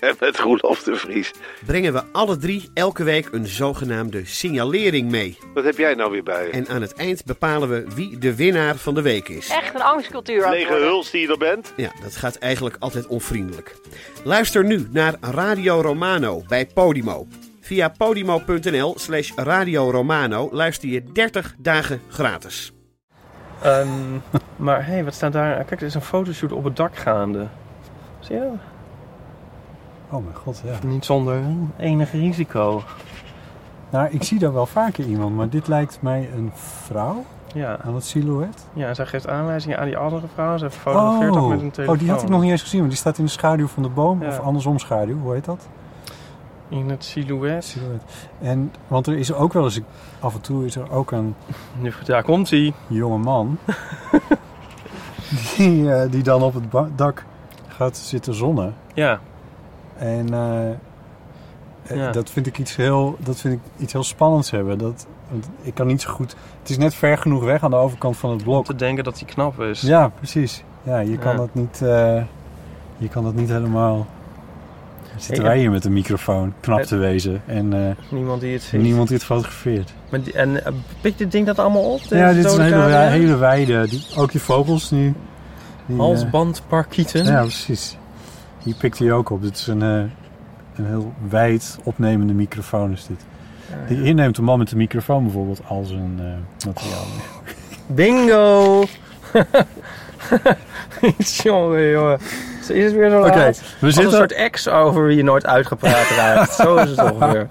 En met Roelof de Vries. brengen we alle drie elke week een zogenaamde signalering mee. Wat heb jij nou weer bij je? En aan het eind bepalen we wie de winnaar van de week is. Echt een angstcultuur aan het Lege worden. huls die je er bent? Ja, dat gaat eigenlijk altijd onvriendelijk. Luister nu naar Radio Romano bij Podimo. Via podimo.nl slash Radio Romano luister je 30 dagen gratis. Ehm, maar hé, hey, wat staat daar? Kijk, er is een fotoshoot op het dak gaande. Zie je dat? Oh mijn god, ja. Niet zonder enig risico. Nou, ik zie daar wel vaker iemand, maar dit lijkt mij een vrouw Ja, aan het silhouet. ja zij geeft aanwijzingen aan die andere vrouw. Ze fotografeert Oh, ook met een telefoon. oh, die had ik nog niet eens gezien, want die staat in de schaduw van de boom. Ja. Of andersom schaduw, hoe heet dat? In het silhouet. Silhouet. En, want er is ook wel eens, af en toe is er ook een Nu, daar komt hij. jonge man. die, eh, die dan op het dak gaat zitten zonnen. Ja, En eh, eh, Ja. dat vind ik iets heel, dat vind ik iets heel spannends hebben. Dat, ik kan niet zo goed. Het is net ver genoeg weg aan de overkant van het om blok. te denken dat hij knap is. Ja, precies. Ja, je kan Ja. dat niet. eh, je kan dat niet helemaal. Zitten wij hier met een microfoon knap te wezen en Niemand die het ziet. niemand die het fotografeert. Maar die- en uh, pikt dit ding dat allemaal op? ja, dit is een hele, wijde. Die, ook die vogels die. die Halsbandparkieten. ja, precies. Die pikt hij ook op. Dit is een, eh, een heel wijd opnemende microfoon is dit. Die hier neemt de man met de microfoon bijvoorbeeld al zijn eh, materiaal mee. Bingo! jongen, jongen. Is het weer zo we een soort ex over wie je nooit uitgepraat raakt. Zo is het ongeveer.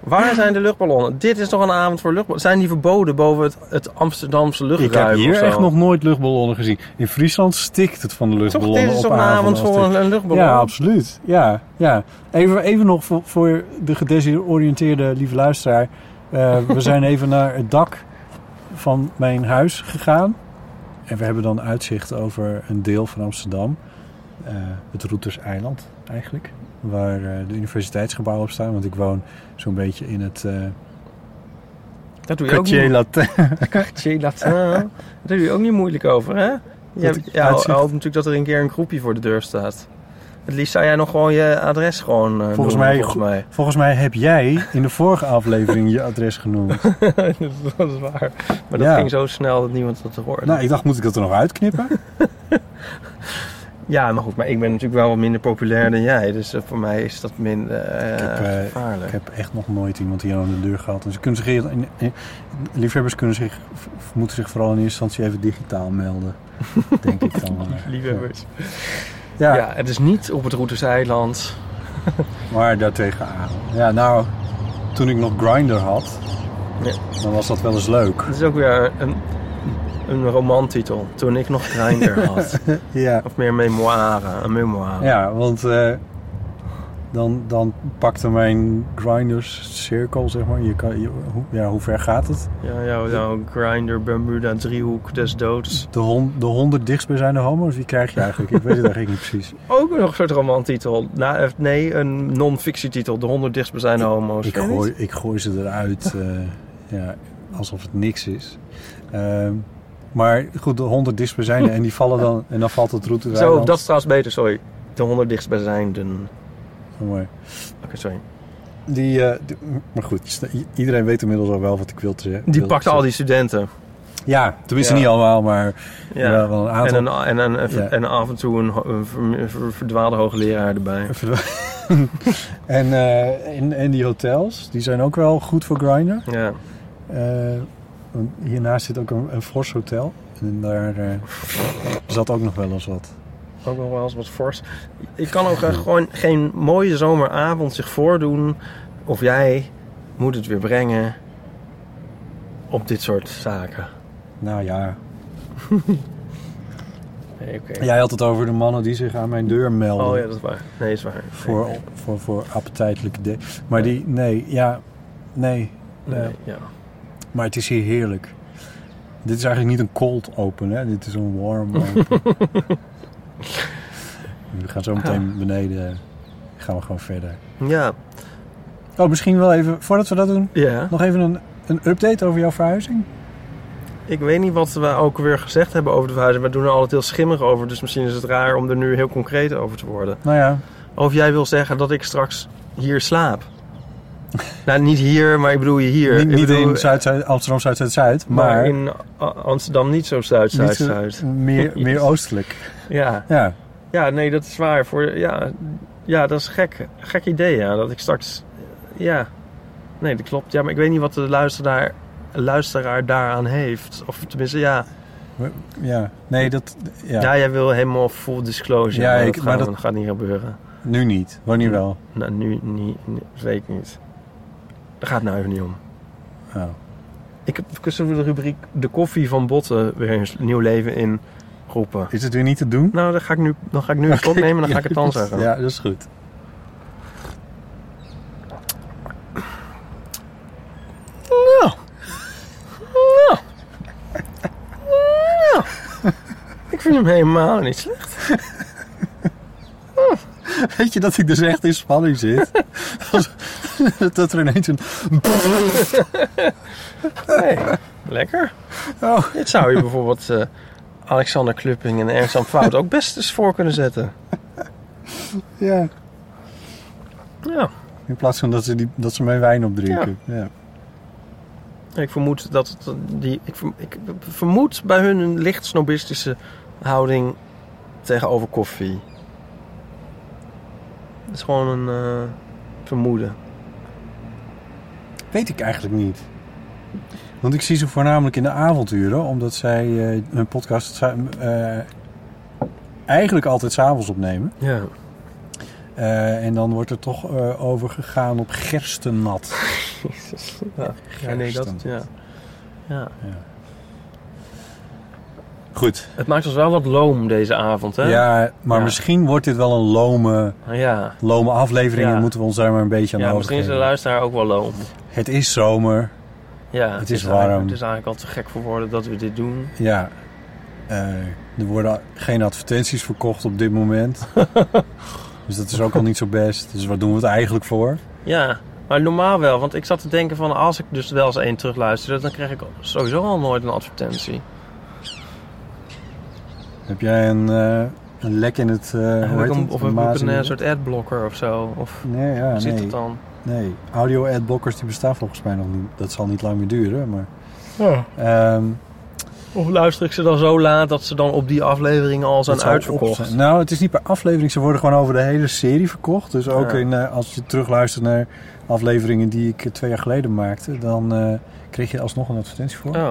Waar zijn de luchtballonnen? Dit is toch een avond voor luchtballonnen? Zijn die verboden boven het, het Amsterdamse Ik luchtruim heb hier echt nog nooit luchtballonnen gezien. In Friesland stikt het van de Toch, luchtballonnen dit is op toch een avond voor een, een luchtballon? Ja, absoluut. Ja, ja. Even, even nog voor, voor de gedesoriënteerde lieve luisteraar. Eh, we zijn even naar het dak van mijn huis gegaan. En we hebben dan uitzicht over een deel van Amsterdam. Eh, het Routerseiland eigenlijk. Waar eh, de universiteitsgebouwen op staan. Want ik woon zo'n beetje in het... eh Dat doe je ook Quartier niet. Latin. Latin. Daar doe je ook niet moeilijk over, hè? Je hebt, ik ja, hoopt natuurlijk dat er een keer een groepje voor de deur staat. Het liefst zou jij nog gewoon je adres gewoon Volgens noemen, mij- volgens mij. Volgens mij heb jij in de vorige aflevering je adres genoemd. dat is waar. Maar dat Ja. ging zo snel dat niemand dat hoorde. Nou, ik dacht, moet ik dat er nog uitknippen? Ja, maar goed, maar ik ben natuurlijk wel wat minder populair dan jij. Dus eh, voor mij is dat minder eh, Ik heb, eh, gevaarlijk. Ik heb echt nog nooit iemand hier aan de deur gehad. En ze kunnen zich, in- in- liefhebbers kunnen zich, moeten zich vooral in eerste instantie even digitaal melden. denk ik dan. eh. Liefhebbers. Ja, Ja. het is niet op het Routerseiland. maar daartegen aan. Ja, nou, toen ik nog Grindr had, Ja. dan was dat wel eens leuk. Het is ook weer een, een romantitel. Toen ik nog Grindr had. Ja, Of meer memoire, een memoire. ja want eh, dan, dan pakte mijn Grinders cirkel, zeg maar. Je kan, je, hoe, ja, hoe ver gaat het? Ja, jouw, jouw Grindr, Bermuda, driehoek des doods. De, hon, de honderd dichtstbijzijnde homo's, wie krijg je eigenlijk? Ik weet het eigenlijk niet precies. Ook nog een soort romantitel. Nou, eh, nee, een non-fictietitel. De 100 dichtstbijzijnde homo's. Ik gooi, ik gooi ze eruit, eh, ja, alsof het niks is. Ehm, maar goed, de honderd dichtstbijzijnde en die vallen dan, en dan valt het route Zo, dat is trouwens beter, sorry. De 100 dichtstbijzijnden. mooi. Oké, sorry. Die, eh, die- maar goed, iedereen weet inmiddels al wel wat ik wil te zeggen. Die te al die studenten. Ja, tenminste Ja. niet allemaal, maar Ja. wel, wel een aantal. En, een, en, een, Ja. en af en toe een, verdwaalde hoogleraar erbij. en, eh, en, en die hotels, die zijn ook wel goed voor grinder. Ja. want hiernaast zit ook een, een Fors hotel. En daar eh, zat ook nog wel eens wat. Ook nog wel eens wat fors. Ik kan ook echt gewoon geen mooie zomeravond zich voordoen. Of jij moet het weer brengen op dit soort zaken. Nou ja, Nee, oké. jij had het over de mannen die zich aan mijn deur melden. Oh ja, dat is waar. Nee, is waar. voor, Nee, voor, voor appetijtelijke dingen. Maar die, nee, ja, nee. nee, eh, ja. Maar het is hier heerlijk. Dit is eigenlijk niet een cold open, hè? Dit is een warm open. We gaan zo meteen beneden. Gaan we gewoon verder. Ja. Oh, misschien wel even, voordat we dat doen, Ja. nog even een, een update over jouw verhuizing. Ik weet niet wat we ook weer gezegd hebben over de verhuizing. We doen er altijd heel schimmig over. Dus misschien is het raar om er nu heel concreet over te worden. Nou ja, Of jij wil zeggen dat ik straks hier slaap. nou, niet hier, maar ik bedoel je hier. niet, Ik niet bedoel, in Zuid, Zuid, Amsterdam Zuid-Zuid-Zuid, maar, maar in Amsterdam niet zo zuid, zuid, niet zo- zuid. meer, meer oostelijk. Ja. Ja, ja, nee, dat is waar. Voor, ja, ja, dat is gek. Gek idee, ja. Dat ik straks... Ja. Nee, dat klopt. Ja, maar ik weet niet wat de luisteraar, luisteraar daaraan heeft. Of tenminste, ja. ja. Nee, dat... Ja. Ja, jij wil helemaal full disclosure. Ja, maar ik- dat, maar gaat, dat- dat gaat niet gebeuren. Nu niet. Wanneer wel? Nou, nu niet. weet ik niet. Daar gaat het nou even niet om. Oh. Ik heb de rubriek De koffie van Botten weer een nieuw leven in roepen. Is het weer niet te doen? Nou, dan ga ik nu, dan ga ik nu een slot nemen en dan ga ik het dan zeggen. Ja, dat is goed. Ik vind hem helemaal niet slecht. Weet je dat ik dus echt in spanning zit? Dat er ineens een... Nee, lekker. Oh. Dit zou je bijvoorbeeld eh, Alexander Klupping en Ernst Fout ook best eens voor kunnen zetten. Ja. Ja, In plaats van dat ze, die, dat ze mijn wijn opdrinken. Ja. ik vermoed dat het, die, ik, ik vermoed bij hun een licht snobistische houding tegenover koffie. Het is gewoon een eh, vermoeden. Weet ik eigenlijk niet. Want ik zie ze voornamelijk in de avonturen, omdat zij eh, hun podcast eh, eigenlijk altijd s'avonds opnemen. Ja. Eh, en dan wordt er toch eh, over gegaan op gerstennat. Ja, ja nee, dat, Gersten. ja. ja. Goed. Het maakt ons wel wat loom deze avond, hè? Ja, maar Ja. misschien wordt dit wel een lome, Ja, lome aflevering. Ja. en moeten we ons daar maar een beetje aan ja ja, misschien is de luisteraar ook wel loom. Het is zomer. Ja, Het is warm. Het is eigenlijk al te gek voor woorden dat we dit doen. Ja. Eh, er worden geen advertenties verkocht op dit moment. dus dat is ook al niet zo best. Dus waar doen we het eigenlijk voor? Ja, maar normaal wel. Want ik zat te denken van als ik dus wel eens één terugluisterde... dan krijg ik sowieso al nooit een advertentie. Heb jij een, eh, een lek in het... hoe Heb heet ik een, het? of heb ik een soort adblocker of zo? Of Nee, ja, hoe zit nee. het dan? Nee. Audio-adblockers die bestaan volgens mij nog niet. Dat zal niet lang meer duren, maar... Ja. ehm, Of luister ik ze dan zo laat dat ze dan op die afleveringen al zijn uitverkocht? zijn. Nou, het is niet per aflevering. Ze worden gewoon over de hele serie verkocht. Dus ook Ja. in, eh, als je terugluistert naar afleveringen die ik twee jaar geleden maakte... dan eh, kreeg je alsnog een advertentie voor. Oh,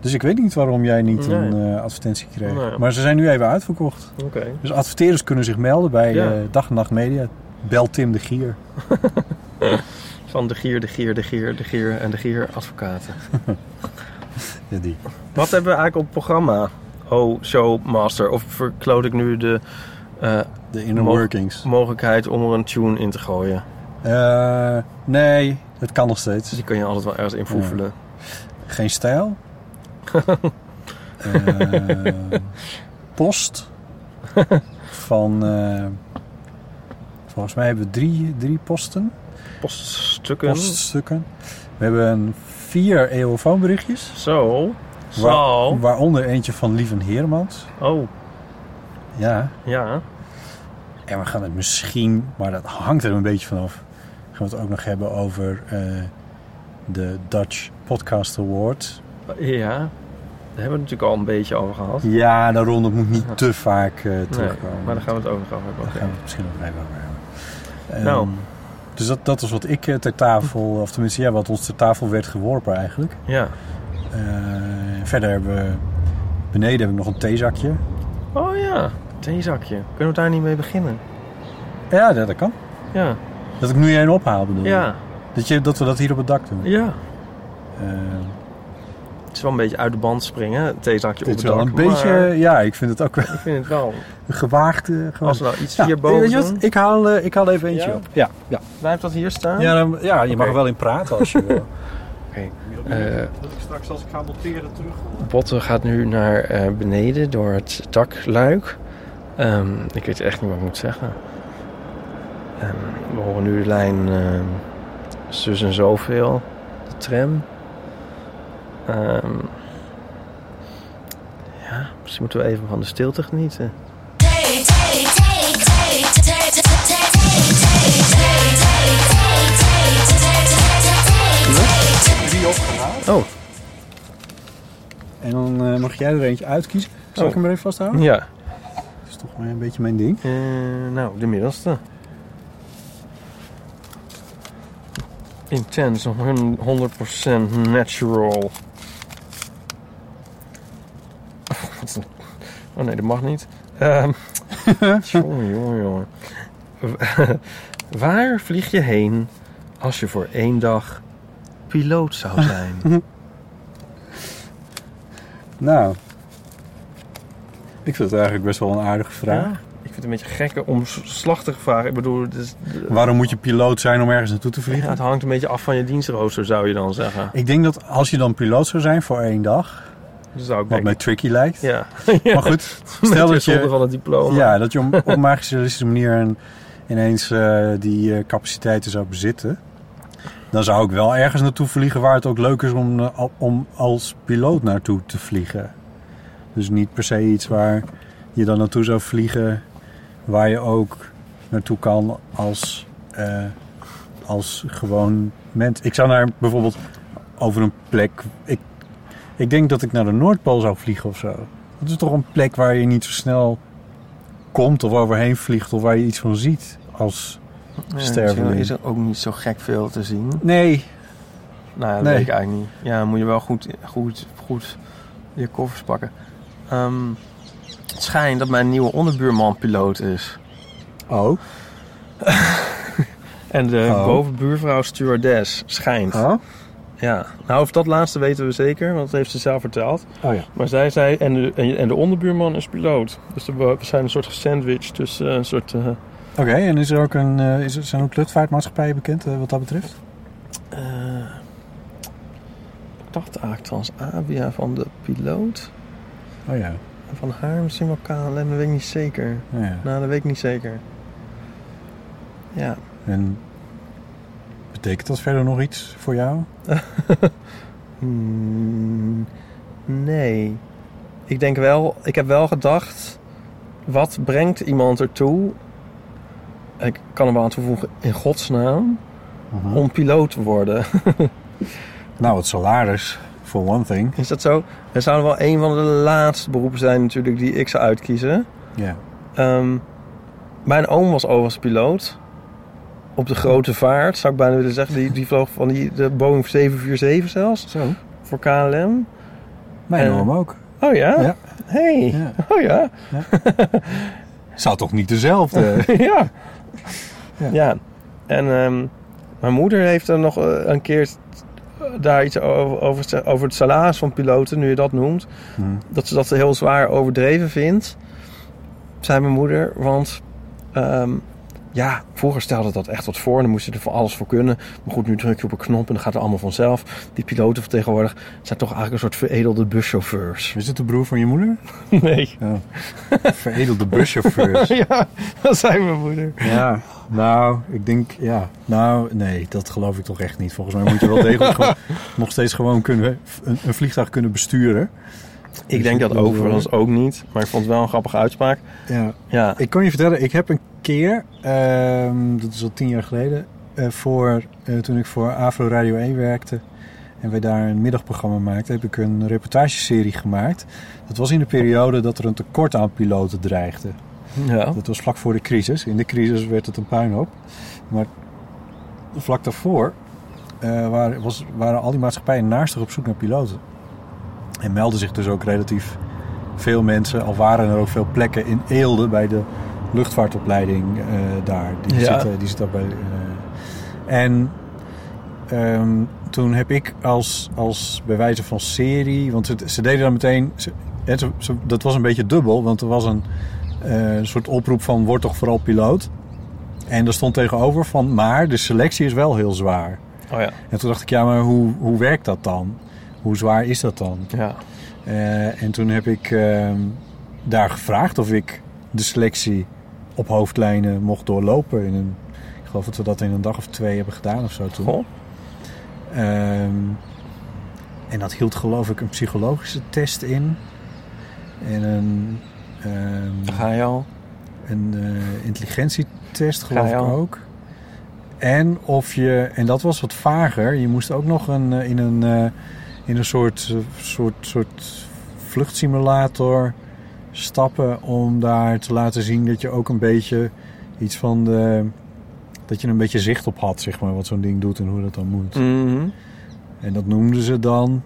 Dus ik weet niet waarom jij niet Nee. een eh, advertentie kreeg. Nee. Maar ze zijn nu even uitverkocht. Dus adverteerders kunnen zich melden bij Ja. Dag en Nacht Media. Bel Tim de Gier. Van de Gier, de Gier, de Gier, de Gier en de Gier advocaten. Ja, die. Wat hebben we eigenlijk op het programma? Oh, Showmaster. Of verkloot ik nu de eh, De inner Mo- workings. mogelijkheid om er een tune in te gooien? Eh, nee, het kan nog Dus steeds. die kan je altijd wel ergens invoefelen. Geen stijl. Eh, post. Van... volgens mij hebben we drie, drie posten. Poststukken. Poststukken. We hebben vier eeuwenfoonberichtjes. Zo. Waar- Zo. waaronder eentje van Lieven Heermans. Oh, Ja. ja. En we gaan het misschien, maar dat hangt er een beetje vanaf. Gaan we het ook nog hebben over eh, de Dutch Podcast Award. Ja. Daar hebben we het natuurlijk al een beetje over gehad. Ja, daarom dat moet niet te vaak eh, terugkomen. Nee, maar daar gaan we het ook nog over hebben. Daar gaan we het misschien nog even over Ehm, Nou. Dus dat, dat is wat ik eh, ter tafel, of tenminste ja, wat ons ter tafel werd geworpen eigenlijk. Ja. Eh, verder hebben we, beneden heb ik nog een theezakje. Oh ja. Theezakje. Kunnen we daar niet mee beginnen? Ja, dat, dat kan. Ja. Dat ik nu een ophaal bedoel. Ja. Dat, je, dat we dat hier op het dak doen. Ja. Eh, Het is wel een beetje uit de band springen, het theezakje dit op is het wel dak. een beetje, maar ja, ik vind het ook wel Ik vind het wel. een gewaagd. eh, gewaagd. Als we nou iets Ja, doen, Ik haal, eh, ik haal even eentje Ja? op. Ja, ja. blijft dat hier staan? Ja, dan, ja je mag Oké. er wel in praten als je wil. Eh, dat ik straks als ik ga monteren terug. Botte gaat nu naar eh, beneden door het dakluik. Ehm, ik weet echt niet wat ik moet zeggen. Ehm, we horen nu de lijn ehm, zus en zoveel, de tram. Ehm, ja, misschien moeten we even van de stilte genieten. Oh, En dan eh, mag jij er eentje uitkiezen. Zal ik Oh. hem er even vasthouden? ja. Dat is toch maar een beetje mijn ding. Eh, nou, de middelste. Intense, 100% natural. Wat een- Oh nee, dat mag niet. Ehm jongen, jongen, jongen. Waar vlieg je heen als je voor één dag piloot zou zijn? Nou, ik vind het eigenlijk best wel een aardige vraag. Ja, ik vind het een beetje gekke omslachtige vraag. Ik bedoel, is, Waarom moet je piloot zijn om ergens naartoe te ja, vliegen? het hangt een beetje af van je dienstrooster, zou je dan zeggen. Ik denk dat als je dan piloot zou zijn voor één dag, zou ik wat mij tricky lijkt. Ja. Maar goed, stel dat je, van het diploma. ja, dat je op een magische manier een, ineens eh, die eh, capaciteiten zou bezitten. Dan zou ik wel ergens naartoe vliegen waar het ook leuk is om, eh, om als piloot naartoe te vliegen. Dus niet per se iets waar je dan naartoe zou vliegen waar je ook naartoe kan als, als gewoon mens. Ik zou naar bijvoorbeeld over een plek. Ik, ik denk dat ik naar de Noordpool zou vliegen of zo. Dat is toch een plek waar je niet zo snel komt of overheen vliegt of waar je iets van ziet als Ja, sterveling. Is er ook niet zo gek veel te zien. Nee, Nou dat Nee. weet ik eigenlijk niet. Ja, dan moet je wel goed, goed, goed je koffers pakken. Ehm, het schijnt dat mijn nieuwe onderbuurman piloot is. Oh. En de Oh. bovenbuurvrouw stewardess. Schijnt. Oh? Ja. Nou, of dat laatste weten we zeker, want dat heeft ze zelf verteld. Oh ja. Maar zij zei, en de, en de onderbuurman is piloot. Dus we zijn een soort gesandwiched tussen een soort... eh, Oké, en is er ook een, eh, is er, zijn ook luchtvaartmaatschappijen bekend eh, wat dat betreft? eh, ik dacht eigenlijk trouwens Avia van de piloot. Oh ja. En van haar misschien wel KLM, dat weet ik niet zeker. Oh ja. Nou, dat weet ik niet zeker. Ja. En betekent dat verder nog iets voor jou? Hmm, nee. Ik denk wel, ik heb wel gedacht, wat brengt iemand ertoe? Ik kan er wel aan toevoegen, in godsnaam, om piloot te worden. Nou, het salaris, for one thing. Is dat zo? Het zou wel een van de laatste beroepen zijn natuurlijk die ik zou uitkiezen. Ja. Ehm, mijn oom was overigens piloot. Op de grote vaart, zou ik bijna willen zeggen. Die, die vloog van die, de Boeing 747 zelfs, Zo. voor KLM. Mijn En- oom ook. Oh ja? Ja. Hey. Ja. Oh ja? Zou toch niet dezelfde? ja. Ja. ja. En ehm, mijn moeder heeft er nog eh, een keer daar iets over, over, over het salaris van piloten, nu je dat noemt. Hm. Dat ze dat heel zwaar overdreven vindt, zei mijn moeder. Want ehm, ja, vroeger stelde dat echt wat voor. En dan moest je er voor alles voor kunnen. Maar goed, nu druk je op een knop en dan gaat het allemaal vanzelf. Die piloten van tegenwoordig zijn toch eigenlijk een soort veredelde buschauffeurs. Is het de broer van je moeder? Nee. Oh. Veredelde buschauffeurs. ja, dat zei mijn moeder. Ja, nou, ik denk, ja. Nou, nee, dat geloof ik toch echt niet. Volgens mij moet je wel degelijk gewoon, nog steeds gewoon kunnen, een, een vliegtuig kunnen besturen. Ik denk dat overigens ook niet. Maar ik vond het wel een grappige uitspraak. Ja. Ja. Ik kan je vertellen, ik heb een keer, ehm, dat is al tien jaar geleden, eh, voor, eh, toen ik voor Afro Radio 1 werkte en wij daar een middagprogramma maakten, heb ik een reportageserie gemaakt. Dat was in de periode dat er een tekort aan piloten dreigde. Ja. Dat was vlak voor de crisis. In de crisis werd het een puinhoop. Maar vlak daarvoor eh, waren, was, waren al die maatschappijen naastig op zoek naar piloten. En melden zich dus ook relatief veel mensen. Al waren er ook veel plekken in Eelde bij de luchtvaartopleiding eh, daar. Die, Ja. zitten, die zit daar bij. eh. en ehm, toen heb ik als, als bij wijze van serie... Want ze, ze deden dan meteen... Ze, ze- dat was een beetje dubbel, want er was een eh, soort oproep van word toch vooral piloot. En er stond tegenover van maar de selectie is wel heel zwaar. Oh ja. En toen dacht ik ja, maar hoe, hoe werkt dat dan? Hoe zwaar is dat dan? Ja. Eh, en toen heb ik ehm, daar gevraagd of ik de selectie op hoofdlijnen mocht doorlopen. In een, ik geloof dat we dat in een dag of twee hebben gedaan of zo toen. Goh. Ehm, en dat hield geloof ik een psychologische test in. En een, ehm, Ga je al? een eh, intelligentietest geloof ik ook. En of je, en dat was wat vager, je moest ook nog een, eh, in een, in een soort, eh, soort, soort vluchtsimulator stappen om daar te laten zien dat je ook een beetje iets van de, dat je een beetje zicht op had, zeg maar, wat zo'n ding doet en hoe dat dan moet. Mhm. En dat noemden ze dan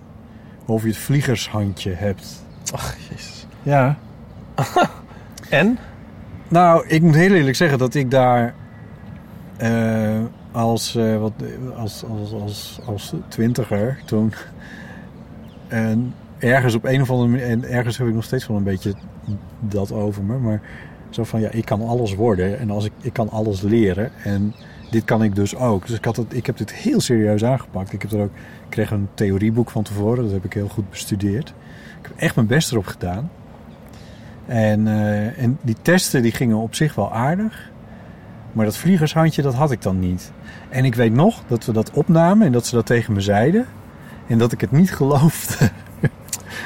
of je het vliegershandje hebt. Ach, jezus. Ja. En? Nou, ik moet heel eerlijk zeggen dat ik daar eh, als, eh, wat, als, als, als, als twintiger toen en ergens op een of andere manier, en ergens heb ik nog steeds wel een beetje dat over me, maar zo van ja, ik kan alles worden en als ik, ik kan alles leren en dit kan ik dus ook. Dus ik, had het, ik heb dit heel serieus aangepakt. Ik heb er ook, kreeg een theorieboek van tevoren, dat heb ik heel goed bestudeerd. Ik heb echt mijn best erop gedaan. En, eh, en die testen die gingen op zich wel aardig. Maar dat vliegershandje, dat had ik dan niet. En ik weet nog dat we dat opnamen en dat ze dat tegen me zeiden. En dat ik het niet geloofde.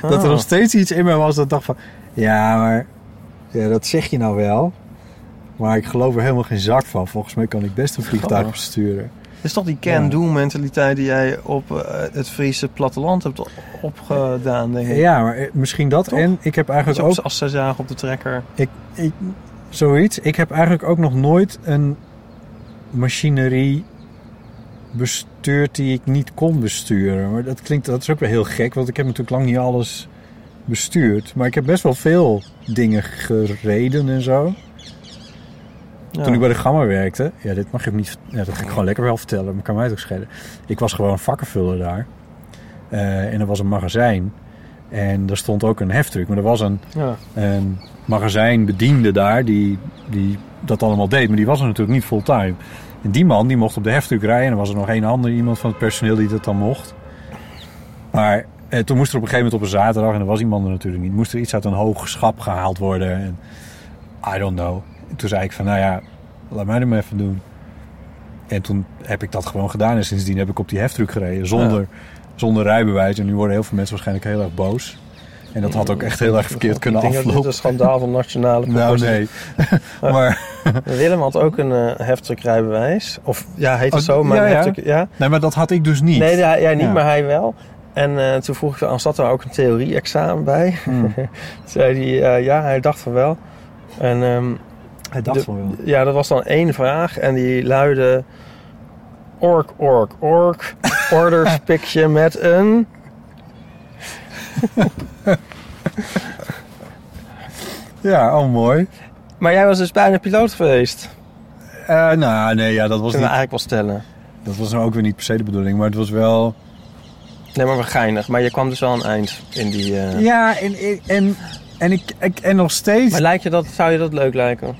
Dat er Oh. nog steeds iets in me was dat dacht van... Ja, maar ja, dat zeg je nou wel. Maar ik geloof er helemaal geen zak van. Volgens mij kan ik best een vliegtuig besturen. Het is toch die can-do mentaliteit die jij op eh, het Friese platteland hebt opgedaan, denk ik. Ja, maar eh, misschien dat. Toch? En ik heb eigenlijk je ook... als ze zagen op de trekker. Ik, ik, zoiets. Ik heb eigenlijk ook nog nooit een machinerie bestuurd die ik niet kon besturen. Maar dat klinkt, dat is ook wel heel gek, want ik heb natuurlijk lang niet alles bestuurd. Maar ik heb best wel veel dingen gereden en zo. Ja. Toen ik bij de Gamma werkte, ja, dit mag ik niet, ja, dat ga ik gewoon lekker wel vertellen, maar kan mij het ook schelen. Ik was gewoon vakkenvuller daar. Eh, en er was een magazijn. En daar stond ook een heftruck. Maar er was een, Ja. een magazijnbediende daar die, die dat allemaal deed. Maar die was er natuurlijk niet fulltime. En die man die mocht op de heftruck rijden. En er was er nog één ander iemand van het personeel die dat dan mocht. Maar eh, toen moest er op een gegeven moment op een zaterdag... en er was iemand er natuurlijk niet... moest er iets uit een hoog schap gehaald worden. En I don't know. En toen zei ik van, nou ja, laat mij dat maar even doen. En toen heb ik dat gewoon gedaan. En sindsdien heb ik op die heftruck gereden. Zonder, zonder rijbewijs. En nu worden heel veel mensen waarschijnlijk heel erg boos. En dat had ook echt heel erg verkeerd kunnen Ik denk dat dit aflopen. een schandaal van nationale Nou, proporties nee. maar, Willem had ook een eh heftruckrijbewijs. Of ja, heet het Oh, zo, maar ja, ja. ja. nee, maar dat had ik dus niet. Nee, hij- jij niet, Ja. maar hij wel. En eh, toen vroeg ik, aan, zat er ook een theorie-examen bij? Hmm. Toen zei hij, eh, ja, hij dacht van wel. En ehm, Hij dacht de- van wel. ja, dat was dan één vraag en die luidde... Ork, ork, ork. Orders pik je met een... Ja, oh mooi. Maar jij was dus bijna piloot geweest. Eh, nou, nee, ja, dat was, Kunnen we niet, eigenlijk wel stellen. dat was nou ook weer niet per se de bedoeling. Maar het was wel... Nee, maar we geinig. Maar je kwam dus wel een eind in die... eh, Ja, en, en, en, ik, ik, en nog steeds... Maar lijkt je dat, zou je dat leuk lijken?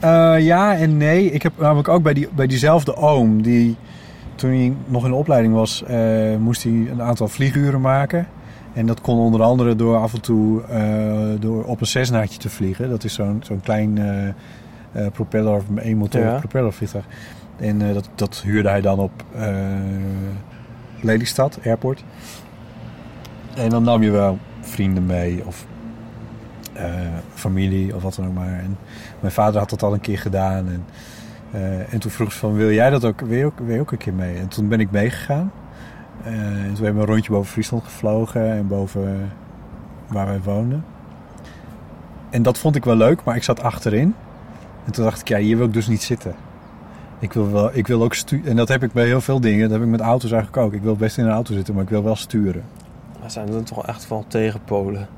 Eh, ja en nee. Ik heb namelijk ook bij, die, bij diezelfde oom, die toen hij nog in de opleiding was, eh, moest hij een aantal vlieguren maken. En dat kon onder andere door af en toe eh, door op een Cessnaatje te vliegen. Dat is zo'n zo'n klein eh, eh, propeller, of één motor Ja. propellervliegtuig. En dat, dat huurde hij dan op Lelystad Airport. En dan nam je wel vrienden mee of familie of wat dan ook maar. En mijn vader had dat al een keer gedaan. En, en toen vroeg ze van, wil jij dat ook, wil je ook, wil je ook een keer mee? En toen ben ik meegegaan. Eh, en toen hebben we een rondje boven Friesland gevlogen en boven waar wij woonden. En dat vond ik wel leuk, maar ik zat achterin. En toen dacht ik, ja, hier wil ik dus niet zitten. Ik wil, wel, ik wil ook sturen. En dat heb ik bij heel veel dingen. Dat heb ik met auto's eigenlijk ook. Ik wil best in een auto zitten, maar ik wil wel sturen. We zijn dan toch echt wel tegenpolen.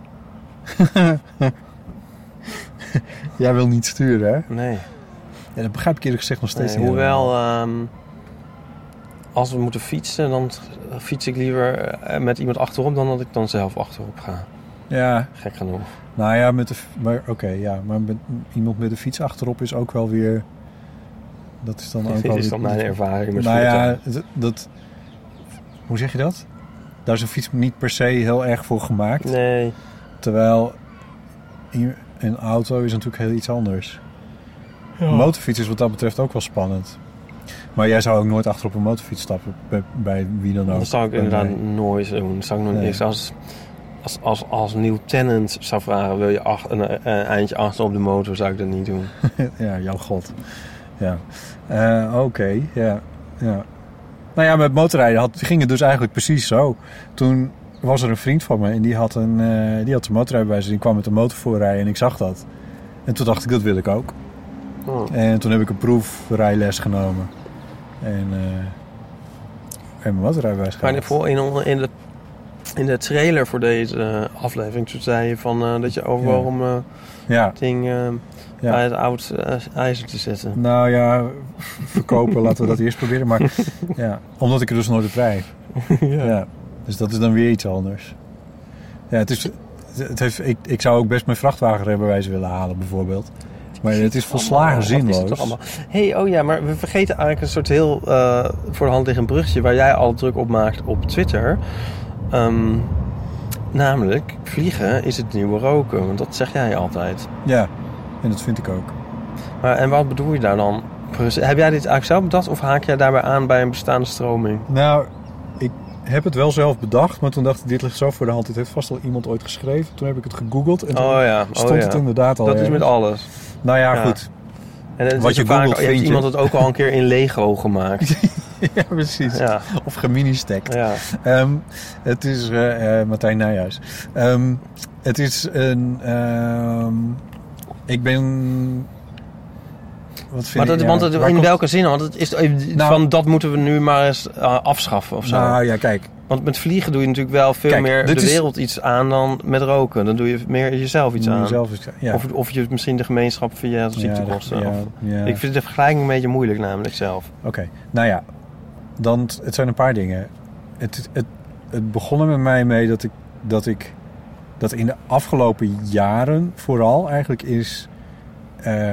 Jij wil niet sturen, hè? Nee. Ja, dat begrijp ik eerlijk gezegd nog steeds nee niet. hoewel, ehm, als we moeten fietsen, dan fiets ik liever eh, met iemand achterop dan dat ik dan zelf achterop ga. Ja, Gek genoeg. Nou ja, met de, maar oké, ja, maar met, iemand met de fiets achterop is ook wel weer. Dat is dan ook wel is weer- dan mijn ervaring met Nou ja, dat, dat- hoe zeg je dat? Daar is een fiets niet per se heel erg voor gemaakt. Nee. Terwijl, een auto is natuurlijk heel iets anders. Een motorfiets is wat dat betreft ook wel spannend. Maar jij zou ook nooit achter op een motorfiets stappen, bij, bij wie dan ook. Dat zou ik inderdaad mij. nooit doen. Dat zou ik nog Nee. als, als, als, als lieutenant zou vragen... wil je ach, een, een eindje achter op de motor, zou ik dat niet doen. ja, jouw god. Ja. Eh, Oké, ja. ja. Nou ja, met motorrijden had, ging het dus eigenlijk precies zo. Toen was er een vriend van me en die had een, eh die had een motorrijbewijs. en Die kwam met een motor voorrijden en ik zag dat. En toen dacht ik, dat wil ik ook. Oh. En toen heb ik een proefrijles genomen. En, eh en mijn motorrijbewijs Maar voor- in, in, de, in de trailer voor deze aflevering... toen zei je van, eh, dat je overwoog om eh Ja, ding Ja. bij het oud ijzer te zetten. nou ja, verkopen, laten we dat eerst proberen. Maar ja, omdat ik er dus nooit op rij. Ja. Dus dat is dan weer iets anders. Ja, het is, het heeft, ik, ik zou ook best mijn vrachtwagenrijbewijs willen halen, bijvoorbeeld. Maar het is volslagen zinloos. allemaal? hey, oh ja, maar we vergeten eigenlijk een soort heel eh, voor de hand liggend brugje... waar jij al druk op maakt op Twitter. Ehm, namelijk, vliegen is het nieuwe roken. Want dat zeg jij altijd. Ja, en dat vind ik ook. Maar, en wat bedoel je daar dan? Heb jij dit eigenlijk zelf bedacht of haak jij daarbij aan bij een bestaande stroming? Nou, heb het wel zelf bedacht, maar toen dacht ik, dit ligt zo voor de hand. Dit heeft vast al iemand ooit geschreven. Toen heb ik het gegoogeld en toen Oh ja, stond oh ja. het inderdaad al Dat is met alles. Nou ja, Ja. goed. En Wat is je ook vaak- googelt, heeft iemand het ook al een keer in Lego gemaakt. ja, precies. ja, Of geministekt. ja. Ehm, het is eh, eh, Martijn Nijhuis. Ehm, het is een... ehm, ik ben... Wat vind Maar dat, ik, want het, in komt- welke zin? Want het is Nou- van dat moeten we nu maar eens eh, afschaffen of zo. Nou ja, kijk. Want met vliegen doe je natuurlijk wel veel Kijk, meer de is- wereld iets aan dan met roken. Dan doe je meer jezelf iets aan. Zelf is, ja. Of, of je misschien de gemeenschap via ziektekosten. Ja, ja, Ik vind de vergelijking een beetje moeilijk namelijk zelf. Oké, nou ja. Dan, het zijn een paar dingen. Het, het, het begon er met mij mee dat ik, dat ik... Dat in de afgelopen jaren vooral eigenlijk is... eh,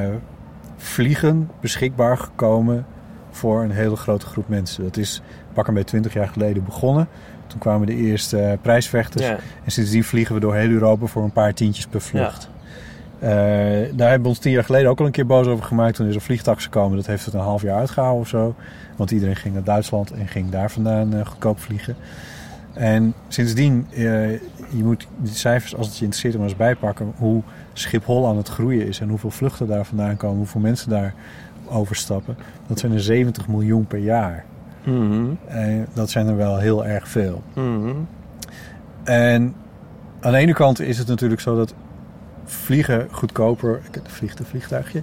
vliegen beschikbaar gekomen voor een hele grote groep mensen. Dat is pakken bij 20 jaar geleden begonnen. Toen kwamen de eerste eh, prijsvechters. Ja. En sindsdien vliegen we door heel Europa voor een paar tientjes per vlucht. Eh, daar hebben we ons tien jaar geleden ook al een keer boos over gemaakt. Toen is er vliegtax gekomen. Dat heeft het een half jaar uitgehouden of zo. Want iedereen ging naar Duitsland en ging daar vandaan eh, goedkoop vliegen. En sindsdien, eh, je moet die cijfers, als het je interesseert, er maar eens bijpakken. Hoe Schiphol aan het groeien is en hoeveel vluchten daar vandaan komen. Hoeveel mensen daar overstappen. Dat zijn er 70 miljoen per jaar. Mhm. En dat zijn er wel heel erg veel. Mhm. En aan de ene kant is het natuurlijk zo dat vliegen goedkoper... Ik vliegt een vliegtuigje.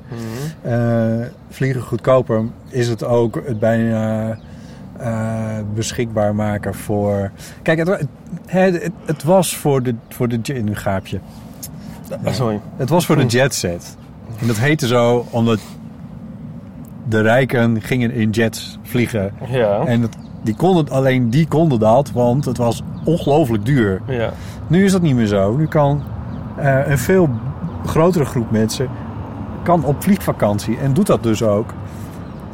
Eh, vliegen goedkoper is het ook het bijna eh, beschikbaar maken voor... Kijk, het, het, het, het was voor de, voor de jet- een gaapje. Ah, sorry. Het was voor de jetset. En dat heette zo omdat de rijken gingen in jets vliegen. Ja. En het, die konden, alleen die konden dat, want het was ongelooflijk duur. ja. Nu is dat niet meer zo. Nu kan eh, een veel grotere groep mensen kan op vliegvakantie en doet dat dus ook.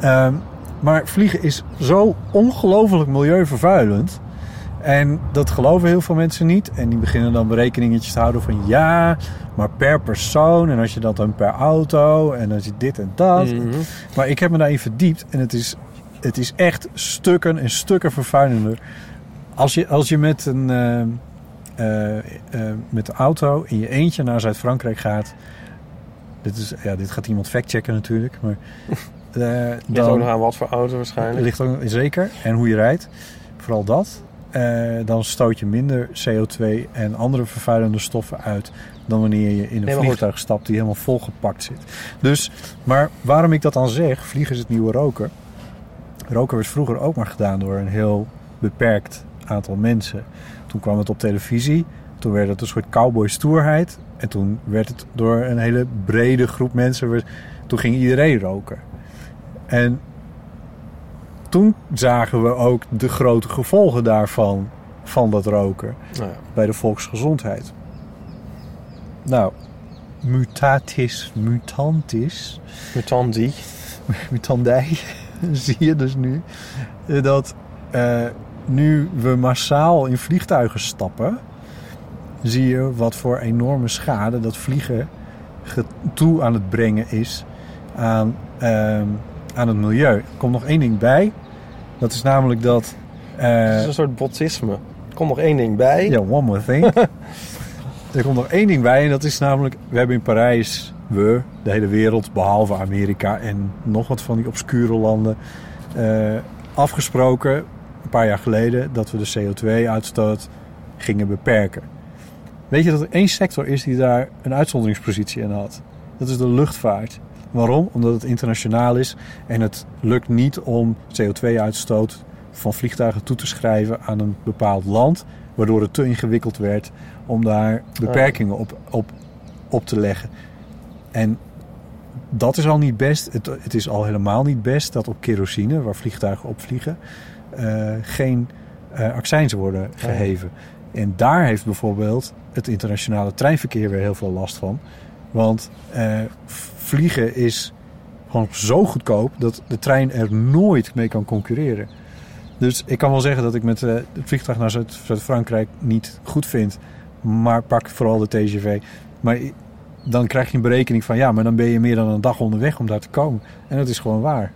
Ehm, maar vliegen is zo ongelooflijk milieuvervuilend. En dat geloven heel veel mensen niet. En die beginnen dan berekeningetjes te houden van ja, maar per persoon. En als je dat dan per auto. En als je dit en dat. Mhm. Maar ik heb me daarin verdiept en het is, het is echt stukken en stukken vervuilender. Als je, als je met een eh, eh, eh, met de auto in je eentje naar Zuid-Frankrijk gaat. Dit, is, ja, dit gaat iemand factchecken natuurlijk. Maar, eh, Ligt ook dan, nog aan wat voor auto waarschijnlijk. ligt ook zeker. En hoe je rijdt. Vooral dat. Eh, dan stoot je minder CO2 en andere vervuilende stoffen uit dan wanneer je in een goed. vliegtuig stapt die helemaal volgepakt zit. Dus, maar waarom ik dat dan zeg, vliegen is het nieuwe roken. Roken werd vroeger ook maar gedaan door een heel beperkt aantal mensen. Toen kwam het op televisie, toen werd het een soort cowboy stoerheid. En toen werd het door een hele brede groep mensen, toen ging iedereen roken. En toen zagen we ook de grote gevolgen daarvan, van dat roken, Nou ja. bij de volksgezondheid. Nou, mutatis mutantis, Mutandi. mutandij, zie je dus nu, eh, dat eh, nu we massaal in vliegtuigen stappen, zie je wat voor enorme schade dat vliegen ge- toe aan het brengen is aan, ehm, aan het milieu. Er komt nog één ding bij. Dat is namelijk dat... eh, Het is een soort botisme. Er komt nog één ding bij. ja, one more thing. er komt nog één ding bij en dat is namelijk... We hebben in Parijs, we, de hele wereld, behalve Amerika en nog wat van die obscure landen... eh, afgesproken, een paar jaar geleden, dat we de CO2-uitstoot gingen beperken. Weet je dat er één sector is die daar een uitzonderingspositie in had? Dat is de luchtvaart. Waarom? Omdat het internationaal is en het lukt niet om CO2-uitstoot van vliegtuigen toe te schrijven aan een bepaald land, waardoor het te ingewikkeld werd om daar beperkingen op, op, op te leggen. En dat is al niet best. Het, het is al helemaal niet best dat op kerosine, waar vliegtuigen op vliegen, eh, geen eh accijnzen worden geheven. En daar heeft bijvoorbeeld het internationale treinverkeer weer heel veel last van. Want eh, vliegen is gewoon zo goedkoop dat de trein er nooit mee kan concurreren. Dus ik kan wel zeggen dat ik met eh, het vliegtuig naar Zuid- Zuid-Frankrijk niet goed vind. Maar pak vooral de TGV. Maar dan krijg je een berekening van ja, maar dan ben je meer dan een dag onderweg om daar te komen. En dat is gewoon waar.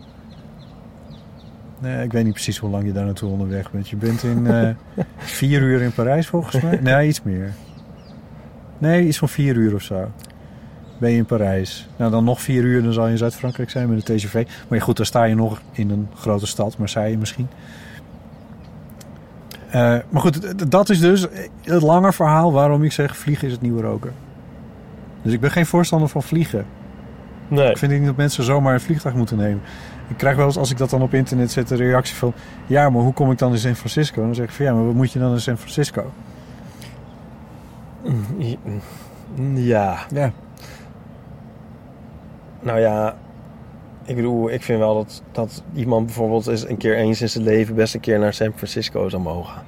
Nee, ik weet niet precies hoe lang je daar naartoe onderweg bent. Je bent in eh, vier uur in Parijs volgens mij. Nee, iets meer. Nee, iets van vier uur of zo. Ben je in Parijs. Nou, dan nog vier uur, dan zal je in Zuid-Frankrijk zijn met de TGV. Maar ja, goed, dan sta je nog in een grote stad, Marseille misschien. Eh, maar goed, dat is dus het lange verhaal waarom ik zeg vliegen is het nieuwe roken. Dus ik ben geen voorstander van vliegen. Nee. Ik vind niet dat mensen zomaar een vliegtuig moeten nemen. Ik krijg wel eens, als ik dat dan op internet zet, een reactie van... Ja, maar hoe kom ik dan in San Francisco? En dan zeg ik van, ja, maar wat moet je dan in San Francisco? Ja. Ja, Nou ja, ik bedoel, ik vind wel dat, dat iemand bijvoorbeeld eens een keer eens in zijn leven best een keer naar San Francisco zou mogen.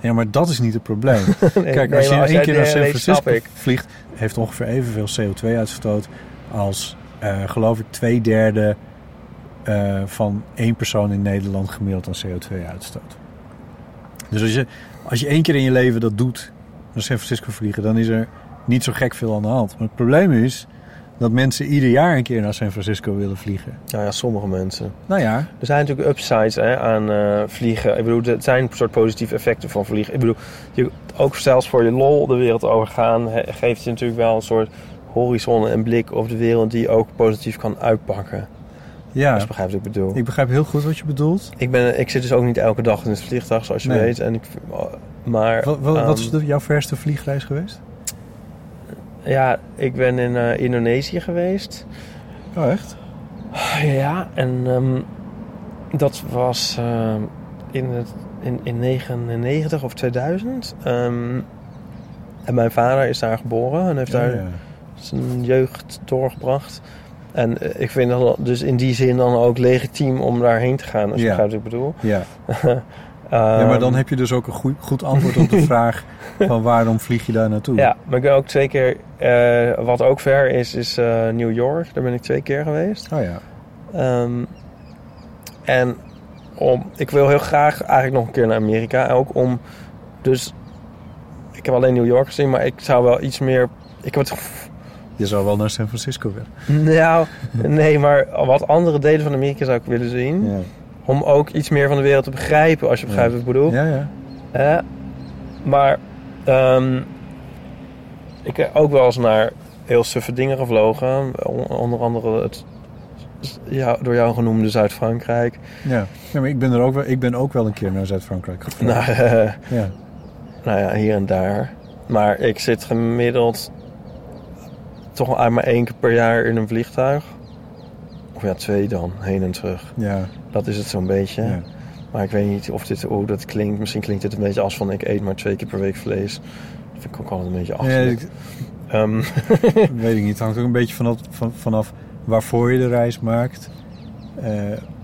ja maar dat is niet het probleem. Nee, Kijk, nee, als je één keer naar San Francisco vliegt... heeft ongeveer evenveel CO2-uitstoot als, eh, geloof ik, twee derde... eh, van één persoon in Nederland gemiddeld aan CO2-uitstoot. Dus als je, als je één keer in je leven dat doet, naar San Francisco vliegen... dan is er niet zo gek veel aan de hand. Maar het probleem is dat mensen ieder jaar een keer naar San Francisco willen vliegen. Nou ja, sommige mensen. Nou ja, Er zijn natuurlijk upsides hè, aan eh, vliegen. Ik bedoel, het zijn een soort positieve effecten van vliegen. Ik bedoel, je, ook zelfs voor je lol de wereld overgaan... he- geeft je natuurlijk wel een soort horizon en blik op de wereld... die je ook positief kan uitpakken. ja. Als je begrijpt wat ik bedoel. ik begrijp heel goed wat je bedoelt. Ik, ben, ik zit dus ook niet elke dag in het vliegtuig, zoals je Nee. weet. En ik, maar, Wat, wat, wat is ehm, de- jouw verste vliegreis geweest? Ja, ik ben in eh, Indonesië geweest. Oh, echt? Ja, en ehm, dat was ehm, in, het, in, in 99 of 2000. Ehm, en mijn vader is daar geboren en heeft Ja, daar ja. zijn jeugd doorgebracht. En eh, ik vind dat dus in die zin dan ook legitiem om daarheen te gaan, als je Ja. begrijpt wat ik bedoel. Ja. ja, maar dan Ehm, heb je dus ook een goed, goed antwoord op de vraag van waarom vlieg je daar naartoe? Ja, maar ik ben ook twee keer... eh, wat ook ver is, is eh, New York. Daar ben ik twee keer geweest. Oh ja. Ehm, en om, ik wil heel graag eigenlijk nog een keer naar Amerika. Ook om... Dus... Ik heb alleen New York gezien, maar ik zou wel iets meer... Ik heb het... Je zou wel naar San Francisco willen. Nou, nee, maar wat andere delen van Amerika zou ik willen zien. Ja. Om ook iets meer van de wereld te begrijpen, als je begrijpt wat ik bedoel. Ja, ja. Eh, maar ehm, ik heb ook wel eens naar heel suffe dingen gevlogen. On- onder andere het ja, door jou genoemde Zuid-Frankrijk. Ja, ja maar ik ben, er ook wel, ik ben ook wel een keer naar Zuid-Frankrijk gevlogen. Eh, Ja. nou ja, hier en daar. Maar ik zit gemiddeld toch maar één keer per jaar in een vliegtuig. Ja, twee dan, heen en terug. Ja, Dat is het zo'n beetje. ja. Maar ik weet niet of dit, hoe dat klinkt. Misschien klinkt het een beetje als van ik eet maar twee keer per week vlees. Dat vind ik ook altijd een beetje Ja, achterlijk. ik, Ehm, weet ik niet. Het hangt ook een beetje vanaf, van, vanaf waarvoor je de reis maakt. Eh,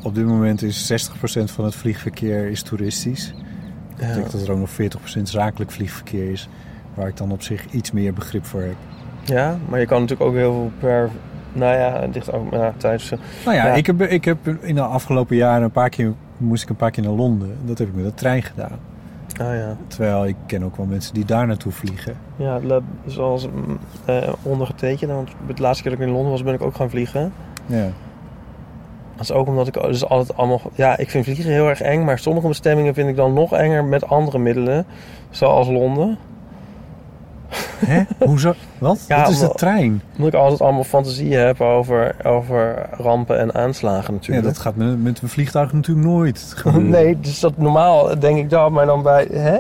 op dit moment is 60% van het vliegverkeer is toeristisch. Ik ja. denk dat er ook nog 40% zakelijk vliegverkeer is. Waar ik dan op zich iets meer begrip voor heb. ja, maar je kan natuurlijk ook heel veel per... Nou ja, het ligt ook ja, tijdens... Nou ja, Ja. Ik, heb, ik heb in de afgelopen jaren een paar keer... moest ik een paar keer naar Londen. Dat heb ik met de trein gedaan. Ah ja. Terwijl ik ken ook wel mensen die daar naartoe vliegen. Ja, zoals mm, eh, ondergetekend. Want de laatste keer dat ik in Londen was, ben ik ook gaan vliegen. Ja. Dat is ook omdat ik dus altijd allemaal... Ja, ik vind vliegen heel erg eng. Maar sommige bestemmingen vind ik dan nog enger met andere middelen. Zoals Londen. Hè? Hoezo? Wat? Ja, dat is de trein. Omdat ik altijd allemaal fantasieën heb over, over rampen en aanslagen Ja, natuurlijk. dat gaat met, met een vliegtuig natuurlijk nooit gebeuren. Nee, dus dat normaal denk ik dat, maar dan bij... Hè?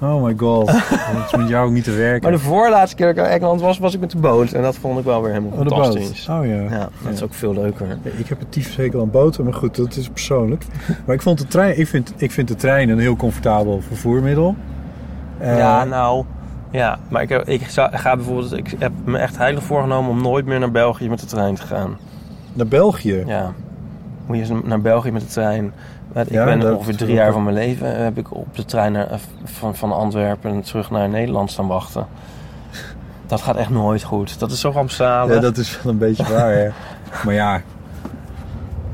Oh my god. Dat is met jou ook niet te werken. Maar de voorlaatste keer dat ik in Engeland was, was ik met de boot. En dat vond ik wel weer helemaal Oh, de fantastisch. boot. Oh ja. Ja, dat is ook veel leuker. Ja, Ik heb een tyfushekel aan boten, maar goed, dat is persoonlijk. Maar ik vond de trein, ik vind, ik vind de trein een heel comfortabel vervoermiddel. Eh, ja, nou... Ja, maar ik, heb, ik ga bijvoorbeeld... Ik heb me echt heilig voorgenomen om nooit meer naar België met de trein te gaan. Naar België. Ja. Moet je eens naar België met de trein. Ik Ja, ben ongeveer drie jaar van mijn leven... heb ik op de trein naar, van, van Antwerpen terug naar Nederland staan wachten. Dat gaat echt nooit goed. Dat is zo rampzalig. Ja, dat is wel een beetje waar, hè. Maar ja.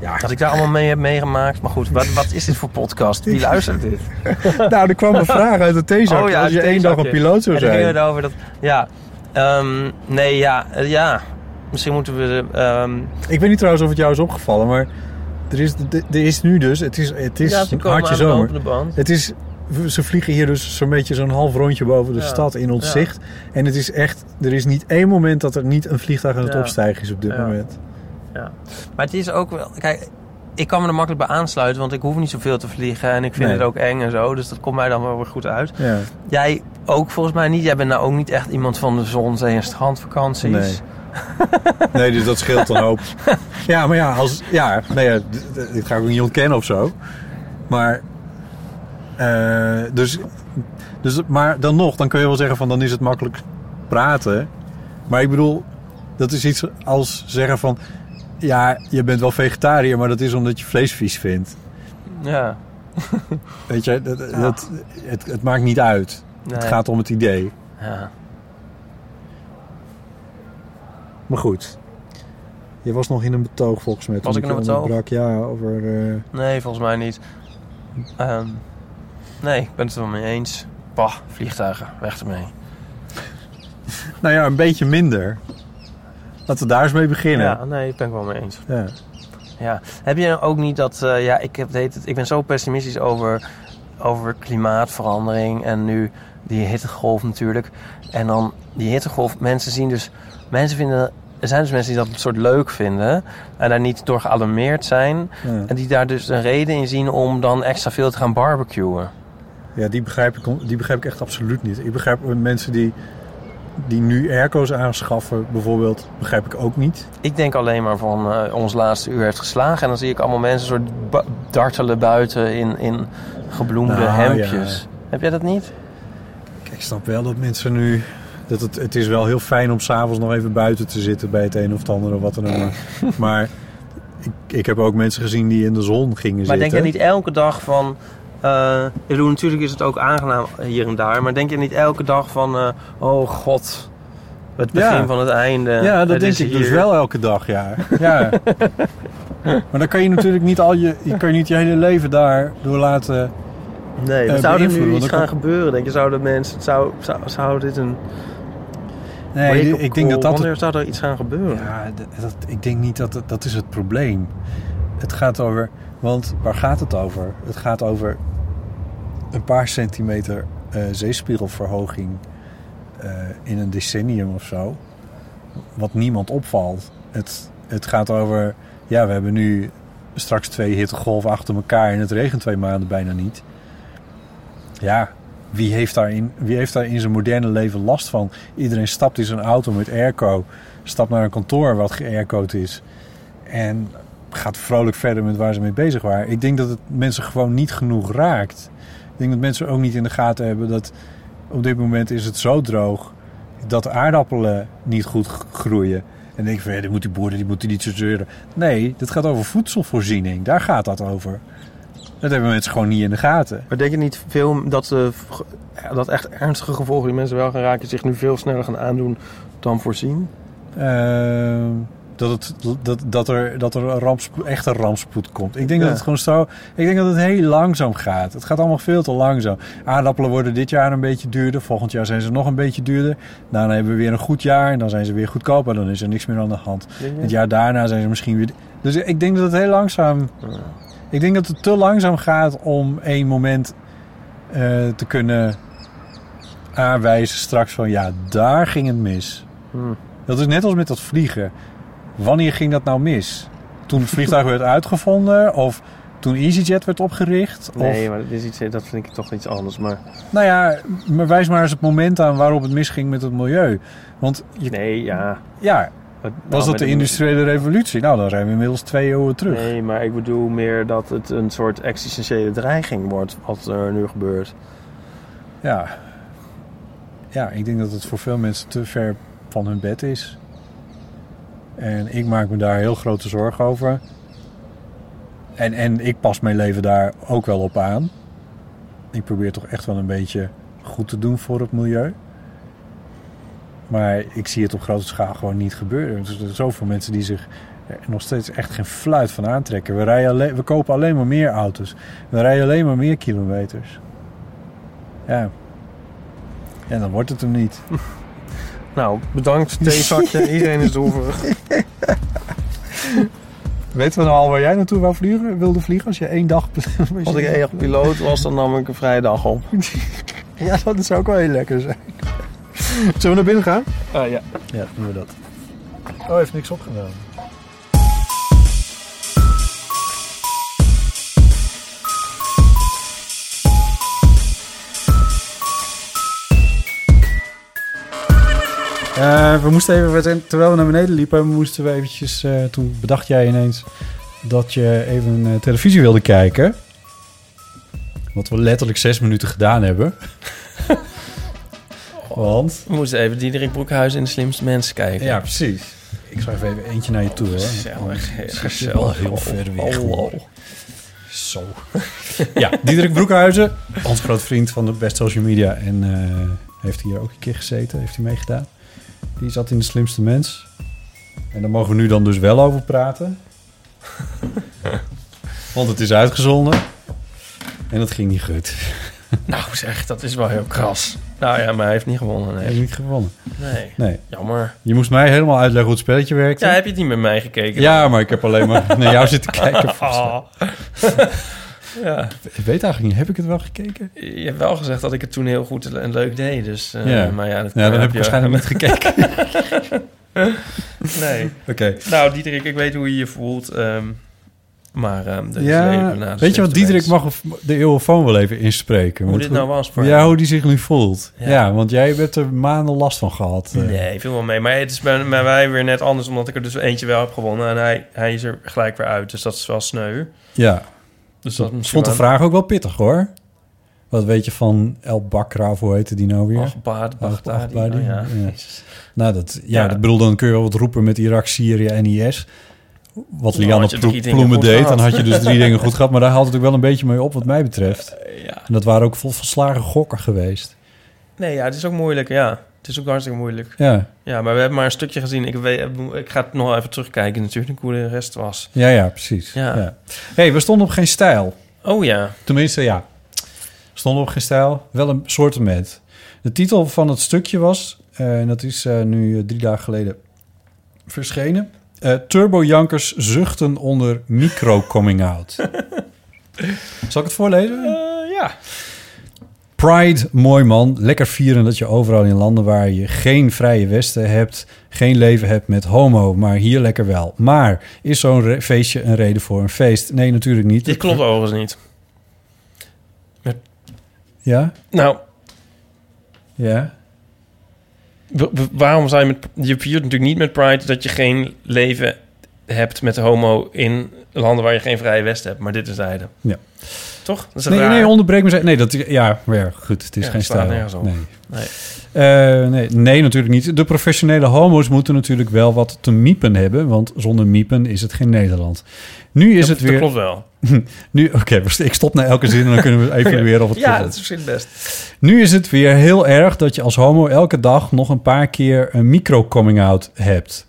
Ja, Dat ik daar allemaal mee heb meegemaakt. Maar goed, wat, wat is dit voor podcast? Wie luistert dit? nou, er kwam een vraag uit het theezakje. Als je één dag een piloot zou En dan ging zijn. het over dat... Ja, ehm, nee, ja, eh, ja. Misschien moeten we... ehm Ik weet niet trouwens of het jou is opgevallen, maar er is, er is nu dus, het is, het is ja, een hartje de zomer. Het is, ze vliegen hier dus zo'n beetje zo'n half rondje boven de Ja. stad in ons Ja. zicht. En het is echt, er is niet één moment dat er niet een vliegtuig aan het Ja. opstijgen is op dit Ja. Maar het is ook wel... Kijk, ik kan me er makkelijk bij aansluiten, want ik hoef niet zoveel te vliegen. En ik vind Nee. het ook eng en zo. Dus dat komt mij dan wel weer goed uit. Ja. Jij ook volgens mij niet. Jij bent nou ook niet echt iemand van de zon, zee en strandvakanties. Nee. Nee, dus dat scheelt dan ook. Ja, maar ja, als, ja, nee, ja, ik ga ook niet ontkennen of zo. Maar, eh, dus, dus, maar dan nog, dan kun je wel zeggen van dan is het makkelijk praten. Maar ik bedoel, dat is iets als zeggen van, ja, je bent wel vegetariër, maar dat is omdat je vlees vies vindt. Ja. Weet je, dat, dat, het, het maakt niet uit. Het gaat om het idee. Ja. Maar goed. Je was nog in een betoog volgens mij. Was toen ik in een betoog? onderbrak. Ja, over... eh, Nee, volgens mij niet. Ehm, nee, ik ben het er wel mee eens. Bah, vliegtuigen, weg ermee. Nou ja, een beetje minder. Laten we daar eens mee beginnen. Ja, nee, ik ben wel mee eens. Ja. Ja. Heb je ook niet dat... eh, ja, ik, heb, het ik ben zo pessimistisch over, over klimaatverandering. En nu die hittegolf natuurlijk. En dan die hittegolf. Mensen zien dus... Mensen vinden... Er zijn dus mensen die dat een soort leuk vinden. En daar niet door gealarmeerd zijn. Ja. En die daar dus een reden in zien om dan extra veel te gaan barbecuen. Ja, die begrijp, ik, die begrijp ik echt absoluut niet. Ik begrijp mensen die, die nu airco's aanschaffen, bijvoorbeeld, begrijp ik ook niet. Ik denk alleen maar van eh, ons laatste uur heeft geslagen. En dan zie ik allemaal mensen soort dartelen buiten in, in gebloemde Nou, hemdjes. Heb jij dat niet? Kijk, ik snap wel dat mensen nu... Dat het, het is wel heel fijn om s'avonds nog even buiten te zitten bij het een of het ander of wat dan ook. maar- maar ik, ik heb ook mensen gezien die in de zon gingen Maar zitten. denk je niet elke dag van... ik bedoel, natuurlijk is het ook aangenaam hier en daar. Maar denk je niet elke dag van... eh, oh god, het begin Ja. van het einde. Ja, dat denk ik dus hier. wel elke dag, ja. ja. maar dan kan je natuurlijk niet al je, je kan je niet je hele leven daar door laten. Nee, er zou er nu iets gaan gebeuren? Denk je, zouden mensen... Zou, zou, zou dit een... Nee, ik denk dat dat. Wanneer zou er iets gaan gebeuren? Ja, dat, ik denk niet dat dat is het probleem. Het gaat over, want waar gaat het over? Het gaat over een paar centimeter eh, zeespiegelverhoging eh, in een decennium of zo. Wat niemand opvalt. Het, het gaat over, ja, we hebben nu straks twee hittegolven achter elkaar en het regent twee maanden bijna niet. Ja, wie heeft, daar in, wie heeft daar in zijn moderne leven last van? Iedereen stapt in zijn auto met airco, stapt naar een kantoor wat geaircoed is en gaat vrolijk verder met waar ze mee bezig waren. Ik denk dat het mensen gewoon niet genoeg raakt. Ik denk dat mensen ook niet in de gaten hebben dat op dit moment is het zo droog dat aardappelen niet goed groeien. En denk van, ja, die moet die boeren, die moeten niet zo zeuren. Nee, dit gaat over voedselvoorziening. Daar gaat dat over. Dat hebben mensen gewoon niet in de gaten. Maar denk je niet veel dat, eh, v- dat echt ernstige gevolgen die mensen wel gaan raken... zich nu veel sneller gaan aandoen dan voorzien? Ehm, dat, het, dat, dat er, dat er een rampspoed, echt een rampspoed komt. Ik denk Ja. dat het gewoon zo... Ik denk dat het heel langzaam gaat. Het gaat allemaal veel te langzaam. Aardappelen worden dit jaar een beetje duurder. Volgend jaar zijn ze nog een beetje duurder. Daarna hebben we weer een goed jaar. En dan zijn ze weer goedkoper. Dan is er niks meer aan de hand. Het jaar daarna zijn ze misschien weer... Dus ik denk dat het heel langzaam... Ik denk dat het te langzaam gaat om één moment eh, te kunnen aanwijzen straks van... Ja, daar ging het mis. Hmm. Dat is net als met dat vliegen. Wanneer ging dat nou mis? Toen het vliegtuig werd uitgevonden? Of toen EasyJet werd opgericht? Nee, Of, maar dat, is iets, dat vind ik toch iets anders. Maar nou ja, maar wijs maar eens het moment aan waarop het misging met het milieu. Want je, nee, ja. ja, was nou, dat de industriële revolutie? Nou, dan zijn we inmiddels twee eeuwen terug. Nee, maar ik bedoel meer dat het een soort existentiële dreiging wordt wat er nu gebeurt. Ja. ja, ik denk dat het voor veel mensen te ver van hun bed is. En ik maak me daar heel grote zorgen over. En, en ik pas mijn leven daar ook wel op aan. Ik probeer toch echt wel een beetje goed te doen voor het milieu. Maar ik zie het op grote schaal gewoon niet gebeuren. Er zijn zoveel mensen die zich er nog steeds echt geen fluit van aantrekken. We, rijden we kopen alleen maar meer auto's. We rijden alleen maar meer kilometers. Ja. Ja, dan wordt het hem niet. Nou, bedankt, theezakje. Iedereen is droevig. Weten we nou al waar jij naartoe wou vliegen, wilde vliegen als je één dag... Als ik echt piloot was, dan nam ik een vrije dag op. Ja, dat zou ook wel heel lekker zijn. Zullen we naar binnen gaan? Ah, ja. Ja, doen we dat. Oh, heeft niks opgedaan. Eh, we moesten even, terwijl we naar beneden liepen, moesten we eventjes, eh, toen bedacht jij ineens dat je even eh, televisie wilde kijken. Wat we letterlijk zes minuten gedaan hebben. Want We moesten even Diederik Broekhuis in de slimste mensen kijken. ja, precies. Ik schrijf even eentje naar je toe, hoor. Gezellig. Gezellig. heel ver weg, Hallo. hoor. Zo. ja, Diederik Broekhuizen, onze grote vriend van de Best Social Media. En heeft hier ook een keer gezeten, heeft hij meegedaan. Die zat in de slimste mens. En daar mogen we nu dan dus wel over praten. Want het is uitgezonden. En dat ging niet goed. Nou zeg, dat is wel heel kras. Nou ja, maar hij heeft niet gewonnen. Hij heeft Nee. niet gewonnen. nee. Nee. Jammer. Je moest mij helemaal uitleggen hoe het spelletje werkte. Ja, heb je het niet met mij gekeken? Ja, maar ik heb alleen maar naar jou zitten kijken. Ja. Ik weet eigenlijk niet, heb ik het wel gekeken? Je hebt wel gezegd dat ik het toen heel goed en leuk deed. Dus, eh, Ja. Maar ja, dat Ja, dan heb ik je- waarschijnlijk niet gekeken. nee. Oké. Nou, Diederik, ik weet hoe je je voelt. ehm, maar ehm dat is Ja, even weet je wat, Diederik mag de eeuwenfoon wel even inspreken. Hoe dit nou was voor Ja, hoe die zich nu voelt. Ja. Ja. want jij hebt er maanden last van gehad. eh. Nee, viel wel mee. Maar het is bij, bij mij weer net anders, omdat ik er dus eentje wel heb gewonnen. En hij, hij is er gelijk weer uit, dus dat is wel sneu. Ja, Dus ik dat is vond de vraag ook wel pittig hoor. Wat weet je van El Bakra, hoe heette die nou weer? Achbaad, Baghdadi. Oh, ja. ja. Nou, dat, ja, Ja. dat bedoel, dan kun je wel wat roepen met Irak, Syrië en IS. Wat Nou, Lianne dingen Ploemen deed, dan had je dus drie dingen goed gehad. Maar daar haalt het ook wel een beetje mee op wat mij betreft. Ja. En dat waren ook vol volslagen gokken geweest. Nee, ja, het is ook moeilijk, ja. Het is ook hartstikke moeilijk. Ja, Ja, maar we hebben maar een stukje gezien. Ik, weet, ik ga het nog even terugkijken natuurlijk, hoe de rest was. ja, ja precies. Ja. Ja. hey, we stonden op geen stijl. Oh ja, Tenminste, ja. Stonden op geen stijl. Wel een soortement. De titel van het stukje was, eh, en dat is eh, nu eh, drie dagen geleden verschenen. eh Turbo Jankers zuchten onder micro-coming-out. Zal ik het voorlezen? Eh, ja. Pride, mooi man. Lekker vieren dat je overal in landen waar je geen vrije westen hebt, geen leven hebt met homo, maar hier lekker wel. Maar is zo'n feestje een reden voor een feest? Nee, natuurlijk niet. Dit klopt overigens niet. Ja? Nou, Ja? waarom zou je met... Je viert natuurlijk niet met Pride dat je geen leven hebt met homo in landen waar je geen vrije west hebt. Maar dit is zijde. Ja. Toch? Dat is Nee, raar. nee, onderbreek me. Nee, dat, ja, maar ja, goed. Het is Ja, geen stijl. Nee. Nee. Eh, nee, nee, natuurlijk niet. De professionele homo's moeten natuurlijk wel wat te miepen hebben, want zonder miepen is het geen Nederland. Nu is dat, het weer. Dat klopt wel. Nu, oké, ik stop na elke zin en dan kunnen we evalueren of het Ja, dat is misschien best. Nu is het weer heel erg dat je als homo elke dag nog een paar keer een micro-coming-out hebt.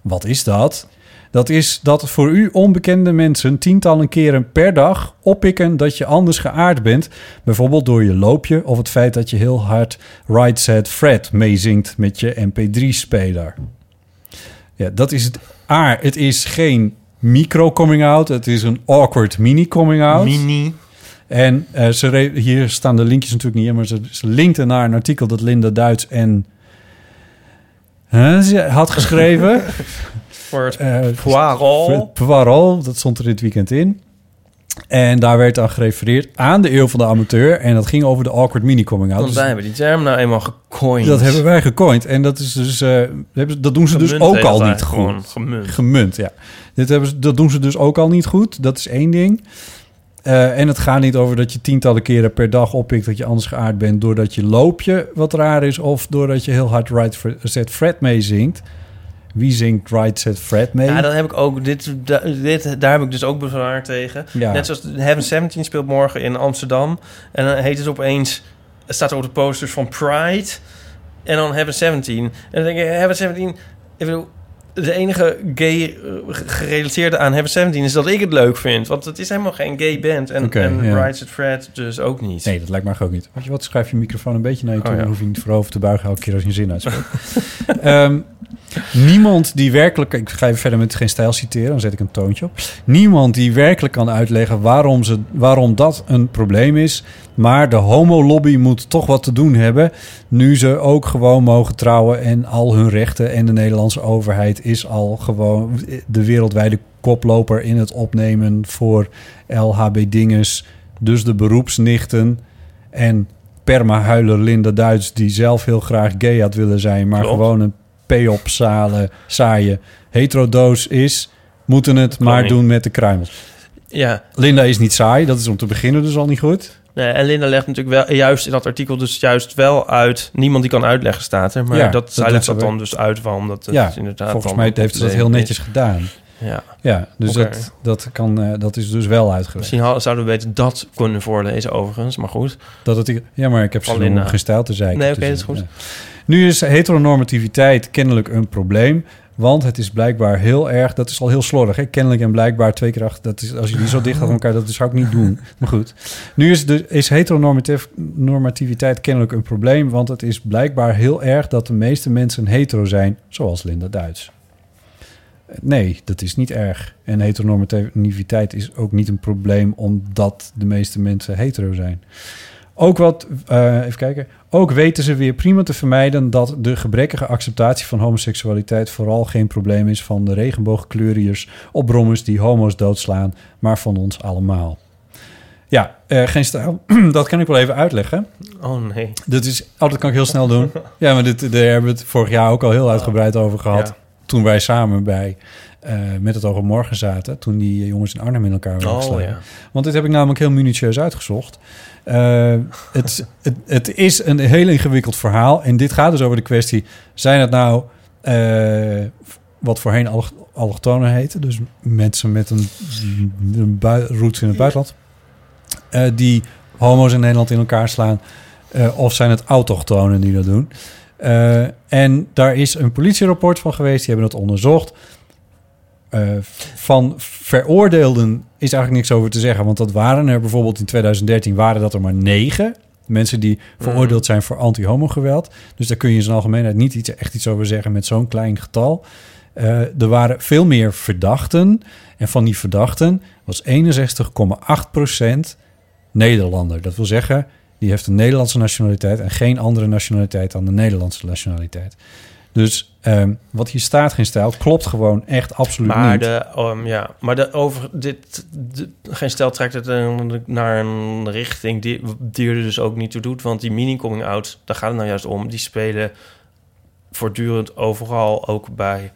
Wat is dat? Dat is dat voor u onbekende mensen tientallen keren per dag oppikken dat je anders geaard bent. Bijvoorbeeld door je loopje of het feit dat je heel hard Right Set Fred meezingt met je MP3-speler. Ja, dat is het A. Het is geen micro-coming-out. Het is een awkward mini-coming-out. Mini. En ze re- hier staan de linkjes natuurlijk niet in, maar ze, ze linkten naar een artikel dat Linda Duits en Huh, ze had geschreven. Voor het Eh, voor het dat stond er dit weekend in. En daar werd aan gerefereerd aan de eeuw van de amateur. En dat ging over de awkward mini coming out. Want Dus wij hebben die term nou eenmaal gecoind. dat hebben wij gecoind. En dat, is dus, eh, dat doen ze dus ook al niet goed. gewoon, gemunt. Gemunt, ja. Dit hebben ze, dat doen ze dus ook al niet goed. Dat is één ding. Eh, en het gaat niet over dat je tientallen keren per dag oppikt dat je anders geaard bent doordat je loopje wat raar is of doordat je heel hard Right Set Fred meezingt. Wie zingt Right Set Fred mee? Ja, dan heb ik ook dit, dit, daar heb ik dus ook bezwaar tegen. Ja. Net zoals Heaven 17 speelt morgen in Amsterdam. En dan heet het opeens, het staat er op de posters van Pride. En dan Heaven 17. En dan denk ik, Heaven 17, ik bedoel, de enige gay eh, gerelateerde aan Heaven 17 is dat ik het leuk vind. Want het is helemaal geen gay band. En, Oké, en Said Fred dus ook niet. Nee, dat lijkt me ook niet. Weet je wat, schuif je microfoon een beetje naar je toe. Oh, ja. Dan hoef je niet voorover te buigen elke keer als je een zin uitspreekt. Ehm, niemand die werkelijk... Ik ga even verder met geen stijl citeren, dan zet ik een toontje op. Niemand die werkelijk kan uitleggen waarom, ze, waarom dat een probleem is. Maar de homolobby moet toch wat te doen hebben... nu ze ook gewoon mogen trouwen en al hun rechten... en de Nederlandse overheid is al gewoon de wereldwijde koploper... in het opnemen voor LHB-dinges. Dus de beroepsnichten... En permahuiler Linda Duits, die zelf heel graag gay had willen zijn, maar Klopt. gewoon een p-op zalen, saaie heterodoos is, moeten het maar doen met de kruimels. Ja, Linda is niet saai, dat is om te beginnen dus al niet goed. Nee, en Linda legt natuurlijk wel juist in dat artikel dus juist wel uit. Niemand die kan uitleggen staat er, maar Ja, dat, zij legt dat dan dus uit waarom dat het ja, inderdaad. volgens mij heeft ze dat heel netjes is. gedaan. Ja, Ja, dus dat, dat, kan, eh, dat is dus wel uitgelegd. misschien hadden- zouden we beter dat kunnen voorlezen overigens, maar goed. Dat het, ja, maar ik heb ze om stijl te zeiken. Nee, oké, Dus, dat is goed. ja. Nu is heteronormativiteit kennelijk een probleem. Want het is blijkbaar heel erg... Dat is al heel slordig, hè? Kennelijk en blijkbaar twee keer achter... Dat is, als je die zo dicht aan elkaar... Dat zou ik niet doen. Maar goed. Nu is, de, is heteronormativiteit kennelijk een probleem... Want het is blijkbaar heel erg dat de meeste mensen hetero zijn... Zoals Linda Duits. Nee, dat is niet erg. En heteronormativiteit is ook niet een probleem... omdat de meeste mensen hetero zijn. Ook wat, eh, even kijken. Ook weten ze weer prima te vermijden dat de gebrekkige acceptatie van homoseksualiteit vooral geen probleem is van de regenboogkleuriërs op brommers die homo's doodslaan, maar van ons allemaal. Ja, eh, geen stijl. dat kan ik wel even uitleggen. Oh nee. Dat is, oh, dat kan ik heel snel doen. Ja, maar dit, daar hebben we het vorig jaar ook al heel uitgebreid over gehad. Ja. Toen wij samen bij eh, Met het Oog op Morgen zaten. Toen die jongens in Arnhem in elkaar werden Oh geslagen. ja. Want dit heb ik namelijk heel minutieus uitgezocht. Eh, het, het, het is een heel ingewikkeld verhaal. En dit gaat dus over de kwestie... zijn het nou eh, wat voorheen alloch- allochtonen heten... dus mensen met een, een roots in het buitenland... die homo's in Nederland in elkaar slaan... of zijn het autochtonen die dat doen... En daar is een politierapport van geweest. Die hebben dat onderzocht. Eh, van veroordeelden is eigenlijk niks over te zeggen. Want dat waren er bijvoorbeeld in 2013 waren dat er maar negen. Mensen die veroordeeld zijn voor anti-homo-geweld. Dus daar kun je in zijn algemeenheid niet iets, echt iets over zeggen met zo'n klein getal. Eh, er waren veel meer verdachten. En van die verdachten was 61,8% Nederlander. Dat wil zeggen, die heeft een Nederlandse nationaliteit... en geen andere nationaliteit dan de Nederlandse nationaliteit. Dus ehm, wat hier staat, geen stijl, klopt gewoon echt absoluut Maar niet. de, um, ja, maar de over dit, de- geen stel trekt het een- naar een richting die, die er dus ook niet toe doet, want die mini coming out, daar gaat het nou juist om. Die spelen voortdurend overal ook bij.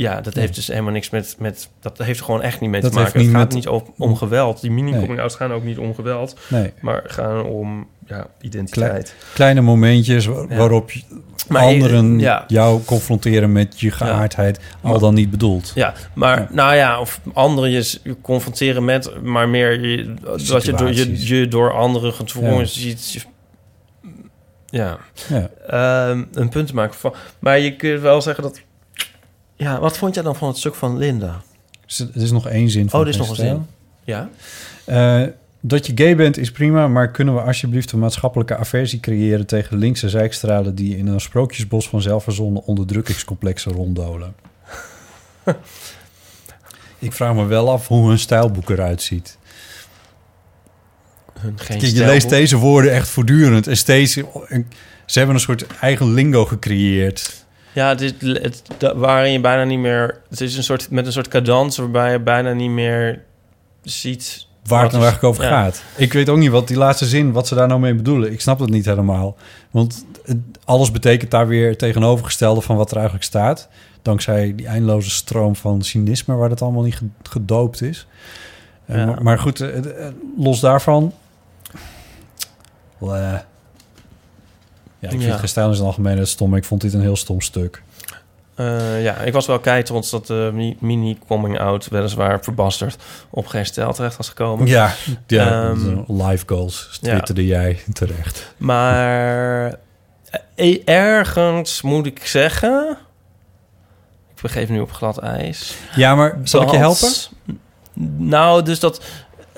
Ja, dat heeft dus helemaal niks met, met dat heeft gewoon echt niet mee Dat te maken. Het gaat met- niet om, om geweld. Die mini Nee. coming outs gaan ook niet om geweld, Nee, maar gaan om ja, identiteit. kleine momentjes Ja. waarop Maar, anderen ja. jou confronteren met je geaardheid, al dan niet bedoeld. Ja, maar nou ja, of anderen je, confronteren met, maar meer je, dat je door, je, door anderen gedwongen ziet. Ja, Ja. Ehm, een punt te maken van. Maar je kunt wel zeggen dat Ja, wat vond jij dan van het stuk van Linda? Er is nog één zin van Oh, er is nog een zin. Ja? Eh, dat je gay bent is prima, maar kunnen we alsjeblieft een maatschappelijke aversie creëren tegen linkse zijkstralen die in een sprookjesbos van zelfverzonnen onderdrukkingscomplexen ronddolen? Ik vraag me wel af hoe hun stijlboek eruit ziet. Hun geen Kijk, je stijlboek. leest deze woorden echt voortdurend en steeds. Ze hebben een soort eigen lingo gecreëerd. Ja, het is, het, waarin je bijna niet meer... Het is een soort, met een soort cadans waarbij je bijna niet meer ziet... Waar het nou is- eigenlijk over ja. gaat. Ik weet ook niet wat die laatste zin, wat ze daar nou mee bedoelen. Ik snap het niet helemaal. Want alles betekent daar weer tegenovergestelde van wat er eigenlijk staat. Dankzij die eindeloze stroom van cynisme waar dat allemaal niet ge- gedoopt is. Eh, Ja. maar, maar goed, eh, eh, los daarvan. Wel, eh, ja, ik vind Ja. het gestijl in zijn algemeen stom. Ik vond dit een heel stom stuk. Eh, ja, ik was wel kei trots dat de mi- mini-coming-out... weliswaar verbasterd op geen stijl terecht was gekomen. Ja, ja Ehm, live goals twitterde jij terecht. Maar eh, ergens moet ik zeggen... Ik begeef nu op glad ijs. Ja, maar zal ik je helpen? Nou, dus dat...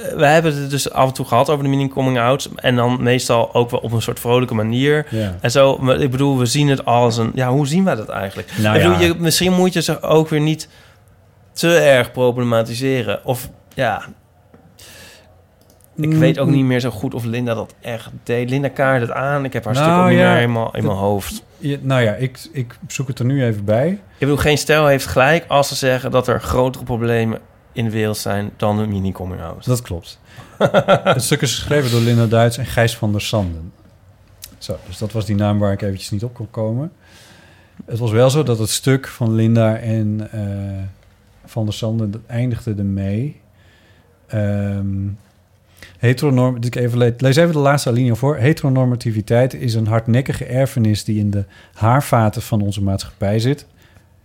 eh, We hebben het dus af en toe gehad over de mini-coming-out. En dan meestal ook wel op een soort vrolijke manier. Ja. En zo, ik bedoel, we zien het als een... Ja, hoe zien wij dat eigenlijk? Nou ik bedoel, ja. je, misschien moet je ze ook weer niet te erg problematiseren. Of ja... Ik weet ook niet meer zo goed of Linda dat echt deed. Linda kaart het aan. Ik heb haar Nou, stuk ook niet ja. meer helemaal in mijn hoofd. Ja, nou ja, ik, ik zoek het er nu even bij. Ik bedoel, geen stijl heeft gelijk als ze zeggen dat er grotere problemen in wereld zijn dan de mini-coming-out. Dat klopt. het stuk is geschreven door Linda Duits en Gijs van der Sanden. Zo, dus dat was die naam waar ik eventjes niet op kon komen. Het was wel zo dat het stuk van Linda en eh, van der Sanden dat eindigde ermee. Ehm heteronorm, dus ik even le- lees even de laatste alinea voor. Heteronormativiteit is een hardnekkige erfenis die in de haarvaten van onze maatschappij zit.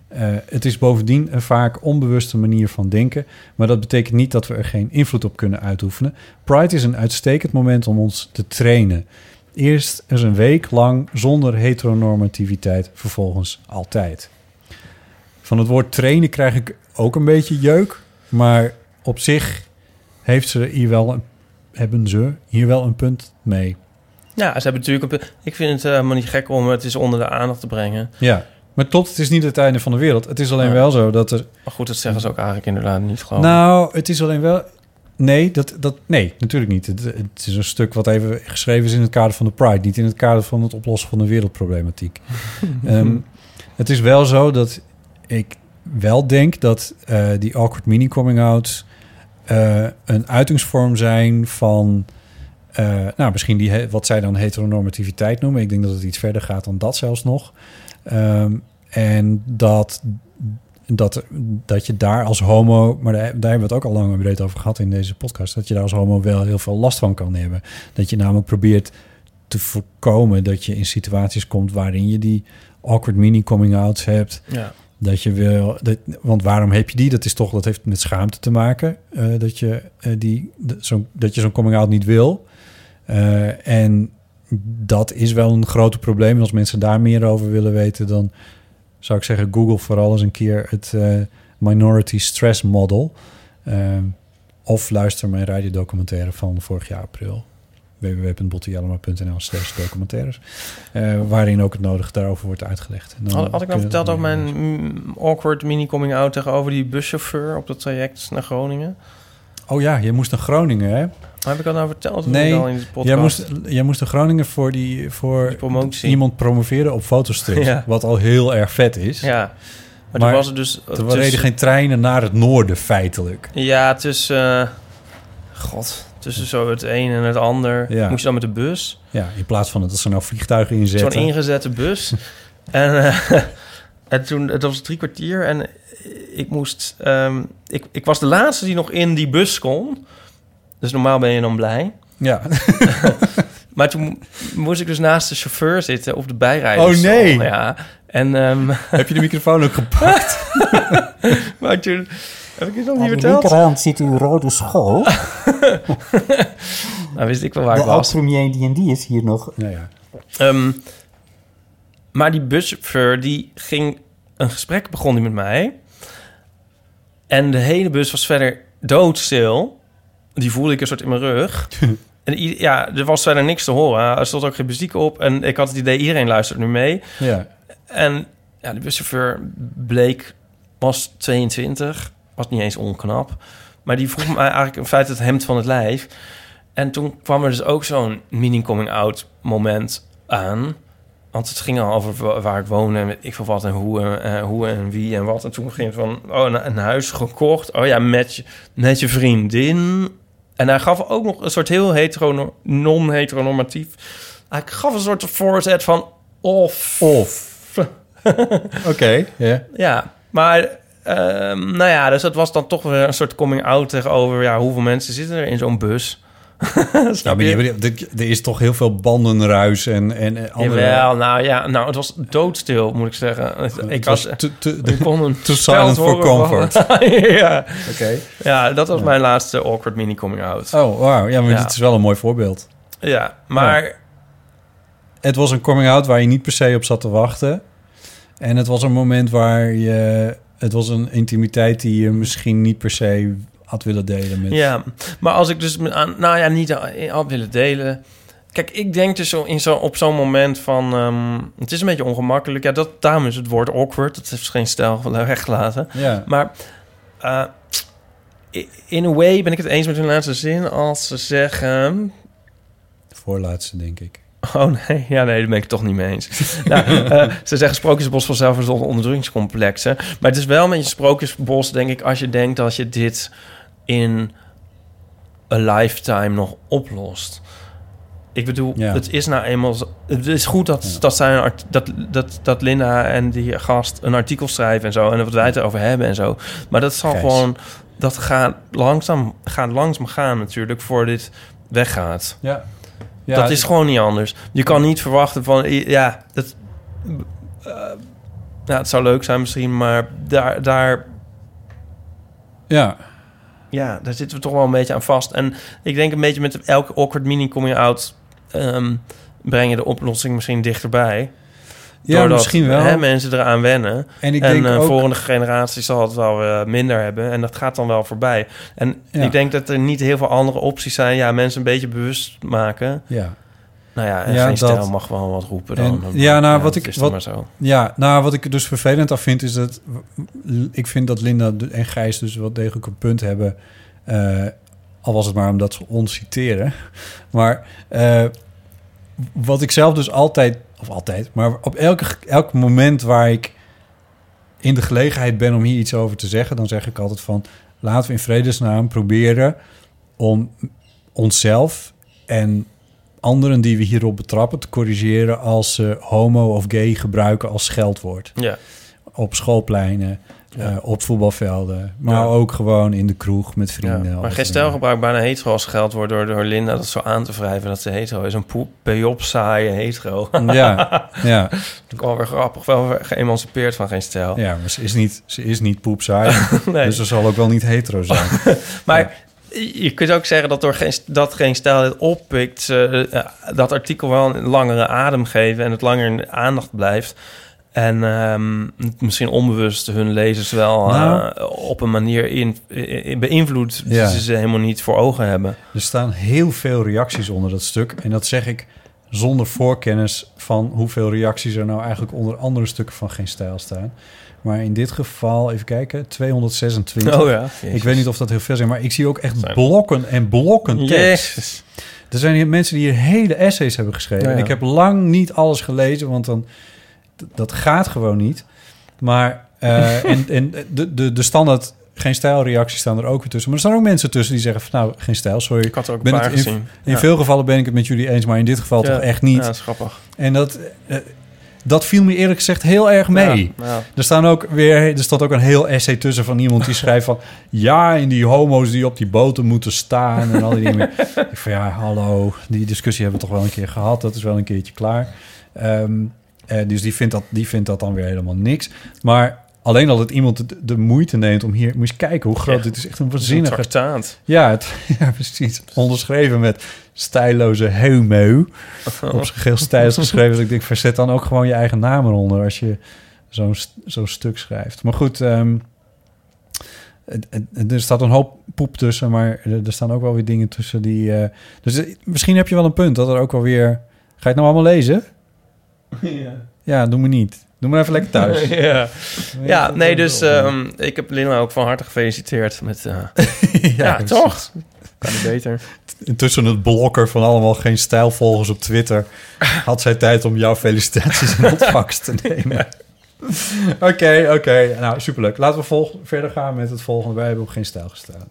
Eh, het is bovendien een vaak onbewuste manier van denken, maar dat betekent niet dat we er geen invloed op kunnen uitoefenen. Pride is een uitstekend moment om ons te trainen. Eerst eens een week lang zonder heteronormativiteit, vervolgens altijd. Van het woord trainen krijg ik ook een beetje jeuk, maar op zich heeft ze hier wel een, hebben ze hier wel een punt mee. Ja, ze hebben natuurlijk... Een, ik vind het eh, helemaal niet gek om het eens onder de aandacht te brengen. Ja, maar klopt, het is niet het einde van de wereld. Het is alleen Ja. wel zo dat er Maar goed, dat zeggen ze ook eigenlijk inderdaad niet gewoon. Nou, het is alleen wel. Nee, dat, dat, nee, natuurlijk niet. Het, het is een stuk wat even geschreven is in het kader van de Pride, niet in het kader van het oplossen van de wereldproblematiek. Ehm, het is wel zo dat ik wel denk dat eh, die awkward mini coming outs eh, een uitingsvorm zijn van, eh, nou, misschien die, wat zij dan heteronormativiteit noemen. Ik denk dat het iets verder gaat dan dat zelfs nog. Ehm, en dat dat, dat je daar als homo, maar daar, daar hebben we het ook al lang en breed over gehad in deze podcast, dat je daar als homo wel heel veel last van kan hebben. Dat je namelijk probeert te voorkomen dat je in situaties komt waarin je die awkward mini coming outs hebt. Ja. Dat je wil, dat, want waarom heb je die? Dat is toch, dat heeft met schaamte te maken. eh, dat je eh, die, zo, dat je zo'n coming out niet wil. Eh, en dat is wel een groot probleem. Als mensen daar meer over willen weten, dan zou ik zeggen, Google vooral eens een keer het eh, Minority Stress Model. Ehm, of luister mijn radiodocumentaire van vorig jaar april. www.bottejellema.nl slash documentaires. eh, waarin ook het nodige daarover wordt uitgelegd. Had, had ik nou verteld over mijn awkward mini-coming-out tegenover die buschauffeur op dat traject naar Groningen? Oh ja, je moest naar Groningen, hè? Heb ik dat nou verteld? Nee, al in de podcast? Jij moest, jij moest naar Groningen voor, die, voor Die promotie. iemand promoveren op fotostrips. Ja. Wat al heel erg vet is. Ja. Maar, Maar toen was het dus... Er reden geen treinen naar het noorden, feitelijk. Ja, tussen... eh, God, tussen zo het een en het ander. Ja. Moest je dan met de bus? Ja, in plaats van dat ze nou vliegtuigen inzetten. Zo'n ingezette bus. en, eh, en toen, het was drie kwartier en ik moest... ehm, ik, ik was de laatste die nog in die bus kon. Dus normaal ben je dan blij. Ja. Maar toen moest ik dus naast de chauffeur zitten op de bijrijder. Oh, nee. Ja. En, ehm, Heb je de microfoon ook gepakt? maar toen heb ik het nog niet Aan de verteld. linkerhand ziet u rode school. Nou wist ik wel waar de ik was. oud-premier die en die is hier nog. Ja, ja. Ehm, maar die buschauffeur die ging een gesprek begon hij met mij. En de hele bus was verder doodstil. Die voelde ik een soort in mijn rug. en ja, er was verder niks te horen. Er stond ook geen muziek op. En ik had het idee, iedereen luistert nu mee. Ja. En ja, de buschauffeur bleek, was 22. Was niet eens onknap. Maar die vroeg mij eigenlijk in feite het hemd van het lijf. En toen kwam er dus ook zo'n mini-coming-out moment aan. Want het ging al over wa- waar ik woonde en ik veel wat en hoe, en, eh, hoe en wie en wat. En toen ging het van, oh, een, een huis gekocht. Oh ja, met je, met je vriendin. En hij gaf ook nog een soort heel hetero, non-heteronormatief... Hij gaf een soort voorzet van of. Of. Oké, ja. Ja, maar ehm, nou ja, dus dat was dan toch weer een soort coming out tegenover ja, hoeveel mensen zitten er in zo'n bus. Snap je? er- is toch heel veel bandenruis en, en andere... Jawel, nou ja, nou het was doodstil moet ik zeggen. Ik Het was, was te, te, ik kon een silent for comfort. ja. Oké. ja, dat was mijn laatste awkward mini coming out. Oh, wauw. Ja, maar Ja. dit is wel een mooi voorbeeld. Ja, maar Het was een coming-out waar je niet per se op zat te wachten. En het was een moment waar je... Het was een intimiteit die je misschien niet per se had willen delen met... Ja, maar als ik dus... aan- Nou ja, niet had willen delen... Kijk, ik denk dus zo in zo, op zo'n moment van... ehm, het is een beetje ongemakkelijk. Ja, dat, daarom is het woord awkward. Dat heeft geen stijl weggelaten. Ja. Maar eh, in a way ben ik het eens met hun laatste zin... als ze zeggen... Voorlaatste, denk ik. Oh nee, ja, nee, daar ben ik het toch niet mee eens. nou, eh, ze zeggen Sprookjesbos vanzelf is onderdrukkingscomplexen. Maar het is wel met je Sprookjesbos, denk ik, als je denkt dat je dit in een lifetime nog oplost. Ik bedoel, Ja. het is nou eenmaal... Het is goed dat, dat, zij een art, dat, dat, dat Linda en die gast een artikel schrijven en zo... en wat wij het erover hebben en zo. Maar dat zal gewoon... Dat gaat langzaam, gaat langzaam gaan natuurlijk, voor dit weggaat. Ja. Ja, dat is gewoon niet anders. Je kan niet verwachten van... Ja, dat... eh, ja, het zou leuk zijn misschien, maar daar... daar Ja. Ja, daar zitten we toch wel een beetje aan vast. En ik denk een beetje met elke awkward mini coming out... ehm, breng je de oplossing misschien dichterbij. Ja, Doordat, misschien wel. Hè, mensen eraan wennen. En ik en denk eh, ook- volgende generatie zal het wel eh, minder hebben. En dat gaat dan wel voorbij. En Ja. ik denk dat er niet heel veel andere opties zijn. Ja, mensen een beetje bewust maken. Ja. Nou ja, en Ja, geen stijl mag wel wat roepen dan. En, ja, nou, wat ik, wat, maar zo. ja, nou, wat ik dus vervelend af vind, is dat ik vind dat Linda en Gijs dus wel degelijk een punt hebben. eh, al was het maar omdat ze ons citeren. Maar eh, wat ik zelf dus altijd, of altijd, maar op elke, elk moment waar ik in de gelegenheid ben om hier iets over te zeggen, dan zeg ik altijd van laten we in vredesnaam proberen om onszelf en anderen die we hierop betrappen te corrigeren als ze homo of gay gebruiken als scheldwoord. Ja. Op schoolpleinen, Ja. eh, op voetbalvelden, maar Ja. ook gewoon in de kroeg met vrienden. Ja, maar geen stijlgebruik bijna hetero als geld wordt door, door Linda dat zo aan te wrijven dat ze hetero is. Een poep, saaie hetero. Ja, ja. Ook wel weer grappig, wel weer geëmancipeerd van geen stijl. Ja, maar ze is niet, ze is niet poepsaai. Nee. Dus ze zal ook wel niet hetero zijn. Maar je kunt ook zeggen dat door geen, dat geen stijl dit oppikt, eh, dat artikel wel een langere adem geven en het langer in aandacht blijft. En ehm, misschien onbewust hun lezers wel Nou. eh, op een manier in, in- beïnvloedt Ja. die ze helemaal niet voor ogen hebben. Er staan heel veel reacties onder dat stuk. En dat zeg ik zonder voorkennis van hoeveel reacties er nou eigenlijk onder andere stukken van geen stijl staan. Maar in dit geval, even kijken, 226. Oh ja, Ik weet niet of dat heel veel zijn, maar ik zie ook echt blokken en blokken tekst. Jezus. Er zijn hier mensen die hier hele essays hebben geschreven. Ja, ja. En ik heb lang niet alles gelezen, want dan, dat gaat gewoon niet. Maar eh, en, en de, de, de standaard geen stijlreacties staan er ook weer tussen. Maar er staan ook mensen tussen die zeggen van nou, geen stijl, sorry. Ik had ook Ben het in, gezien. in Ja. veel gevallen ben ik het met jullie eens, maar in dit geval Ja. toch echt niet. Ja, dat is grappig. En dat, eh, dat viel me eerlijk gezegd heel erg mee. Ja, ja. Er, staan ook weer, er staat ook een heel essay tussen van iemand die schrijft van... ja, in die homo's die op die boten moeten staan en al die dingen. ik van ja, hallo, die discussie hebben we toch wel een keer gehad. Dat is wel een keertje klaar. Ehm, eh, dus die vindt, dat, die vindt dat dan weer helemaal niks. Maar alleen al dat iemand de, de moeite neemt om hier... Moet je kijken hoe groot Ja. dit is. Echt een een waanzinnige... traktaat. Ja, het, ja, precies. Onderschreven met stijloze homo. Op zijn geel stijls geschreven. Dus ik denk, verzet dan ook gewoon je eigen naam eronder. Als je zo'n zo'n stuk schrijft. Maar goed, ehm, het- het- er staat een hoop poep tussen, maar er, er staan ook wel weer dingen tussen die... eh, dus eh, misschien heb je wel een punt dat er ook wel weer... Ga je het nou allemaal lezen? Ja. Ja, doe me niet. Doe maar even lekker thuis. ja. ja, nee, dus ehm, ik heb Linda ook van harte gefeliciteerd met... eh, ja, toch? Kan niet beter. Intussen het blokker van allemaal geen stijlvolgers op Twitter... had zij tijd om jouw felicitaties in ontvangst te nemen. Oké, oké. Nou, superleuk. Laten we volg- verder gaan met het volgende. Wij hebben op geen stijl gestaan.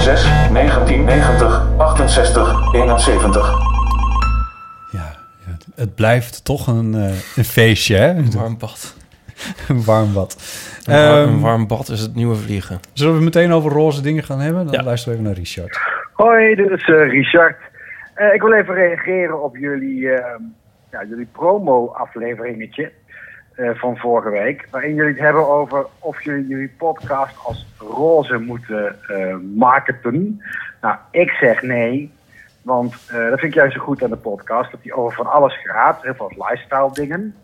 06 1990 68 71. Het- blijft toch een, eh, een feestje, hè? Een warm bad. een warm bad. Een, war- Ehm, een warm bad is het nieuwe vliegen. Zullen we meteen over roze dingen gaan hebben? Dan Ja. luisteren we even naar Richard. Hoi, dit is eh, Richard. Eh, ik wil even reageren op jullie, eh, ja, jullie promo-afleveringetje eh, van vorige week. Waarin jullie het hebben over of jullie jullie podcast als roze moeten eh, marketen. Nou, ik zeg nee. Want eh, dat vind ik juist zo goed aan de podcast. Dat die over van alles gaat. Heel veel lifestyle dingen.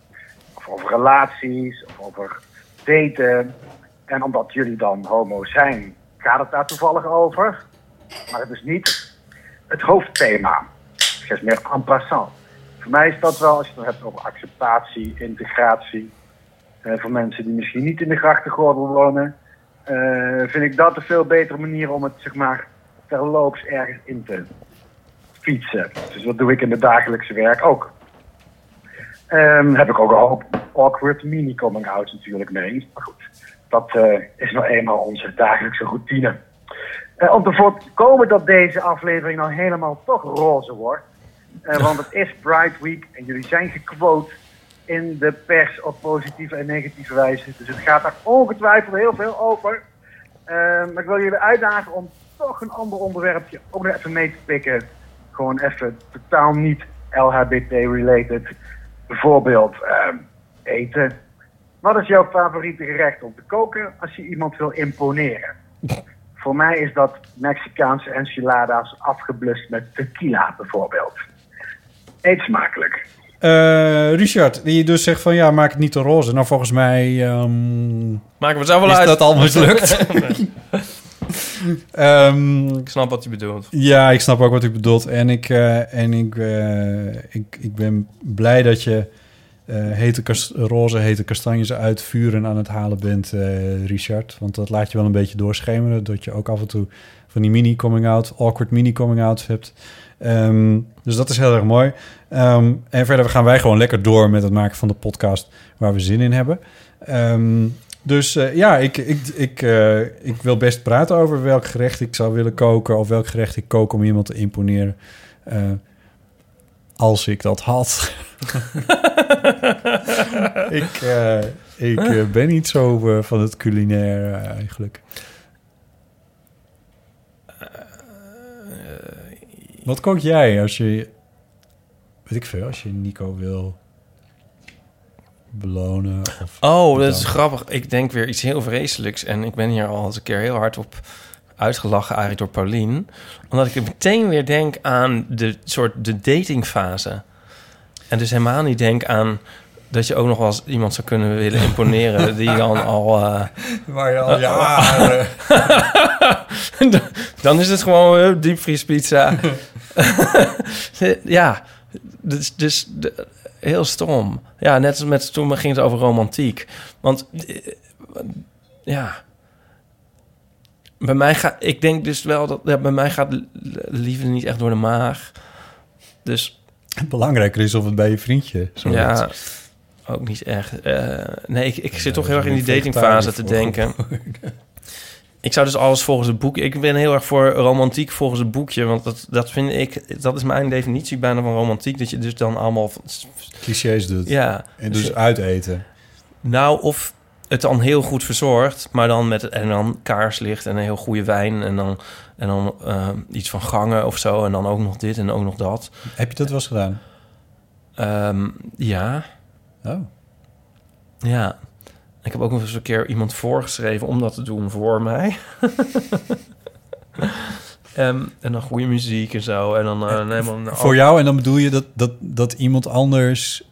Of over relaties. Of over daten. En omdat jullie dan homo zijn, gaat het daar toevallig over. Maar het is niet het hoofdthema. Het is meer en passant. Voor mij is dat wel, als je het hebt over acceptatie, integratie. eh, voor mensen die misschien niet in de grachtengordel wonen. eh, vind ik dat een veel betere manier om het, zeg maar, terloops ergens in te fietsen. Dus dat doe ik in het dagelijkse werk ook. Ehm, heb ik ook een hoop awkward mini-coming-outs natuurlijk mee. Maar goed, dat eh, is nou eenmaal onze dagelijkse routine. Eh, om te voorkomen dat deze aflevering nou helemaal toch roze wordt. eh, want het is Pride Week en jullie zijn gequote in de pers op positieve en negatieve wijze. Dus het gaat daar ongetwijfeld heel veel over. Eh, maar ik wil jullie uitdagen om toch een ander onderwerpje ook nog even mee te pikken. Gewoon even totaal niet LHBT-related. Bijvoorbeeld eh, eten. Wat is jouw favoriete gerecht om te koken als je iemand wil imponeren? Voor mij is dat Mexicaanse enchiladas afgeblust met tequila bijvoorbeeld. Eet smakelijk. Eh, Richard, die dus zegt van ja, maak het niet te roze. Nou, volgens mij ehm, Maken we zelf wel is uit. dat al mislukt. Ehm, Ik snap wat je bedoelt. ja, ik snap ook wat u bedoelt. En ik, eh, en ik, eh, ik, ik ben blij dat je eh, hete roze, hete kastanjes uit vuren aan het halen bent, Richard. Want dat laat je wel een beetje doorschemeren. Dat je ook af en toe van die mini-coming-out, awkward mini-coming-outs hebt. Ehm, dus dat is heel erg mooi. Ehm, en verder gaan wij gewoon lekker door met het maken van de podcast waar we zin in hebben. Ehm, dus eh, ja, ik, ik, ik, eh, ik wil best praten over welk gerecht ik zou willen koken... of welk gerecht ik kook om iemand te imponeren. Eh, als ik dat had. ik ik ben niet zo van het culinair eigenlijk. Wat kook jij als je... Weet ik veel, als je Nico wil belonen of... Oh, dat is grappig. Ik denk weer iets heel vreselijks. En ik ben hier al eens een keer heel hard op uitgelachen eigenlijk door Paulien. Omdat ik meteen weer denk aan de soort de datingfase. En dus helemaal niet denk aan dat je ook nog wel eens iemand zou kunnen willen imponeren... die dan al... eh, Waar je al jaren... dan is het gewoon uh, diepvriespizza. ja, dus, dus de- heel stom. Ja, net als met toen ging het over romantiek. Want eh, ja, bij mij gaat, ik denk dus wel dat ja, bij mij gaat liefde niet echt door de maag. Dus Belangrijker is of het bij je vriendje zo ja, ook niet echt. Eh, nee, ik, ik zit Ja, toch heel erg in die datingfase te denken. Ik zou dus alles volgens het boekje. Ik ben heel erg voor romantiek volgens het boekje. Want dat, dat vind ik. Dat is mijn definitie bijna van romantiek. Dat je dus dan allemaal. Clichés doet. Ja. En dus uiteten. Nou, of het dan heel goed verzorgd. Maar dan met. En dan kaarslicht en een heel goede wijn. En dan. En dan eh, iets van gangen of zo. En dan ook nog dit en ook nog dat. Heb je dat wel eens gedaan? Ehm, ja. Oh. Ja. Ik heb ook nog eens een keer iemand voorgeschreven om dat te doen voor mij. Ehm, en dan goede muziek en zo. En dan eh, helemaal... Voor jou, en dan bedoel je dat, dat, dat iemand anders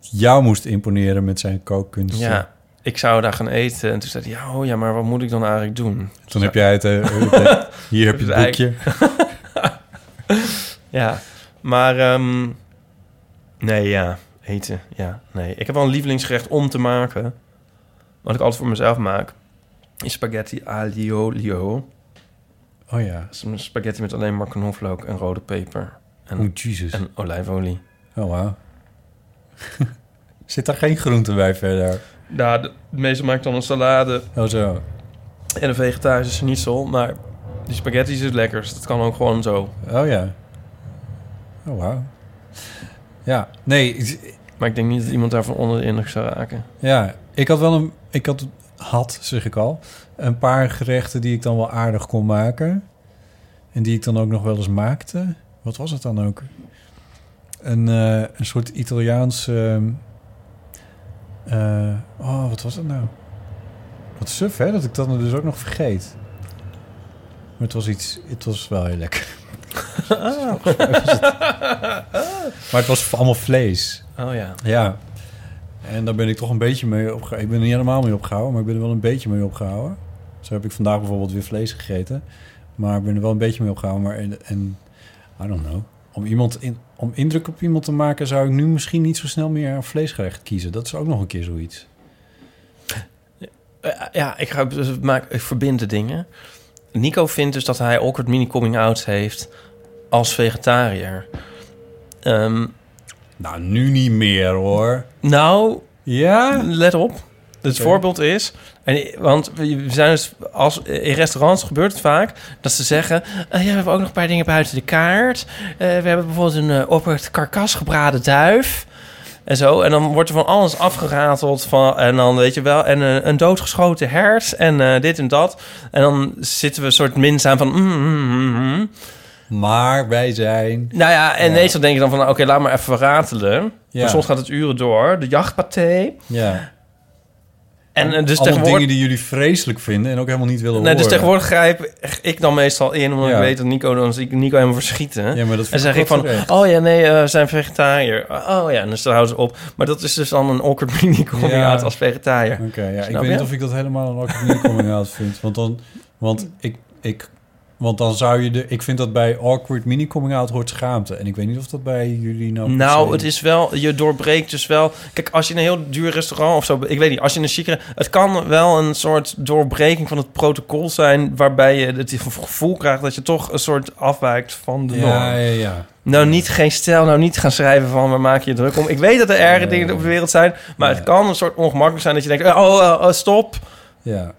jou moest imponeren met zijn kookkunsten. Ja, ik zou daar gaan eten. En toen zei hij, ja, oh ja, maar wat moet ik dan eigenlijk doen? Toen heb jij het... eh, eh, hier heb je het boekje. ja, maar... ehm, nee, ja, eten, ja, nee. Ik heb wel een lievelingsgerecht om te maken. Wat ik altijd voor mezelf maak. Is spaghetti aglio olio. Oh ja. Dat is een spaghetti met alleen maar knoflook en rode peper. En, Oh, Jesus. En olijfolie. Oh, wauw. Zit daar geen groente bij verder? Ja, de, meestal maak ik dan een salade Oh, zo. en een vegetarische schnitzel. Maar die spaghetti is het lekkerst. Dat kan ook gewoon zo. Oh ja. Oh, wauw. Ja, nee, Maar ik denk niet dat iemand daarvan onder de indruk zou raken. ja, ik had wel een... Ik had, had, zeg ik al, een paar gerechten die ik dan wel aardig kon maken. En die ik dan ook nog wel eens maakte. Wat was het dan ook? Een, eh, een soort Italiaans... ehm, eh, oh, wat was het nou? Wat suf, hè? Dat ik dat dus ook nog vergeet. Maar het was iets... Het was wel heel lekker. Maar het was allemaal vlees. Oh ja. Ja. En daar ben ik toch een beetje mee opgehouden. Ik ben er niet helemaal mee opgehouden, maar ik ben er wel een beetje mee opgehouden. Zo heb ik vandaag bijvoorbeeld weer vlees gegeten. Maar ik ben er wel een beetje mee opgehouden. Maar en, en I don't know. Om, iemand in, om indruk op iemand te maken zou ik nu misschien niet zo snel meer een vleesgerecht kiezen. Dat is ook nog een keer zoiets. Eh, ja, ik, ga, dus maak, ik verbind de dingen. Nico vindt dus dat hij awkward mini coming out heeft als vegetariër. Ehm, Nou, nu niet meer hoor. nou, Ja? let op. Het voorbeeld is... En, want we zijn dus als, in restaurants gebeurt het vaak dat ze zeggen... eh, ja, we hebben ook nog een paar dingen buiten de kaart. Eh, we hebben bijvoorbeeld een eh, op het karkas gebraden duif. En zo. En dan wordt er van alles afgerateld. Van, en dan weet je wel. En eh, een doodgeschoten hert. En dit en dat. En dan zitten we een soort minzaam van. mm, mm, mm, mm. Maar wij zijn... Nou ja, en Ja. meestal denk je dan van... Oké, laat maar even ratelen. Ja. Maar soms gaat het uren door. De jachtpaté. Ja. En eh, dus Allemaal tegenwoordig... dingen die jullie vreselijk vinden en ook helemaal niet willen Nee, horen. dus tegenwoordig grijp ik dan meestal in, omdat Ja. ik weet dat Nico dan ik Nico helemaal verschieten. Ja, maar dat en zeg ik van, terecht. oh ja, nee, we zijn vegetariër. Oh ja, en dus dan houden ze op. Maar dat is dus dan een awkward mini coming Ja. out als vegetariër. Oké, ja. Ik weet je? niet of ik dat helemaal een awkward coming out vind. Want dan, want ik, ik, want dan zou je de, ik vind dat bij awkward mini coming out hoort schaamte. En ik weet niet of dat bij jullie nou. Nou, het is wel, je doorbreekt dus wel. Kijk, als je in een heel duur restaurant of zo, ik weet niet, als je in een chicere, het kan wel een soort doorbreking van het protocol zijn, waarbij je het gevoel krijgt dat je toch een soort afwijkt van de norm. Ja, ja, ja. Nou, niet geen stijl, nou niet gaan schrijven van waar maak je druk om. Ik weet dat er erge dingen op de wereld zijn, maar het kan een soort ongemakkelijk zijn dat je denkt, oh, oh, oh, stop, Ja.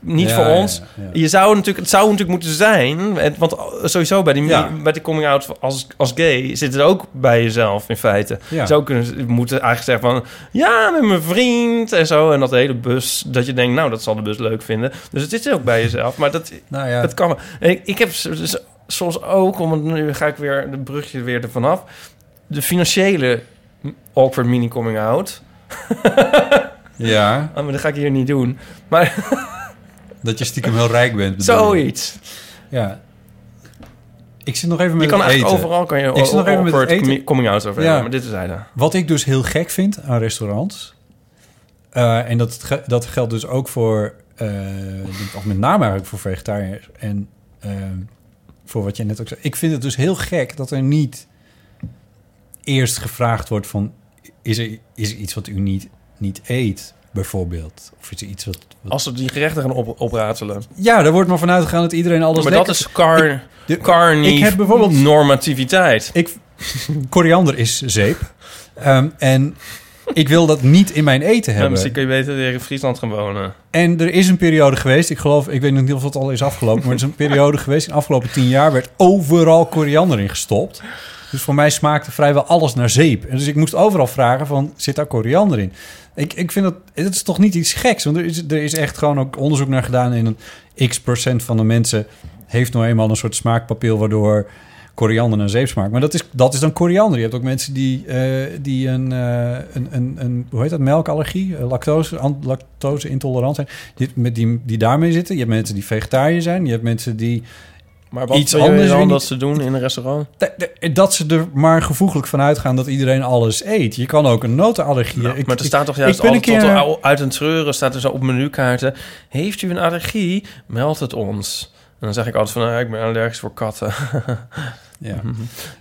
Niet Ja, voor ja, ons. ja. Je zou natuurlijk, het zou natuurlijk moeten zijn, want sowieso bij die, Ja. bij die coming out als, als gay zit het ook bij jezelf in feite. Ja. Zo kunnen ze moeten eigenlijk zeggen van, ja, met mijn vriend en zo. En dat de hele bus, dat je denkt, nou, dat zal de bus leuk vinden. Dus het is ook bij jezelf, maar dat, Nou ja. dat kan Ik, ik heb dus soms ook, want nu ga ik weer de brugje weer ervan af. De financiële awkward mini coming out. ja. Ah, maar dat ga ik hier niet doen. Maar Dat je stiekem heel rijk bent. zoiets. Ja. Ik zit nog even met Je kan eten. overal kan je Ik zit nog even met eten. comi- coming out over Ja. Maar dit is hij. Wat ik dus heel gek vind aan restaurants... eh, en dat, dat geldt dus ook voor... eh, of met name eigenlijk voor vegetariërs... en eh, voor wat je net ook zei. Ik vind het dus heel gek dat er niet eerst gevraagd wordt van... is er, is er iets wat u niet, niet eet, bijvoorbeeld? Of iets wat... wat- Als ze die gerechten gaan op, opratelen. Ja, daar wordt maar vanuit gegaan dat iedereen alles maar lekker... dat is car, de- carni ik heb bijvoorbeeld- normativiteit. Ik, koriander is zeep. Ehm, en ik wil dat niet in mijn eten Ja, hebben. misschien kun je beter weer in Friesland gaan wonen. En er is een periode geweest, ik geloof, ik weet niet of het al is afgelopen, maar er is een periode geweest, in de afgelopen tien jaar werd overal koriander in gestopt. Dus voor mij smaakte vrijwel alles naar zeep. En dus ik moest overal vragen van, zit daar koriander in? Ik, ik vind dat, het is toch niet iets geks, want er is, er is echt gewoon ook onderzoek naar gedaan en een x procent van de mensen heeft nou eenmaal een soort smaakpapil waardoor koriander naar zeep smaakt. Maar dat is, dat is dan koriander. Je hebt ook mensen die, eh, die een, eh, een, een, een, hoe heet dat, melkallergie, eh, lactose, lactose intolerant zijn, die, met die, die daarmee zitten. Je hebt mensen die vegetariër zijn. Je hebt mensen die Maar wat iets anders dan dat ze doen in een restaurant? Dat- ze er maar gevoeglijk van uitgaan dat iedereen alles eet. Je kan ook een notenallergie. Nou, ik, maar er ik- staat toch ik juist altijd keer... tot uit een treuren staat er zo op menukaarten. Heeft u een allergie? Meld het ons. En dan zeg ik altijd van, nou, ik ben allergisch voor katten. Ja.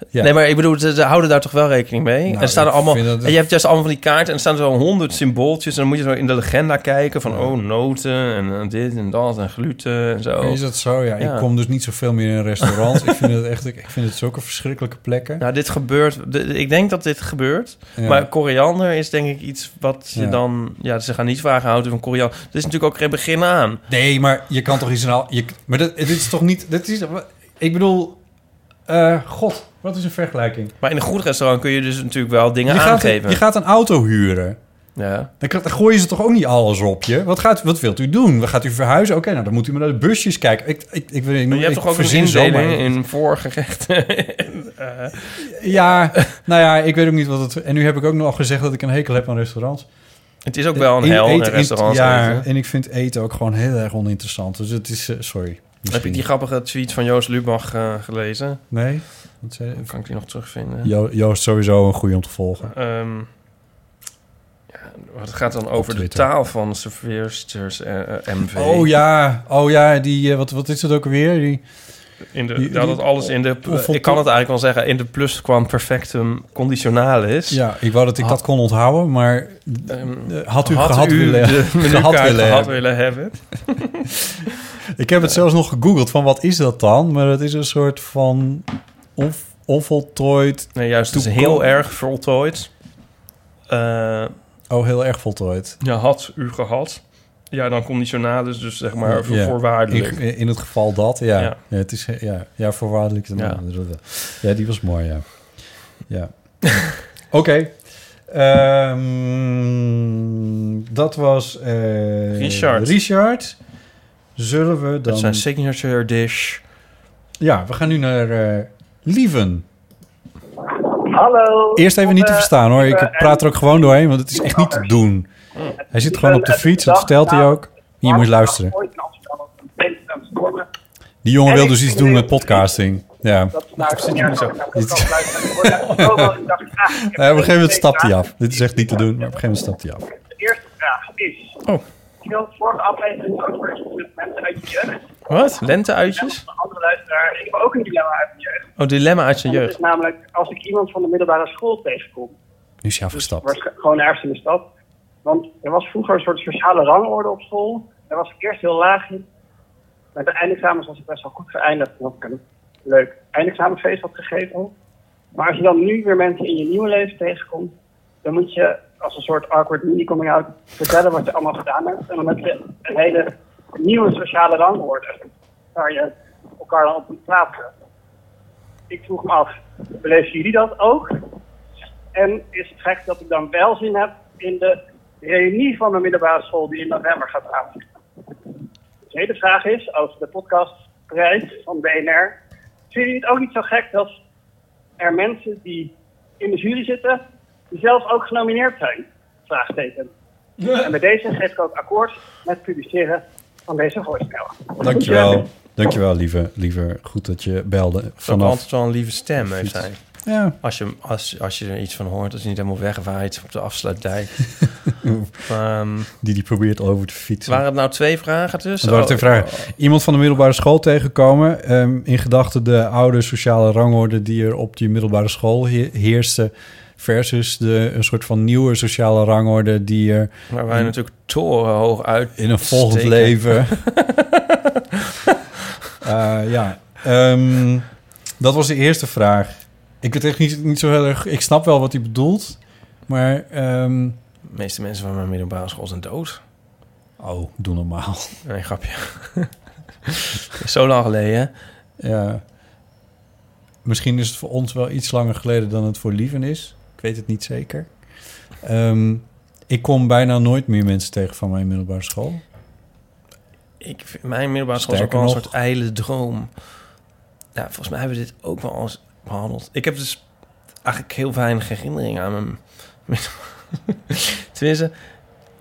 Ja. Nee, maar ik bedoel, ze, ze houden daar toch wel rekening mee? Nou, en er staan er allemaal, dat- en je hebt juist allemaal van die kaarten en er staan zo honderd symbooltjes. En dan moet je zo in de legenda kijken van, oh, noten en, eh, dit en dat en gluten en zo. Is dat zo? Ja, Ja. ik kom dus niet zoveel meer in restaurants. ik vind het echt, ik vind het zulke verschrikkelijke plekken. Nou, dit gebeurt. de- ik denk dat dit gebeurt. Maar koriander is denk ik iets wat je dan... Ja, ze gaan niet vragen, houdt u van koriander? Er is natuurlijk ook geen begin aan. Nee, maar je kan toch iets aan... Je, maar dat, dit is toch niet... Dit is, ik bedoel... eh, God, wat is een vergelijking? Maar in een goed restaurant kun je dus natuurlijk wel dingen Je gaat, aangeven. je gaat een auto huren. Ja. Dan, dan gooien ze toch ook niet alles op je? Wat, gaat, wat wilt u doen? Wat gaat u verhuizen? Oké, nou dan moet u maar naar de busjes kijken. Ik, ik, ik, weet niet, Maar je hebt toch ook een indeling in voorgerechten? Eh, Ja, nou ja, ik weet ook niet wat het... En nu heb ik ook nog gezegd dat ik een hekel heb aan restaurants. het is ook wel een hel in eten- restaurants Ja, eten. en ik vind eten ook gewoon heel erg oninteressant. Dus het is... eh, sorry. Heb je die grappige tweet van Joost Lubach eh, gelezen? Nee? Wat zei Kan ik die nog terugvinden? Jo- Joost sowieso een goeie om te volgen. Ehm, ja, het gaat dan over de taal van serveersters eh, eh, MV. Oh ja, oh ja, die... wat, wat is het ook weer? Die, In de, Die- ja, dat die- alles in de... Of- ik kan het eigenlijk wel zeggen, in de plusquamperfectum conditionalis. ja, ik wou dat ik dat kon onthouden, maar... Ehm, eh, had u gehad u willen, de gehad willen gehad hebben. willen hebben? Ik heb het zelfs nog gegoogeld van wat is dat dan? Maar het is een soort van onv- onvoltooid... Nee, juist, het is heel erg voltooid. Eh, Oh, heel erg voltooid. ja, had u gehad. Ja, dan conditionalis, dus zeg maar voor, Ja. voorwaardelijk. In, in het geval dat, ja. Ja. ja. het is, ja, ja voorwaardelijk. Ja. Ja. ja, die was mooi, ja. Ja. Oké. Ehm, dat was... eh, Richard. Richard. Zullen we dan... Dat zijn signature dish. Ja, we gaan nu naar eh, Lieven. Hallo. Eerst even niet te Eh, verstaan hoor. Ik praat er ook gewoon doorheen, want het is echt niet te doen. Hij zit gewoon op de fiets, dat vertelt hij ook. Je moet luisteren. Die jongen wil dus iets doen met podcasting. Ja. Dat is nou zo'n jaar zo. Op een gegeven moment stapt hij af. Dit is echt niet te doen, maar op een gegeven moment stapt hij af. De eerste vraag is... Oh. Ik had vorige aflevering over met mensen uit je jeugd. Wat? Lenteuitjes? Een andere luisteraar. Ik heb ook een dilemma uit mijn jeugd. Oh, dilemma uit zijn En dat jeugd. is namelijk, als ik iemand van de middelbare school tegenkom, Nu is hij afgestapt. waarsch- gewoon ergens in de stad. Want er was vroeger een soort sociale rangorde op school. Daar was ik eerst heel laag. Met de eindexamens was ik best wel goed geëindigd. En ik een leuk eindexamenfeest had gegeven. Maar als je dan nu weer mensen in je nieuwe leven tegenkomt, dan moet je als een soort awkward mini-coming out vertellen wat je allemaal gedaan hebt. En dan heb je een hele nieuwe sociale rangorde waar je elkaar dan op moet plaatsen. Ik vroeg me af, beleven jullie dat ook? En is het gek dat ik dan wel zin heb in de reunie van mijn middelbare school die in november gaat plaatsvinden? De tweede vraag is over de podcastprijs van BNR. Vinden jullie het ook niet zo gek dat er mensen die in de jury zitten, die zelf ook genomineerd zijn? Vraagteken. En bij deze geef ik ook akkoord met het publiceren van deze voicemail. Dankjewel. Dankjewel, lieve, lieve. Goed dat je belde. Vanaf... Altijd wel een lieve stem heeft hij. Ja. Als je, als, als je er iets van hoort, als je niet helemaal wegwaait op de afsluitdijk. Ehm, Die die probeert over te fietsen. waren het nou twee vragen dus? Dat waren twee vragen. Iemand van de middelbare school tegenkomen. ehm, in gedachten de oude sociale rangorde die er op die middelbare school he- heerste. Versus de, een soort van nieuwe sociale rangorde die er Waar wij natuurlijk torenhoog uit in een volgend steken. leven. Eh, ja, Ehm, dat was de eerste vraag. Ik weet echt niet, niet zo heel erg. Ik snap wel wat hij bedoelt, maar. De meeste mensen van mijn middelbare school zijn dood. oh, doe normaal. Nee, grapje. Zo lang geleden. Ja. Misschien is het voor ons wel iets langer geleden dan het voor Lieven is. Ik weet het niet zeker. Ehm, ik kom bijna nooit meer mensen tegen van mijn middelbare school. Ik, vind- mijn middelbare school is ook wel een nog. soort ijle droom. Ja, volgens mij hebben we dit ook wel eens behandeld. Ik heb dus eigenlijk heel weinig herinneringen aan mijn... Tenminste,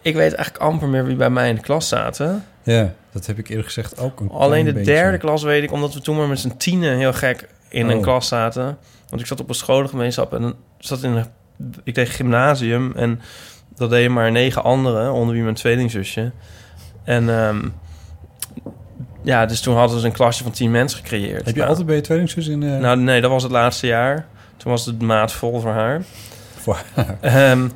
ik weet eigenlijk amper meer wie bij mij in de klas zaten. Ja, dat heb ik eerlijk gezegd ook een Alleen de beetje. derde klas weet ik, omdat we toen maar met z'n tienen heel gek in een Oh. klas zaten. Want ik zat op een scholengemeenschap en zat in een, ik deed gymnasium en dat deden maar negen anderen, onder wie mijn tweelingzusje. En ehm, ja, dus toen hadden ze een klasje van tien mensen gecreëerd. Heb je Nou, altijd bij je tweelingzus in... eh, Nou, nee, dat was het laatste jaar. Toen was het maat vol voor haar. Voor Ehm,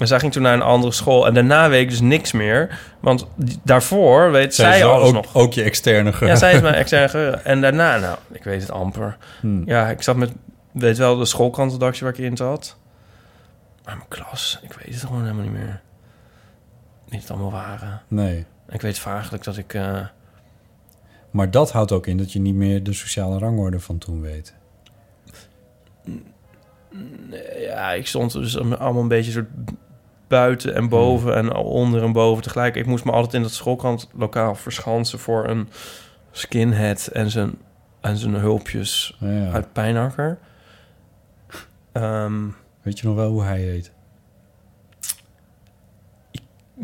en zij ging toen naar een andere school. En daarna weet ik dus niks meer. Want daarvoor weet Zij alles ook, nog. ook je externe ge- Ja, zij is mijn externe geheugen. En daarna, nou, ik weet het amper. Hmm. Ja, ik zat met, weet wel, de schoolkrantendakje waar ik in zat. Maar mijn klas, ik weet het gewoon helemaal niet meer. Niet het allemaal waren. Nee. Ik weet vaaglijk dat ik... eh, Maar dat houdt ook in dat je niet meer de sociale rangorde van toen weet. ja, ik stond dus allemaal een beetje soort buiten en boven en onder en boven tegelijk. Ik moest me altijd in dat schoolkrantlokaal verschansen voor een skinhead en zijn, en zijn hulpjes Ja. uit Pijnakker. Ehm, Weet je nog wel hoe hij heet?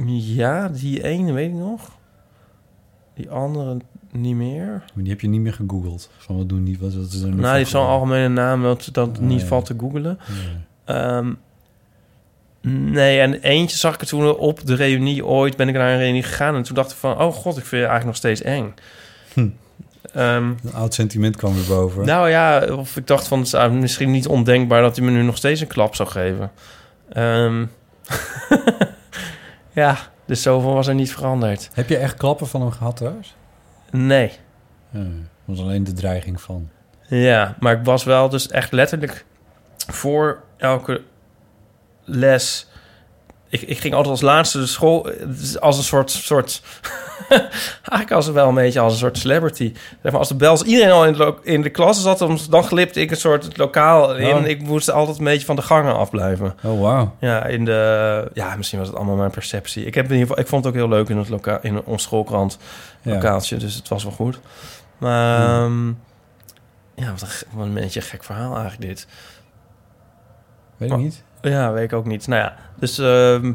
ja, die ene weet ik nog. Die andere niet meer. Maar die heb je niet meer gegoogeld. Van wat doen die? Wat, wat is er Nou, die heeft zo'n algemene naam dat dat Oh, niet ja. valt te googelen. Ehm, nee, en eentje zag ik er toen op de reunie ooit. Ben ik naar een reunie gegaan en toen dacht ik van... oh god, ik vind je eigenlijk nog steeds eng. Hm. Ehm, Een oud sentiment kwam weer boven. nou ja, of ik dacht van... het is misschien niet ondenkbaar dat hij me nu nog steeds een klap zou geven. Ehm, ja, dus zoveel was er niet veranderd. Heb je echt klappen van hem gehad trouwens? Nee. Ja, was alleen de dreiging van. Ja, maar ik was wel dus echt letterlijk voor elke les. Ik, ik ging altijd als laatste de school is als een soort soort. eigenlijk als wel een beetje als een soort celebrity. Zeg maar als de bel als iedereen al in de, in de klas zat, dan, glipte ik een soort het lokaal in. Oh. Ik moest altijd een beetje van de gangen afblijven. Oh, wauw. Ja, in de ja, misschien was het allemaal mijn perceptie. Ik heb in ieder geval, ik vond het ook heel leuk in het lokaal in ons schoolkrant Ja. lokaaltje, dus het was wel goed. Maar ehm, ja, wat een, wat een beetje een gek verhaal eigenlijk dit. Weet ik niet. Ja, weet ik ook niet. Nou ja, dus ehm,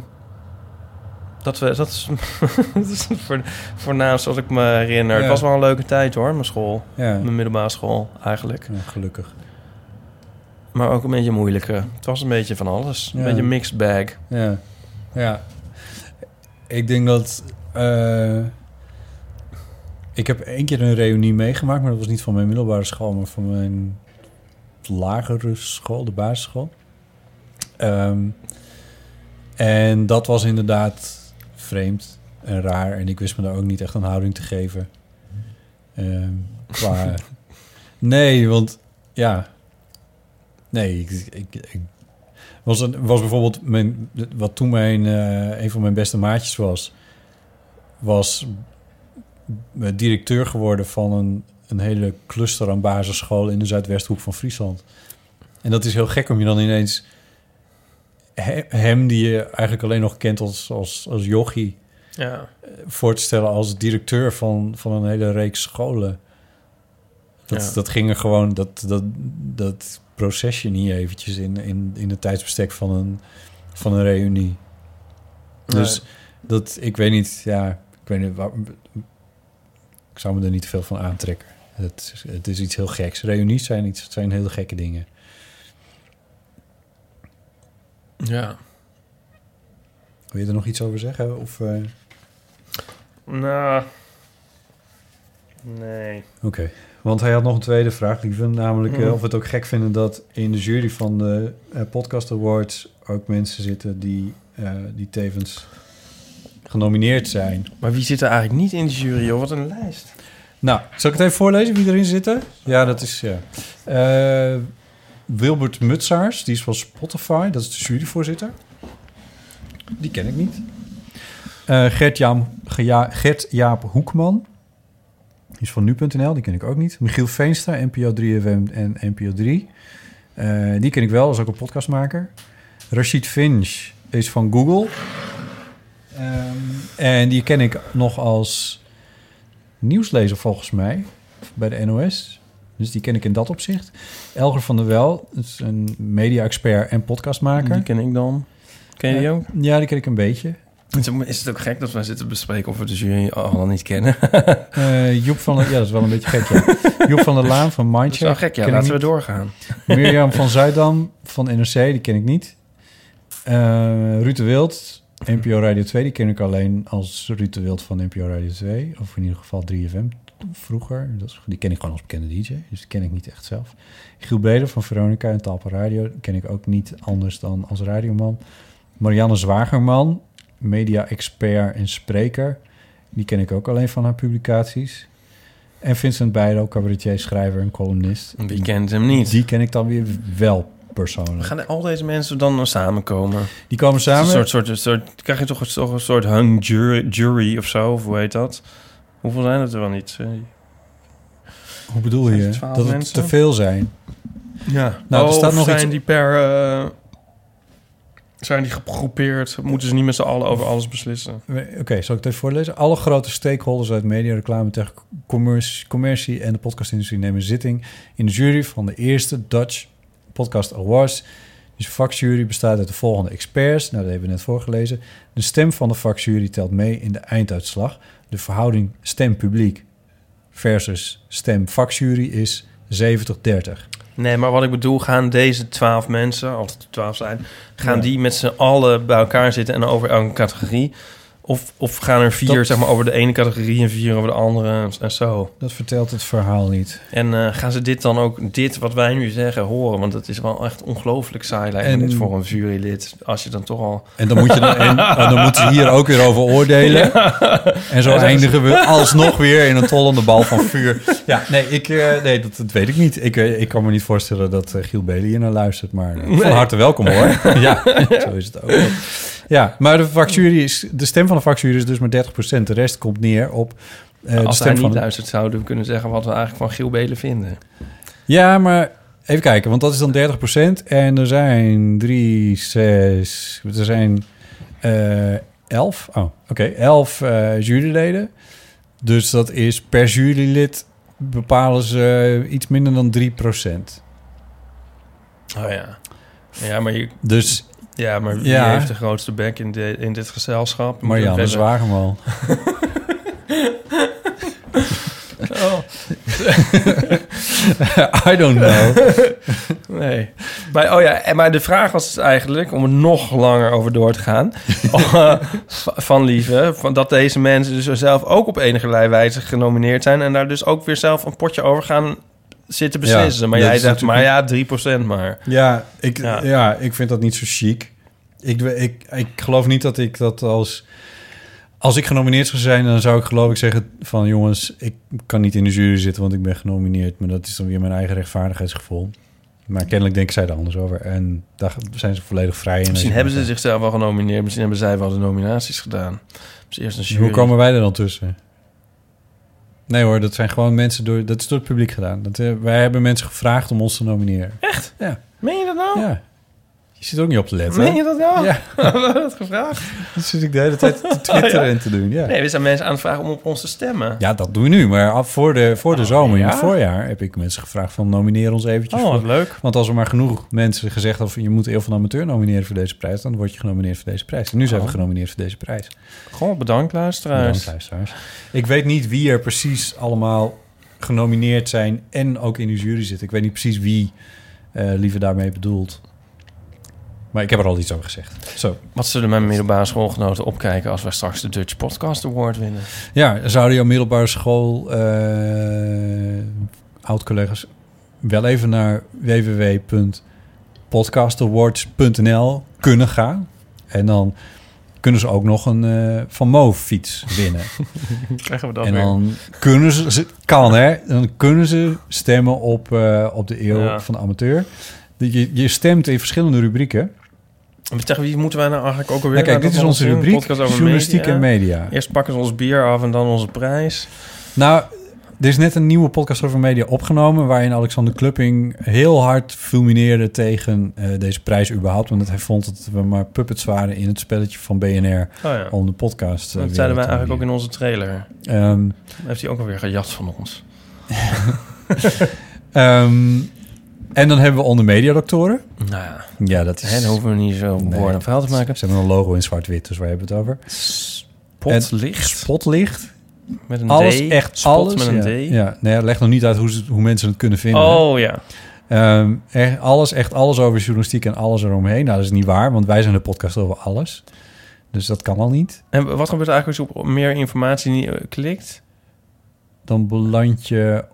dat, we, dat is, dat is voor, voornaamst wat ik me herinner. Ja. Het was wel een leuke tijd hoor, mijn school. Ja. Mijn middelbare school eigenlijk. Ja, gelukkig. Maar ook een beetje moeilijke. Het was een beetje van alles. Een beetje mixed bag. Ja. Ja. Ik denk dat... eh, ik heb één keer een reunie meegemaakt, maar dat was niet van mijn middelbare school, maar van mijn lagere school, de basisschool. Ehm, en dat was inderdaad vreemd en raar. En ik wist me daar ook niet echt een houding te geven. Ehm, qua... nee, want ja... Nee, ik, ik, ik was, een, was bijvoorbeeld mijn, wat toen mijn, eh, een van mijn beste maatjes was, was eh, directeur geworden van een, een hele cluster aan basisscholen in de Zuidwesthoek van Friesland. En dat is heel gek om je dan ineens hem, die je eigenlijk alleen nog kent als, als, als jochie, Ja. eh, voor te stellen als directeur van, van een hele reeks scholen. Dat, Ja. dat ging er gewoon, dat, dat, dat procesje niet eventjes in, in, in het tijdsbestek van een, van een reunie. Dus dat, ik weet niet, ja, ik weet niet, waar, ik zou me er niet veel van aantrekken. Het, is- het is iets heel geks. Reunies zijn, iets, zijn hele gekke dingen. Ja. Wil je er nog iets over zeggen? Of, eh, Nou. Nee. Oké, want hij had nog een tweede vraag, lieve. Namelijk eh, Mhm. of we het ook gek vinden dat in de jury van de eh, Podcast Awards ook mensen zitten die, eh, die tevens genomineerd zijn. Maar wie zit er eigenlijk niet in de jury, joh? Wat een lijst. Nou, zal ik het even voorlezen wie erin zitten? Ja, dat is... Ja. Eh, Wilbert Mutsaars, die is van Spotify. Dat is de juryvoorzitter. Die ken ik niet. Eh, Gert-Jaap Gert Hoekman. Die is van Nu.nl, die ken ik ook niet. Michiel Veenstra, NPO 3FM en NPO 3. Eh, die ken ik wel, is ook een podcastmaker. Rashid Finch is van Google. Ehm, en die ken ik nog als nieuwslezer volgens mij bij de NOS. Dus die ken ik in dat opzicht. Elger van der Wel is een media-expert en podcastmaker. Die ken ik dan. Ken je die Eh, ook? Ja, die ken ik een beetje. Is het- ook gek dat wij zitten bespreken of we de jury al niet kennen? Joep van der... Ja, dat is wel een beetje gek, ja. Joep van der Laan van Dat is Mindcheck. wel gek, ja. Laten we doorgaan. Mirjam van Zuidam van NRC, die ken ik niet. Eh Ruud de Wild, NPO Radio 2, die ken ik alleen als Ruud de Wild van NPO Radio 2. Of in ieder geval 3FM vroeger. Dat is, die ken ik gewoon als bekende DJ, dus die ken ik niet echt zelf. Giel Beder van Veronica en Talpa Radio, die ken ik ook niet anders dan als radioman. Marianne Zwagerman, media-expert en spreker. Die ken ik ook alleen van haar publicaties. En Vincent Bijlo, cabaretier, schrijver en columnist. Wie kent hem niet? Die ken ik dan weer wel persoonlijk. Gaan al deze mensen dan samenkomen? Die komen samen. Een soort, soort, soort, krijg je toch een, toch een soort hung jury, jury of zo? Of hoe heet dat? Hoeveel zijn het er wel niet? Hoe bedoel je? het 12 Dat het te veel zijn. Ja. Nou, er staat nog zijn iets- die per... eh, zijn die gegroepeerd? Moeten ze niet met z'n allen over alles beslissen? Oké, zal ik het even voorlezen? Alle grote stakeholders uit media, reclame, tech, commercie, commercie en de podcastindustrie nemen zitting in de jury van de eerste Dutch Podcast Awards. Dus de vakjury bestaat uit de volgende experts. Nou, dat hebben we net voorgelezen. De stem van de vakjury telt mee in de einduitslag. De verhouding stem-publiek versus stem-vakjury is 70-30. Nee, maar wat ik bedoel, gaan deze twaalf mensen, als het twaalf zijn, gaan Ja. die met z'n allen bij elkaar zitten en over elke categorie? Of, of gaan er vier, Dat- zeg maar, over de ene categorie en vier over de andere en, en zo? Dat vertelt het verhaal niet. En eh, gaan ze dit dan ook, dit wat wij nu zeggen, horen? Want het is wel echt ongelooflijk saai lijkt En- dit voor een jurylid. Als je dan toch al... En dan, moet je dan, en, dan moeten ze hier ook weer over oordelen. En zo is- eindigen we alsnog weer in een tollende bal van vuur. Ja, nee, ik, eh, nee dat, dat weet ik niet. Ik, eh, ik kan me niet voorstellen dat Giel Belen hier naar luistert. Maar eh, van Nee. harte welkom hoor. ja, zo is het ook. Ja, maar de vakjury is... De stem van de vakjury is dus maar 30%. De rest komt neer op... de als stem hij niet de- luistert, zouden we kunnen zeggen wat we eigenlijk van Giel Belen vinden. Ja, maar even kijken, want dat is dan 30%. En er zijn drie, zes... Er zijn eh elf. Oh, oké. elf eh, juryleden. Dus dat is per jurylid bepalen ze iets minder dan 3%. Oh ja. Ja, maar je... Dus Ja, maar wie Ja. heeft de grootste bek in, de, in dit gezelschap? Marianne Zwageman. Oh. I don't know. Nee. Maar, oh ja, maar de vraag was dus eigenlijk, om er nog langer over door te gaan... v- van Lieve, van dat deze mensen dus zelf ook op enige wijze genomineerd zijn... en daar dus ook weer zelf een potje over gaan zitten beslissen. Ja, maar jij zegt, maar ja, 3% maar. Ja, ik, Ja. ja. ik vind dat niet zo chic. Ik, ik, ik geloof niet dat ik dat als... Als ik genomineerd zou zijn, dan zou ik geloof ik zeggen van... jongens, ik kan niet in de jury zitten, want ik ben genomineerd. Maar dat is dan weer mijn eigen rechtvaardigheidsgevoel. Maar kennelijk denken zij er anders over. En daar zijn ze volledig vrij in. Misschien hebben ze zichzelf wel genomineerd. Misschien hebben zij wel de nominaties gedaan. Dus eerst een jury. Hoe komen wij er dan tussen? Nee hoor, dat zijn gewoon mensen door... Dat is door het publiek gedaan. Dat, eh, wij hebben mensen gevraagd om ons te nomineren. Echt? Ja. Meen je dat nou? Ja. Je zit ook niet op te letten. Meen je dat nou? Ja. We hebben dat gevraagd. Dat zit ik de hele tijd te twitteren en te doen. Ja. Nee, we zijn mensen aan het vragen om op ons te stemmen. Ja, dat doen we nu. Maar af voor de, voor de Oh, zomer, in het voorjaar, heb ik mensen gevraagd van nomineer ons eventjes. Oh, wat voor. leuk. Want als er maar genoeg mensen gezegd hebben je moet van de Amateur nomineren voor deze prijs, dan word je genomineerd voor deze prijs. En nu zijn we Oh. genomineerd voor deze prijs. Goh, bedankt luisteraars. Bedankt, luisteraars. Ik weet niet wie er precies allemaal genomineerd zijn en ook in de jury zit. Ik weet niet precies wie eh Lieve daarmee bedoelt. Maar ik heb er al iets over gezegd. Zo. Wat zullen mijn middelbare schoolgenoten opkijken als wij straks de Dutch Podcast Award winnen? Ja, zouden jouw middelbare school eh oud-collega's wel even naar www.podcastawards.nl kunnen gaan. En dan kunnen ze ook nog een eh Van Mo fiets winnen. Krijgen we dat en weer? dan kunnen ze, ze- kan hè, dan kunnen ze stemmen op, eh, op de eeuw Ja. van de amateur. Je, je stemt in verschillende rubrieken. Tegen wie moeten wij nou eigenlijk ook alweer? Nou, kijk, dit is onze rubriek, journalistiek en media. Eerst pakken ze ons bier af en dan onze prijs. Nou, er is net een nieuwe podcast over media opgenomen... waarin Alexander Klupping heel hard fulmineerde tegen eh, deze prijs überhaupt. Want hij vond dat we maar puppets waren in het spelletje van BNR... ja. om de podcast eh, Dat weer zeiden wij eigenlijk ook in onze trailer. Ehm, Heeft hij ook alweer gejat van ons. Ehm, En dan hebben we onder mediadoktoren. Nou ja, Ja, dat is... dan hoeven we niet zo Nee. woorden en verhaal te maken. Ze hebben een logo in zwart-wit, dus waar hebben we het over? Potlicht. Spotlicht. Met een Alles, D. echt Spot alles. met een ja. D. Ja, nee, leg nog niet uit hoe, ze- hoe mensen het kunnen vinden. Oh ja. Ehm, echt alles, echt alles over journalistiek en alles eromheen. Nou, dat is niet waar, want wij zijn de podcast over alles. Dus dat kan al niet. En wat gebeurt er eigenlijk als je op meer informatie niet, eh, klikt? Dan beland je...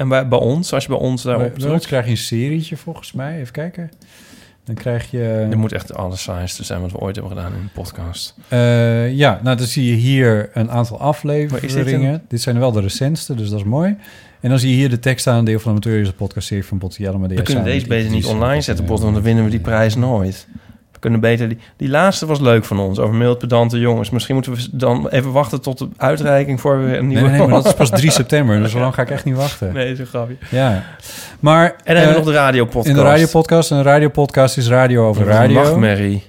En bij, bij ons, als je bij ons daarop bij ons krijg je een serietje, volgens mij. Even kijken. Dan krijg je... Er moet echt alles saaiste zijn wat we ooit hebben gedaan in een podcast. Eh, ja, nou dan zie je hier een aantal afleveringen. is dit, dit zijn wel de recentste, dus dat is mooi. En dan zie je hier de tekst aan, deel van de amateur podcast serie van Botti Jellema. We kunnen deze beter niet online zetten, opgenomen. Bot, want dan winnen we die prijs nooit. Kunnen beter... Die, die laatste was leuk van ons, over mild pedante jongens. Misschien moeten we dan even wachten tot de uitreiking voor we een nieuwe... nee, nee, maar dat is pas 3 september, dus zo lang ga ik echt niet wachten. Nee, zo'n grapje. Ja, maar... En dan hebben we eh, nog de radiopodcast. In de radiopodcast. En een radiopodcast is radio over Dat radio. nachtmerrie.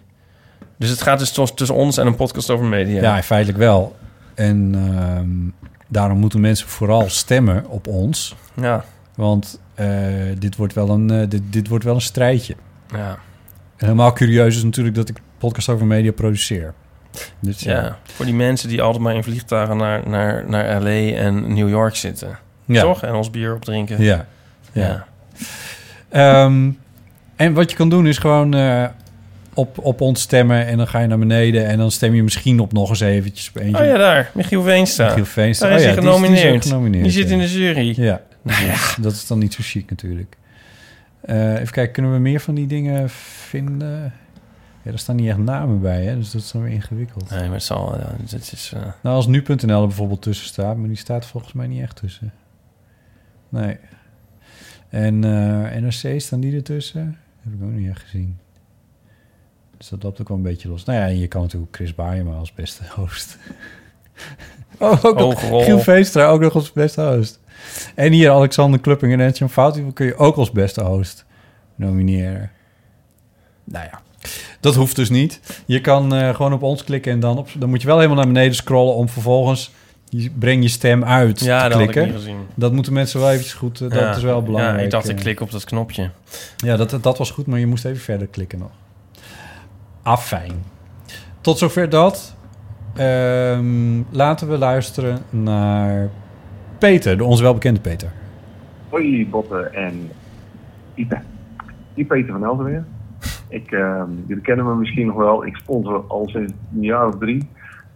Dus het gaat dus tussen ons en een podcast over media. Ja, feitelijk wel. En ehm, daarom moeten mensen vooral stemmen op ons. Ja. Want eh, dit, wordt wel een, eh, dit, dit wordt wel een strijdje. Ja. Helemaal curieus is natuurlijk dat ik podcast over media produceer. Dus Ja, voor die mensen die altijd maar in vliegtuigen naar, naar, naar L.A. en New York zitten. Ja. Toch? En ons bier opdrinken. Ja. ja. Ja. Ehm, en wat je kan doen is gewoon eh, op, op ons stemmen. En dan ga je naar beneden. En dan stem je misschien op nog eens eventjes op eentje. Oh ja, daar. Michiel Veenstra. Michiel Veenstra. Daar is Oh ja, hij die is- die is genomineerd. Die, genomineerd, zit in de jury. Ja, Nou ja. dat is dan niet zo chic natuurlijk. Eh, even kijken, kunnen we meer van die dingen vinden? Ja, er staan niet echt namen bij, hè? dus dat is dan weer ingewikkeld. Nee, maar het zal... Ja, is, eh, Nou, als nu.nl er bijvoorbeeld tussen staat, maar die staat volgens mij niet echt tussen. Nee. En eh, NRC, staan die ertussen? Heb ik ook niet echt gezien. Dus dat loopt ook wel een beetje los. Nou ja, en je kan natuurlijk Chris Baaienma als beste host. oh, ook nog. Giel Veenstra ook nog als beste host. En hier Alexander Klupping en Etienne Fout, die kun je ook als beste host nomineren. Nou ja, dat hoeft dus niet. Je kan eh, gewoon op ons klikken en dan, op, dan moet je wel helemaal naar beneden scrollen om vervolgens je, breng je stem uit Ja, te dat had ik klikken. niet gezien. Dat moeten mensen wel eventjes goed, eh, dat is wel belangrijk. Ja, ik dacht, ik eh. klik op dat knopje. Ja, dat, dat was goed, maar je moest even verder klikken nog. Afijn. Tot zover dat. Ehm, laten we luisteren naar Peter, de onze welbekende Peter. Hoi Botte en Ipe. Die Peter van Elden weer. Ik, ehm, jullie kennen me misschien nog wel. Ik sponsor al sinds een jaar of drie.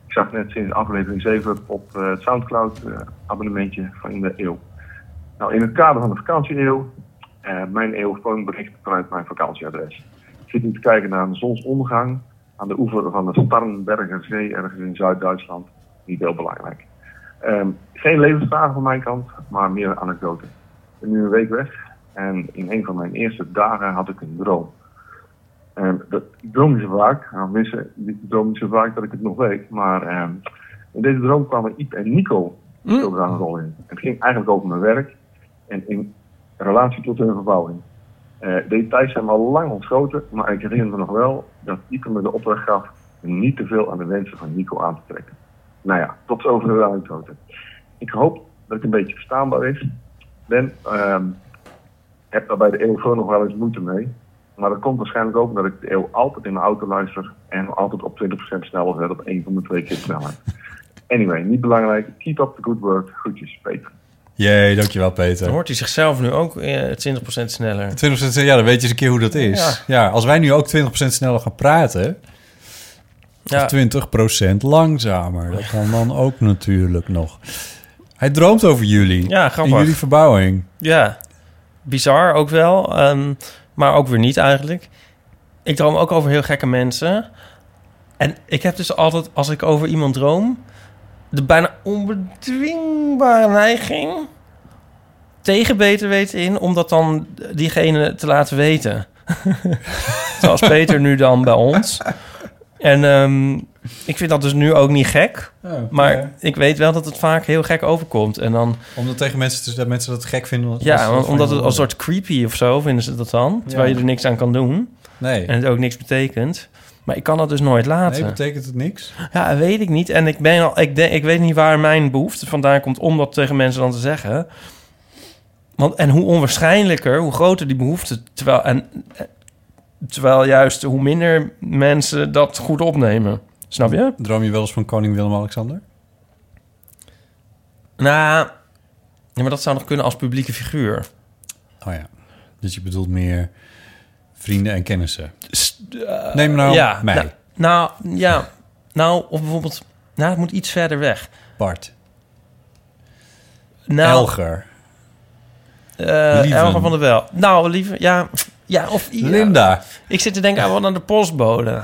Ik zag net sinds aflevering 7 op eh, het Soundcloud eh, abonnementje van in de eeuw. Nou, in het kader van de vakantieeeuw, eh mijn eeuwfoonbericht vanuit mijn vakantieadres. Ik zit nu te kijken naar een zonsondergang aan de oever van de Starnberger Zee, ergens in Zuid-Duitsland. Niet heel belangrijk. Ehm, geen levensvragen van mijn kant, maar meer een anekdote. Ik ben nu een week weg en in een van mijn eerste dagen had ik een droom. En dat, ik droom niet zo vaak, mensen, ik droom niet zo vaak dat ik het nog weet, maar ehm, in deze droom kwamen Iep en Nico speelden daar een rol in. Het ging eigenlijk over mijn werk en in relatie tot hun verbouwing. Eh details zijn me al lang ontschoten, maar ik herinner me nog wel dat Iep me de opdracht gaf om niet te veel aan de wensen van Nico aan te trekken. Nou ja, tot zover de anekdote. Ik hoop dat het een beetje verstaanbaar is. Ben, ehm heb daar bij de eeuw nog wel eens moeite mee. Maar dat komt waarschijnlijk ook omdat ik de eeuw altijd in mijn auto luister en altijd op 20% sneller zet op één van de twee keer sneller. Anyway, niet belangrijk. Keep up the good work. Groetjes, Peter. Jee, dankjewel Peter. Dan hoort hij zichzelf nu ook eh, 20% sneller. 20%, ja, dan weet je eens een keer hoe dat is. Ja, als wij nu ook 20% sneller gaan praten... Ja. Of 20% langzamer. Dat kan dan ook natuurlijk nog. Hij droomt over jullie. Ja, grappig. En jullie verbouwing. Ja, bizar ook wel. ehm, maar ook weer niet eigenlijk. Ik droom ook over heel gekke mensen. En ik heb dus altijd, als ik over iemand droom... de bijna onbedwingbare neiging... tegen beter weten in... om dat dan diegene te laten weten. Zoals Peter nu dan bij ons. En ehm, ik vind dat dus nu ook niet gek. Maar ik weet wel dat het vaak heel gek overkomt. En dan... Omdat tegen mensen, te- dat mensen dat gek vinden. Ja, omdat het als soort creepy of zo vinden ze dat dan. Terwijl Ja. je er niks aan kan doen. Nee. En het ook niks betekent. Maar ik kan dat dus nooit laten. Nee, betekent het niks? Ja, weet ik niet. En ik, ben al, ik, denk, ik weet niet waar mijn behoefte vandaan komt om dat tegen mensen dan te zeggen. Want, en hoe onwaarschijnlijker, hoe groter die behoefte. Terwijl, en, terwijl juist hoe minder mensen dat goed opnemen. Snap je? Droom je wel eens van koning Willem-Alexander? Nou, ja, maar dat zou nog kunnen als publieke figuur. Oh ja. Dus je bedoelt meer vrienden en kennissen. Eh, Neem nou ja, mij. Nou, nou, ja. Nou, of bijvoorbeeld... Nou, het moet iets verder weg. Bart. Nou, Elger. Lieven. Elger van der Wel. Nou, lieve, ja... Ja, of... ja. Linda. Ik zit te denken aan wat aan de postbode.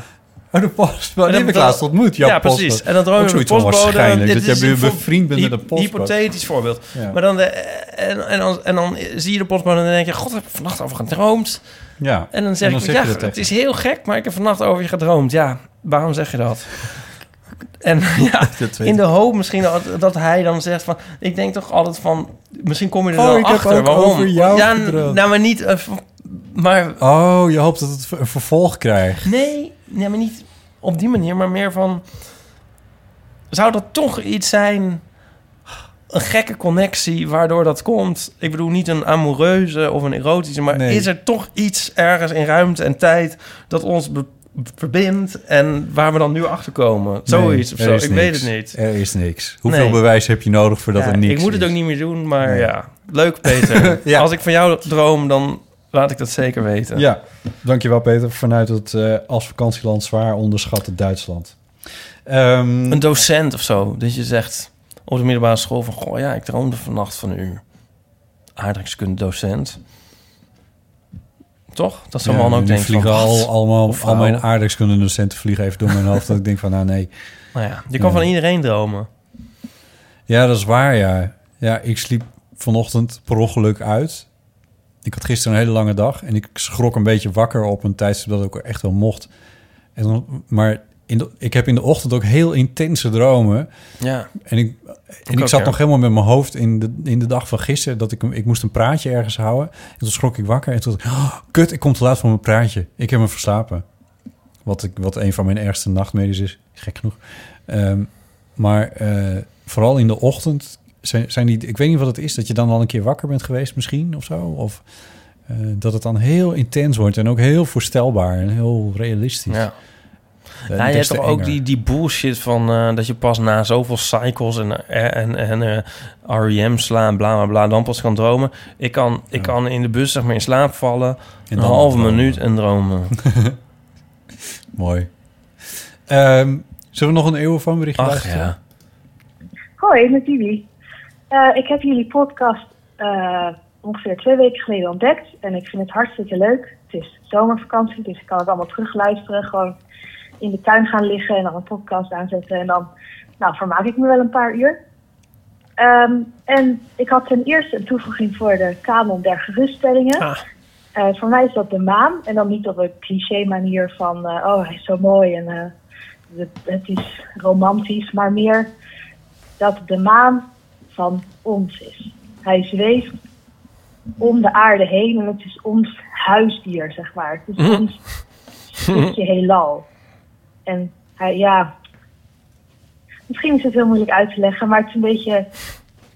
Oh, de postbode. Die heb ik dan- laatst ontmoet. Ja, precies. En dan droom je Ook van de postbode. Dit Dat is je bevriend bent met de postbode. Hypothetisch voorbeeld. Ja. Maar dan, de, en, en, dan, en dan zie je de postbode en dan denk je... God, heb ik vannacht over gedroomd? Ja. En dan zeg En dan ik, zeg ja, het is heel gek, maar ik heb vannacht over je gedroomd. Ja, waarom zeg je dat? En ja, in de hoop misschien dat, dat hij dan zegt van... Ik denk toch altijd van... Misschien kom je er Oh, wel ik heb achter. ook waarom? over jou ja, gedroomd. nou, maar niet... eh, van- maar Oh, je hoopt dat het een vervolg krijgt. nee, nee, maar niet op die manier, maar meer van... Zou dat toch iets zijn... Een gekke connectie waardoor dat komt. Ik bedoel niet een amoureuze of een erotische... maar Nee. is er toch iets ergens in ruimte en tijd... dat ons be- verbindt en waar we dan nu achter komen? Zoiets of zo. Ik weet het niet. Er is niks. Hoeveel Nee. bewijs heb je nodig voordat Ja, er niks ik moet het is? ook niet meer doen, maar ja. Leuk, Peter. Ja. Als ik van jou droom, dan laat ik dat zeker weten. Ja, dankjewel Peter. Vanuit het eh, als vakantieland zwaar onderschatte Duitsland. Ehm, Een docent of zo. Dat je zegt op de middelbare school van... Goh, ja, ik droomde vannacht van u. Aardrijkskunde docent. Toch? Dat zo'n ja, man ook nu denkt van... vliegen al, allemaal, Of al mijn vrouw. aardrijkskunde docenten vliegen even door mijn hoofd. dat ik denk van, nou nee. Nou ja, je kan Ja. van iedereen dromen. Ja, dat is waar, ja. Ja, ik sliep vanochtend per ongeluk uit. Ik had gisteren een hele lange dag en ik schrok een beetje wakker op een tijdstip dat ook echt wel mocht. En dan, maar in de, ik heb in de ochtend ook heel intense dromen. Ja. En ik, en ik zat ja. nog helemaal met mijn hoofd in de, in de dag van gisteren... dat ik, ik moest een praatje ergens houden. En toen schrok ik wakker en toen dacht ik... "Oh, kut, ik kom te laat voor mijn praatje. Ik heb me verslapen. Wat, ik, wat een van mijn ergste nachtmerries is. Gek genoeg. Ehm, maar eh, vooral in de ochtend zijn, zijn die... Ik weet niet wat het is, dat je dan al een keer wakker bent geweest misschien of zo. Of eh, dat het dan heel intens wordt en ook heel voorstelbaar en heel realistisch. Ja. Ja, je hebt toch ook die, die bullshit van eh, dat je pas na zoveel cycles en, en, en eh, REM slaan, bla bla bla, dan pas kan dromen. Ik kan, ik kan in de bus zeg maar in slaap vallen, een dan halve minuut en dromen. Mooi. Ehm, zullen we nog een eeuwenfoonbericht Ach luisteren? ja. Hoi, met. Eh, ik heb jullie podcast eh, ongeveer twee weken geleden ontdekt. En ik vind het hartstikke leuk. Het is zomervakantie, dus ik kan het allemaal terugluisteren. Gewoon in de tuin gaan liggen en dan een podcast aanzetten. En dan nou, vermaak ik me wel een paar uur. Ehm, en ik had ten eerste een toevoeging voor de kanon der geruststellingen. Eh, voor mij is dat de maan. En dan niet op een cliché manier van... oh, hij is zo mooi en het, het is romantisch. Maar meer dat de maan van ons is. Hij zweeft om de aarde heen en het is ons huisdier, zeg maar. Het is Mhm. ons stukje heelal. En hij, ja... Misschien is het heel moeilijk uit te leggen, maar het is een beetje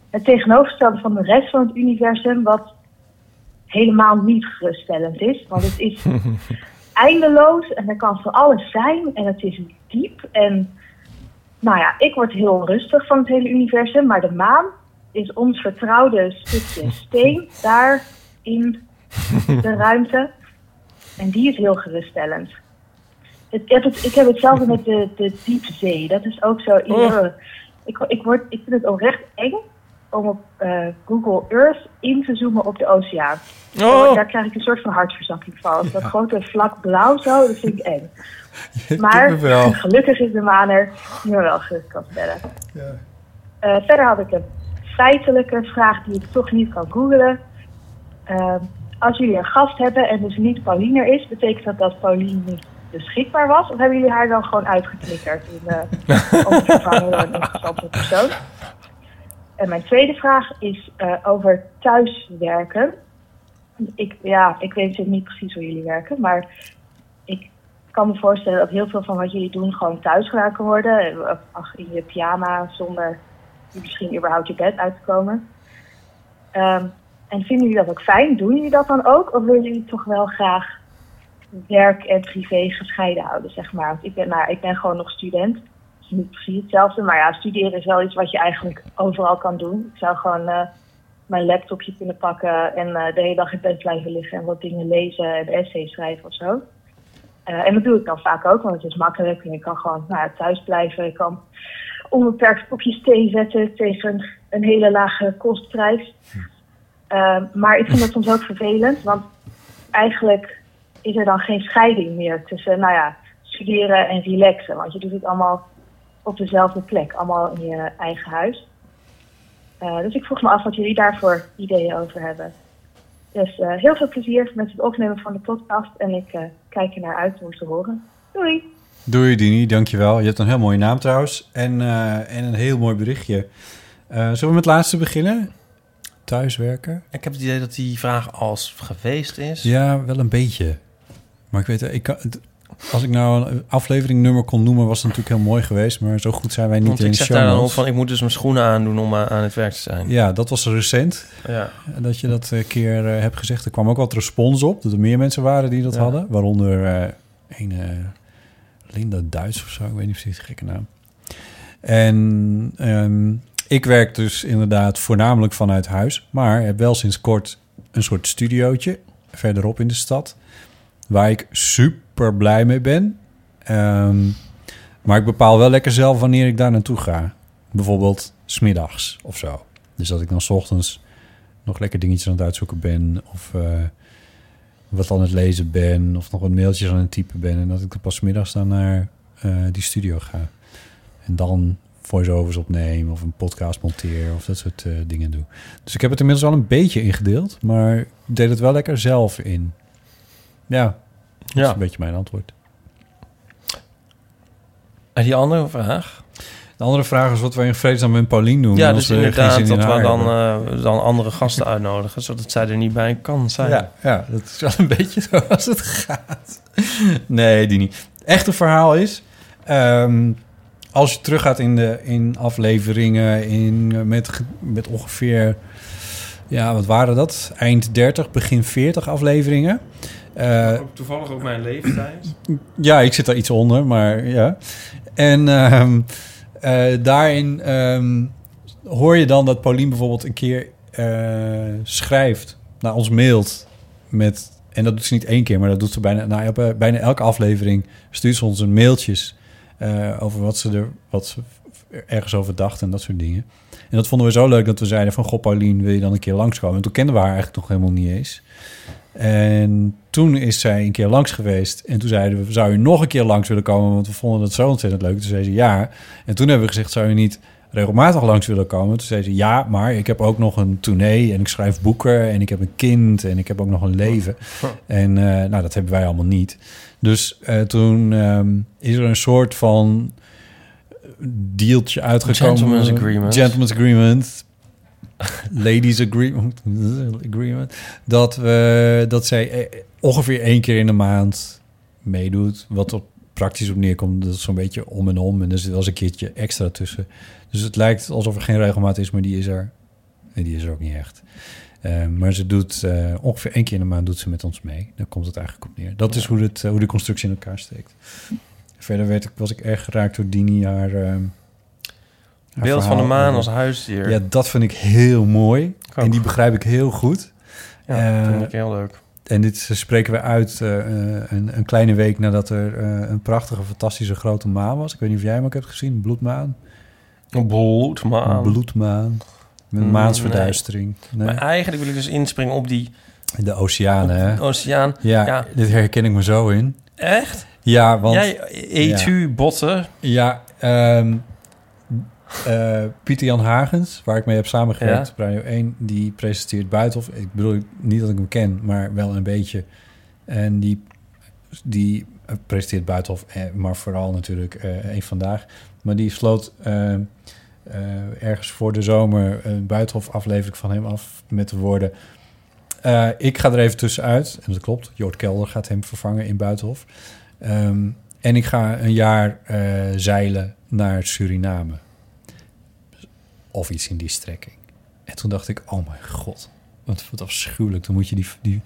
het tegenovergestelde van de rest van het universum, wat helemaal niet geruststellend is. Want het is eindeloos en er kan van alles zijn en het is diep. En nou ja, ik word heel rustig van het hele universum, maar de maan is ons vertrouwde stukje steen daar in de ruimte. En die is heel geruststellend. Het, ik, heb het, ik heb hetzelfde met de, de diepzee. Dat is ook zo. Oh. Ik, ik, word, ik vind het oprecht eng om op eh, Google Earth in te zoomen op de oceaan. Oh. Daar krijg ik een soort van hartverzakking van. Dat grote vlak blauw zo, dat vind ik eng. Maar gelukkig is de maan er die me wel gerust kan stellen. Eh, verder had ik een feitelijke vraag die ik toch niet kan googlen. Eh, als jullie een gast hebben en dus niet Pauline er is, betekent dat dat Pauline niet beschikbaar was? Of hebben jullie haar dan gewoon uitgeklikkerd in uh, om te vervangen door een interessante persoon? En mijn tweede vraag is eh, over thuiswerken. Ik, ja, ik weet niet precies hoe jullie werken, maar kan me voorstellen dat heel veel van wat jullie doen gewoon thuis gedaan worden. Ach, in je pyjama zonder misschien überhaupt je bed uit te komen. Ehm, En vinden jullie dat ook fijn? Doen jullie dat dan ook? Of willen jullie toch wel graag werk en privé gescheiden houden, zeg maar? Want ik ben, nou, ik ben gewoon nog student. Het is niet precies hetzelfde, maar ja, studeren is wel iets wat je eigenlijk overal kan doen. Ik zou gewoon eh, mijn laptopje kunnen pakken en eh, de hele dag in bed blijven liggen en wat dingen lezen en essays schrijven of zo. Eh, en dat doe ik dan vaak ook, want het is makkelijk en ik kan gewoon nou, ja, thuis blijven. Ik kan onbeperkt kopjes thee zetten tegen een hele lage kostprijs. Uh, maar ik vind dat soms ook vervelend, want eigenlijk is er dan geen scheiding meer tussen, nou ja, studeren en relaxen. Want je doet het allemaal op dezelfde plek, allemaal in je eigen huis. Uh, dus ik vroeg me af wat jullie daarvoor ideeën over hebben. Dus uh, heel veel plezier met het opnemen van de podcast en ik uh, kijk er naar uit om te horen. Doei! Doei Dini, dankjewel. Je hebt een heel mooie naam trouwens en, en een heel mooi berichtje. zullen we met het laatste beginnen? Thuiswerken? Ik heb het idee dat die vraag als geweest is. Ja, wel een beetje. Maar ik weet, ik kan, als ik nou een afleveringnummer kon noemen, was het natuurlijk heel mooi geweest. Maar zo goed zijn wij niet Want in ik de zeg show daar dan notes. op van, ik moet dus mijn schoenen aandoen om aan het werk te zijn. Ja, dat was recent. Ja. Dat je dat een keer eh, hebt gezegd. Er kwam ook wat respons op. Dat er meer mensen waren die dat Ja. hadden. Waaronder eh, een eh, Linda Duits of zo. Ik weet niet precies, gekke naam. En ehm, ik werk dus inderdaad voornamelijk vanuit huis. Maar heb wel sinds kort een soort studiootje verderop in de stad. Waar ik super blij mee ben. Ehm, maar ik bepaal wel lekker zelf wanneer ik daar naartoe ga. Bijvoorbeeld smiddags of zo. Dus dat ik dan 's ochtends nog lekker dingetjes aan het uitzoeken ben. Of eh, wat aan het lezen ben. Of nog wat mailtjes aan het typen ben. En dat ik dan pas middags dan naar eh, die studio ga. En dan voice-overs opneem. Of een podcast monteer. Of dat soort eh, dingen doe. Dus ik heb het inmiddels wel een beetje ingedeeld. Maar ik deed het wel lekker zelf in. Ja, dat Ja. is een beetje mijn antwoord. En die andere vraag? De andere vraag is wat wij in vredesnaam met Paulien doen. Ja, dus inderdaad in dat we dan, eh, dan andere gasten uitnodigen, zodat zij er niet bij kan zijn. Ja, ja, dat is wel een beetje zoals het gaat. Nee, die niet. Het echte verhaal is... ehm, als je teruggaat in, de, in afleveringen in, eh, met, met ongeveer... Ja, wat waren dat? Eind 30, begin 40 afleveringen. Eh, Toevallig ook mijn leeftijd. ja, ik zit daar iets onder, maar ja. En ehm, eh, daarin ehm, hoor je dan dat Paulien bijvoorbeeld een keer eh, schrijft, naar ons mailt met... En dat doet ze niet één keer, maar dat doet ze bijna, nou, bijna elke aflevering. Stuurt ze ons een mailtjes over wat ze er wat ze ergens over dacht en dat soort dingen. En dat vonden we zo leuk dat we zeiden van... Goh, Paulien, wil je dan een keer langskomen? En toen kenden we haar eigenlijk nog helemaal niet eens. En toen is zij een keer langs geweest. En toen zeiden we, zou je nog een keer langs willen komen? Want we vonden het zo ontzettend leuk. Toen zei ze ja. En toen hebben we gezegd, zou je niet regelmatig langs willen komen? Toen zei ze ja, maar ik heb ook nog een tournee. En ik schrijf boeken. En ik heb een kind. En ik heb ook nog een leven. En eh, nou, dat hebben wij allemaal niet. Dus eh, toen ehm, is er een soort van dealtje uitgekomen. Gentleman's agreement. Gentleman's agreement. Ladies agreement. agreement. Dat, we, dat zij eh, ongeveer één keer in de maand meedoet. Wat er praktisch op neerkomt. Dat is zo'n beetje om en om. En er zit wel eens een keertje extra tussen. Dus het lijkt alsof er geen regelmaat is, maar die is er. Nee, die is er ook niet echt. Eh, maar ze doet eh, ongeveer één keer in de maand doet ze met ons mee. Daar komt het eigenlijk op neer. Dat is hoe, het, hoe de constructie in elkaar steekt. Verder werd ik, was ik erg geraakt door Dini haar... Beeld van de maan als huisdier. Ja, dat vind ik heel mooi. ook. En die begrijp ik heel goed. Ja, Eh, vind ik heel leuk. En dit spreken we uit eh, eh, een, een kleine week nadat er een prachtige, fantastische grote maan was. Ik weet niet of jij hem ook hebt gezien, bloedmaan. Een bloedmaan. Een bloedmaan. Met Mm, maansverduistering. Nee. Maar eigenlijk wil ik dus inspringen op die De oceanen, hè? oceaan. Ja, Ja. dit herken ik me zo in. Echt? Ja, want... Jij eet ja. u botten? Ja, ehm, eh, Pieter Jan Hagens, waar ik mee heb samengewerkt Ja. op Radio 1, die presenteert Buitenhof. Ik bedoel niet dat ik hem ken, maar wel een beetje. En die, die presenteert Buitenhof, eh, maar vooral natuurlijk eh één vandaag. Maar die sloot ergens voor de zomer een Buitenhof aflevering van hem af met de woorden... ik ga er even tussenuit, en dat klopt. Jort Kelder gaat hem vervangen in Buitenhof. Ehm, en ik ga een jaar zeilen naar Suriname. Of iets in die strekking. En toen dacht ik, oh mijn god. wat, wat afschuwelijk. Dan moet je die, die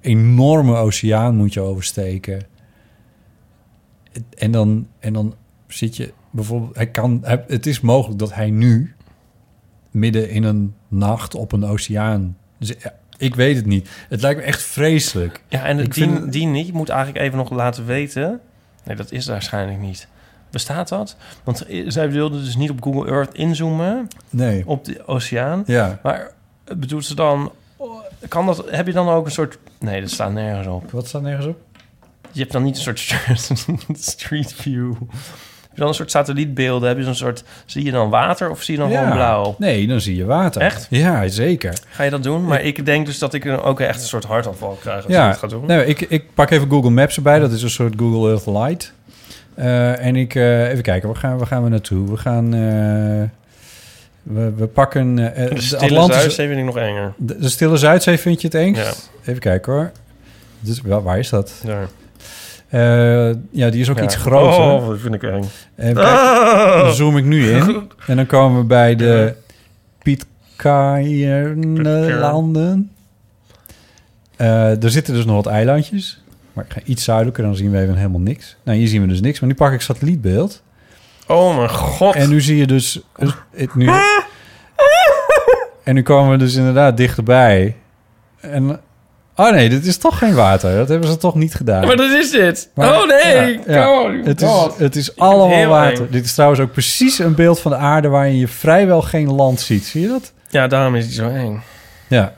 enorme oceaan moet je oversteken. En dan, en dan zit je bijvoorbeeld... Hij kan, hij- het is mogelijk dat hij nu midden in een nacht op een oceaan... ik weet het niet. Het lijkt me echt vreselijk. Ja, en die, vind- die niet moet eigenlijk even nog laten weten. Nee, dat is waarschijnlijk niet. Bestaat dat? Want zij wilden dus niet op Google Earth inzoomen Nee. op de oceaan. Ja. Maar bedoelt ze dan... Kan dat, heb je dan ook een soort... Nee, dat staat nergens op. Wat staat nergens op? Je hebt dan niet een soort street view. Heb je dan een soort satellietbeelden? Heb je zo'n soort... Zie je dan water of zie je dan Ja. gewoon blauw? Nee, dan zie je water. Echt? Ja, zeker. Ga je dat doen? Maar ik denk dus dat ik ook echt een soort hartaanval krijg als ik Ja, dat ga doen. nee, ik, ik pak even Google Maps erbij. Dat is een soort Google Earth Lite. Eh, en ik, eh, even kijken, waar gaan, waar gaan we naartoe? We gaan, eh, we, we pakken de Stille Zuidzee vind ik nog enger. De, de Stille Zuidzee vind je het eens? Ja. Even kijken hoor. Dus, waar, waar is dat? Daar. Ja, die is ook Ja. iets groter. Oh, dat vind ik eng. Even kijken. Ah! Dan zoom ik nu in. En dan komen we bij de Pitcairnlanden. Eh er zitten dus nog wat eilandjes. Maar ik ga iets zuidelijker, dan zien we even helemaal niks. Nou, hier zien we dus niks. Maar nu pak ik satellietbeeld. Oh mijn god. En nu zie je dus... dus het, nu, en nu komen we dus inderdaad dichterbij. En... Oh nee, dit is toch geen water. Dat hebben ze toch niet gedaan. Maar dat is dit. Maar- oh nee. Ja, ja. Het, is, het is allemaal water. eng. Dit is trouwens ook precies een beeld van de aarde... waarin je vrijwel geen land ziet. Zie je dat? Ja, daarom is het zo eng. Ja.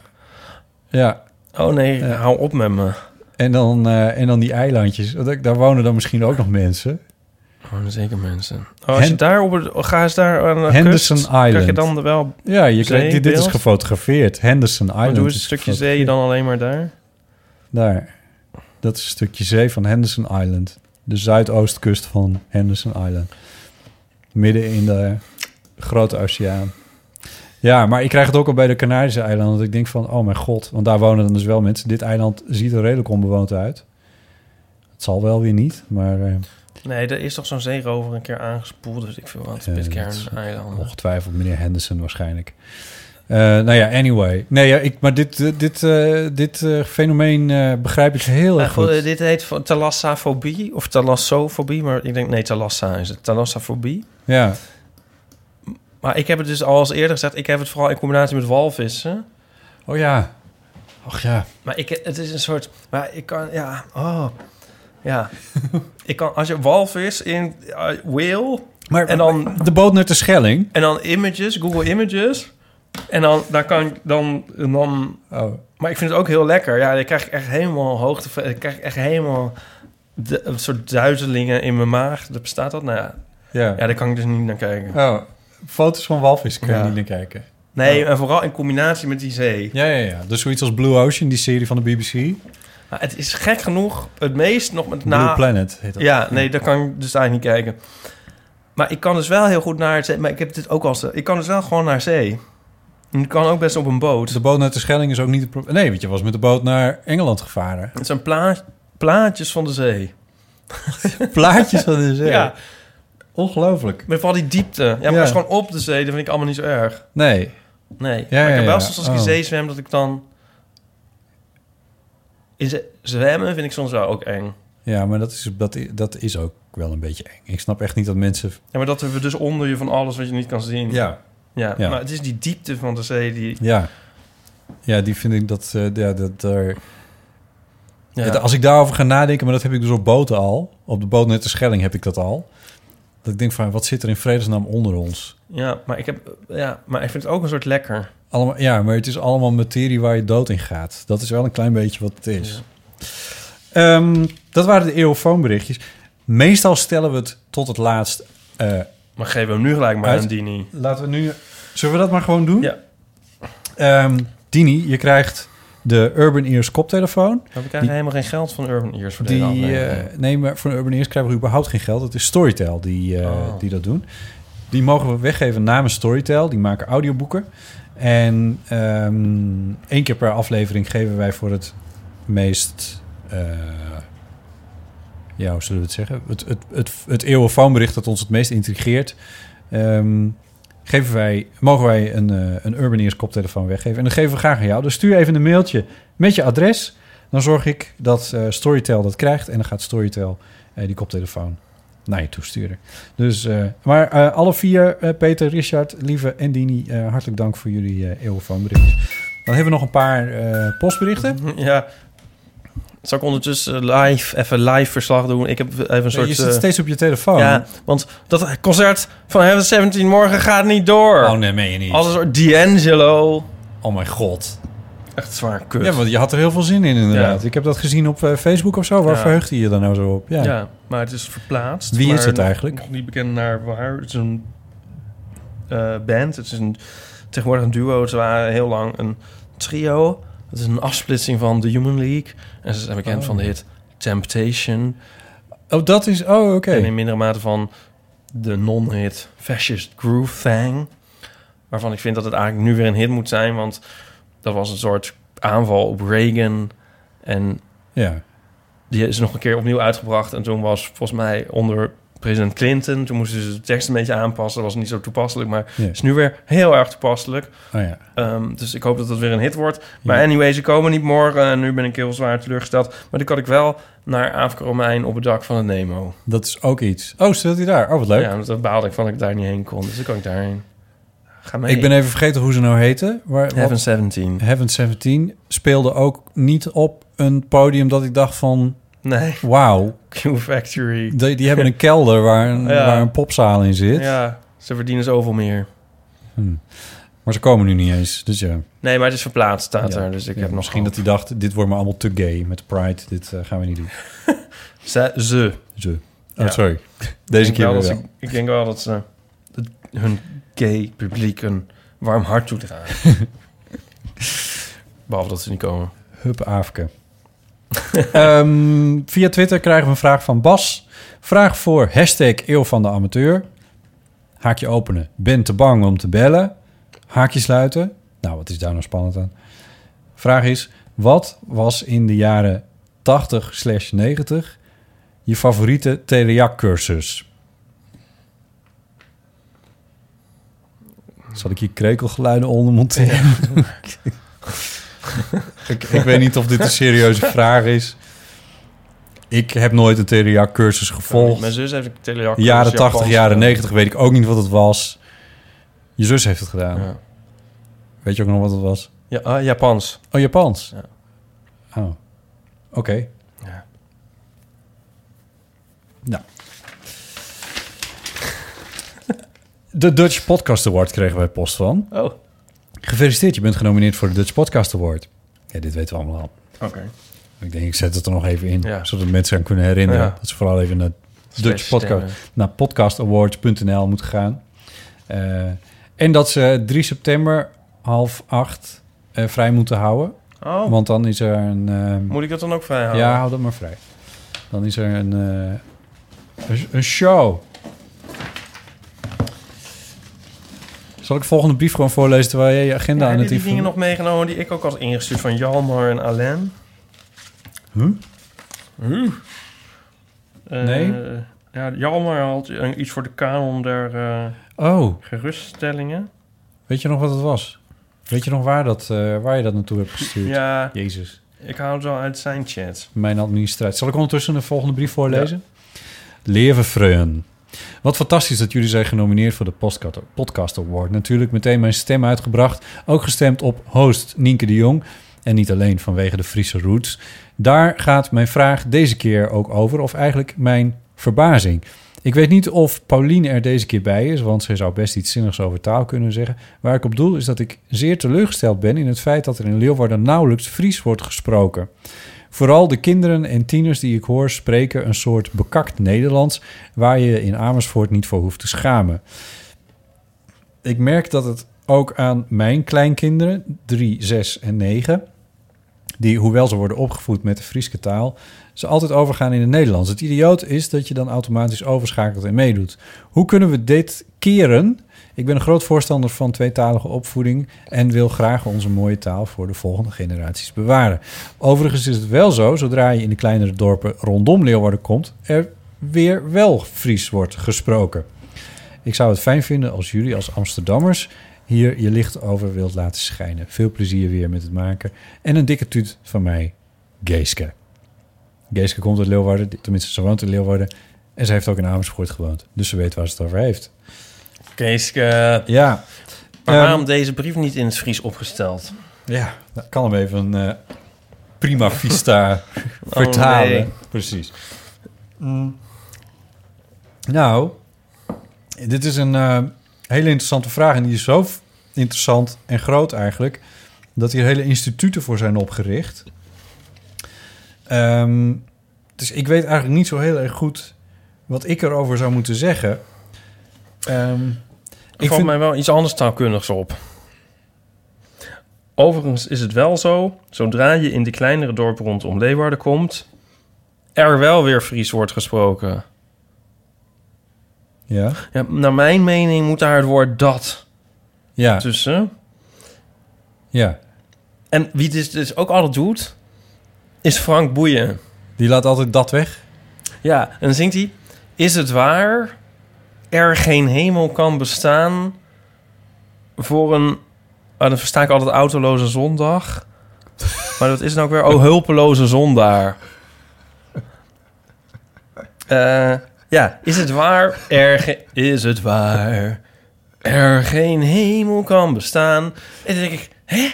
Ja. Oh nee, hou op met me. En dan, eh, en dan die eilandjes. Daar wonen dan misschien ook nog mensen. Oh, zeker mensen. Oh, als je daar op het, ga eens daar aan de Henderson kust, Island. Krijg je dan wel Ja, je krijgt, dit, dit is gefotografeerd. Henderson Maar Island. doe eens is een stukje zee dan alleen maar daar. Daar. Dat is een stukje zee van Henderson Island. De zuidoostkust van Henderson Island. Midden in de grote oceaan. Ja, maar ik krijg het ook al bij de Canarische eilanden. Dat ik denk van, oh mijn god. Want daar wonen dan dus wel mensen. Dit eiland ziet er redelijk onbewoond uit. Het zal wel weer niet, maar... eh, Nee, er is toch zo'n zeerover een keer aangespoeld. Dus ik veel wat. Pitcairn dat is eilanden. Ongetwijfeld meneer Henderson waarschijnlijk. Eh, nou ja, anyway. Nee, ja, ik, maar dit, eh, dit, dit fenomeen begrijp ik heel erg goed, dit heet van thalassafobie of thalassofobie, maar ik denk nee, thalassa is het. Thalassafobie. Ja. Maar ik heb het dus al eens eerder gezegd, ik heb het vooral in combinatie met walvissen. Oh ja. Och ja. Maar ik, het is een soort, maar ik kan, ja, oh, ja. ik kan, als je walvis in uh, whale, Maar en dan de boot naar de Schelling. en dan images, Google Images, en dan daar kan ik dan, dan. Oh. Maar ik vind het ook heel lekker. Ja, dan krijg ik echt helemaal hoogte, dan krijg ik echt helemaal de, een soort duizelingen in mijn maag. Dat bestaat dat? Nou ja, Ja. ja, daar kan ik dus niet naar kijken. Oh, foto's van walvis kun je Ja. niet naar kijken. Nee, en vooral in combinatie met die zee. Ja, ja, ja. Dus zoiets als Blue Ocean, die serie van de BBC. Maar het is gek genoeg het meest nog met Blue na... Planet heet dat. Ja, nee, daar kan ik dus eigenlijk niet kijken. Maar ik kan dus wel heel goed naar het zee. Maar ik heb dit ook al. Ik kan dus wel gewoon naar zee. En ik kan ook best op een boot. De boot naar de Schelling is ook niet het probleem. Nee, want je was met de boot naar Engeland gevaren. Het zijn pla plaatjes van de zee. Plaatjes van de zee. Ja, Ongelooflijk. met vooral die diepte. Ja, maar Ja. als gewoon op de zee, dat vind ik allemaal niet zo erg. Nee. Nee. Ja, maar ik heb wel soms als ik Oh. in zee zwem, dat ik dan... In zwemmen vind ik soms wel ook eng. Ja, maar dat is, dat, dat is ook wel een beetje eng. Ik snap echt niet dat mensen... Ja, maar dat we dus onder je van alles wat je niet kan zien. Ja. Ja, Ja. maar het is die diepte van de zee die... Ja. Ja, die vind ik dat... eh, ja, dat. Ja, Als ik daarover ga nadenken, maar dat heb ik dus op boten al. Op de boot net de Schelling heb ik dat al. Dat ik denk van, wat zit er in vredesnaam onder ons? Ja, maar ik heb, ja, maar ik vind het ook een soort lekker. Allemaal, ja, maar het is allemaal materie waar je dood in gaat. Dat is wel een klein beetje wat het is. Ehm, dat waren de eeuwfoonberichtjes. Meestal stellen we het tot het laatst eh, Maar geven we hem nu gelijk maar uit. aan Dini. Laten we nu... Zullen we dat maar gewoon doen? Ja. Ehm, Dini, je krijgt de Urban Ears koptelefoon. Maar we krijgen helemaal geen geld van Urban Ears voor Die, eh, nee, maar voor Urban Ears krijgen we überhaupt geen geld. Het is Storytel die, eh, Oh. die dat doen. Die mogen we weggeven namens Storytel. Die maken audioboeken. En ehm één keer per aflevering geven wij voor het meest... eh, ja, hoe zullen we het zeggen? Het, het, het, het eeuwenfoonbericht dat ons het meest intrigeert... ehm, geven wij, mogen wij een, eh, een Urbaneers koptelefoon weggeven. En dan geven we graag aan jou. Dus stuur even een mailtje met je adres. Dan zorg ik dat eh, Storytel dat krijgt. En dan gaat Storytel eh, die koptelefoon naar je toesturen. Dus, maar alle vier, Peter, Richard, Lieve en Dini, hartelijk dank voor jullie eeuwenfoonberichtjes. Dan hebben we nog een paar postberichten. Ja. Zal ik ondertussen live, even live verslag doen? Ik heb even een soort... je zit eh, steeds op je telefoon. Ja, want dat concert van Heaven 17 morgen gaat niet door. Oh nee, meen je niet. Als een soort D'Angelo. Oh mijn god. Echt zwaar kut. Ja, want je had er heel veel zin in inderdaad. Ik heb dat gezien op eh, Facebook of zo. Waar Ja. verheugde je dan nou zo op? Ja. Ja. maar het is verplaatst. Wie is het eigenlijk? Nog niet bekend naar waar. Het is een eh, band. Het is een, tegenwoordig een duo. Ze waren heel lang een trio. Het is een afsplitsing van The Human League. En ze zijn bekend Oh. van de hit Temptation. Oh, dat is... Oh, oké. En in mindere mate van de non-hit Fascist Groove Thang. Waarvan ik vind dat het eigenlijk nu weer een hit moet zijn. Want dat was een soort aanval op Reagan. En Ja. die is nog een keer opnieuw uitgebracht. En toen was volgens mij onder president Clinton. Toen moesten ze de tekst een beetje aanpassen. Dat was niet zo toepasselijk, maar is nu weer heel erg toepasselijk. Oh ja. Ehm, dus ik hoop dat dat weer een hit wordt. Maar anyway, ze komen niet morgen. En nu ben ik heel zwaar teleurgesteld. Maar die kan ik wel naar Afrika Romein op het dak van het Nemo. Dat is ook iets. Oh, staat hij daar? Oh, wat leuk. Ja, want daar baalde ik van dat ik daar niet heen kon. Dus dan kan ik daarheen. Ga mee. Ik ben even vergeten hoe ze nou heten. Waar, Heaven wat- 17. Heaven 17 speelde ook niet op een podium dat ik dacht van... Nee. Wauw. Q Factory. Die, die hebben een kelder waar een, Ja. waar een popzaal in zit. Ja, ze verdienen zoveel meer. Hm. Maar ze komen nu niet eens. Dus ja. Nee, maar het is verplaatst, staat Ja. er. Dus ik Ja, heb nog misschien dat hij dacht, dit wordt me allemaal te gay met Pride. Dit eh, gaan we niet doen. Ze. ze. Ze. Oh, sorry. Ik Deze denk keer wel ik denk wel dat ze hun gay publiek een warm hart toedragen. Behalve dat ze niet komen. Hup Afke. Ehm, via Twitter krijgen we een vraag van Bas. Vraag voor hashtag Eeuw van de Amateur. Haakje openen. Ben te bang om te bellen. Haakje sluiten. Nou, wat is daar nou spannend aan? Vraag is, wat was in de jaren 80-90 je favoriete telejac-cursus? Zal ik hier krekelgeluiden onder monteren? ik, ik weet niet of dit een serieuze vraag is. Ik heb nooit een telejac-cursus gevolgd. Mijn zus heeft een telejac Jaren cursus 80, Japans jaren gedaan. 90 weet ik ook niet wat het was. Je zus heeft het gedaan. Ja. Weet je ook nog wat het was? Ja, ah, Japans. Oh, Japans? Ja. Oh, oké. Ja. Nou. De Dutch Podcast Award kregen wij post van. Oh. Gefeliciteerd, je bent genomineerd voor de Dutch Podcast Award. Ja, dit weten we allemaal al. Oké. Ik denk, ik zet het er nog even in, Ja. zodat mensen aan kunnen herinneren. Ja. Dat ze vooral even naar Dutch Podcast, naar podcastawards.nl moeten gaan. Eh, en dat ze 3 september half acht eh, vrij moeten houden. Oh. Want dan is er een... eh, Moet ik dat dan ook vrij houden? ja, hou dat maar vrij. Dan is er een, eh, een, een show. Zal ik de volgende brief gewoon voorlezen terwijl jij je agenda Ja, aan het die dingen nog meegenomen die ik ook had ingestuurd van Jalmar en Alain? Huh? Huh? Eh, Nee? Ja, Jalmar had iets voor de kanon der eh, Oh, geruststellingen. weet je nog wat het was? Weet je nog waar, dat, eh, waar je dat naartoe hebt gestuurd? Ja, Jezus. ik hou het wel uit zijn chat. Mijn administratie. Zal ik ondertussen de volgende brief voorlezen? Leven. Wat fantastisch dat jullie zijn genomineerd voor de Podcast- Award. Natuurlijk meteen mijn stem uitgebracht. Ook gestemd op host Nienke de Jong. En niet alleen vanwege de Friese roots. Daar gaat mijn vraag deze keer ook over. Of eigenlijk mijn verbazing. Ik weet niet of Pauline er deze keer bij is, want zij zou best iets zinnigs over taal kunnen zeggen. Waar ik op doel is dat ik zeer teleurgesteld ben in het feit dat er in Leeuwarden nauwelijks Fries wordt gesproken. Vooral de kinderen en tieners die ik hoor spreken een soort bekakt Nederlands waar je in Amersfoort niet voor hoeft te schamen. Ik merk dat het ook aan mijn kleinkinderen, 3, 6 en 9, die, hoewel ze worden opgevoed met de Frieske taal, ze altijd overgaan in het Nederlands. Het idioot is dat je dan automatisch overschakelt en meedoet. Hoe kunnen we dit keren? Ik ben een groot voorstander van tweetalige opvoeding en wil graag onze mooie taal voor de volgende generaties bewaren. Overigens is het wel zo, zodra je in de kleinere dorpen rondom Leeuwarden komt, er weer wel Fries wordt gesproken. Ik zou het fijn vinden als jullie als Amsterdammers hier je licht over wilt laten schijnen. Veel plezier weer met het maken. En een dikke tuut van mij, Geeske. Geeske komt uit Leeuwarden, tenminste ze woont in Leeuwarden. En ze heeft ook in Amersfoort gewoond. Dus ze weet waar ze het over heeft. Keeske. Ja. Maar Ehm, waarom deze brief niet in het Fries opgesteld? Ja, dat kan hem even eh, prima vista Oh, vertalen. nee. Precies. Mm. Nou, dit is een eh, hele interessante vraag. En die is zo interessant en groot eigenlijk... dat hier hele instituten voor zijn opgericht. Ehm, dus ik weet eigenlijk niet zo heel erg goed... wat ik erover zou moeten zeggen. Ehm, Ik valt mij wel iets anders taalkundigs op. Overigens is het wel zo, zodra je in de kleinere dorpen rondom Leeuwarden komt, er wel weer Fries wordt gesproken. Ja? ja naar mijn mening moet daar het woord dat Ja. tussen. Ja. En wie dit dus ook altijd doet, is Frank Boeien. Die laat altijd dat weg? Ja, en dan zingt hij... Is het waar er geen hemel kan bestaan voor een... Ah, dan versta ik altijd autoloze zondag. Maar dat is dan ook weer... Oh, hulpeloze zondaar. Eh, ja, is het waar er... ge- Is het waar er geen hemel kan bestaan? En dan denk ik... Hè?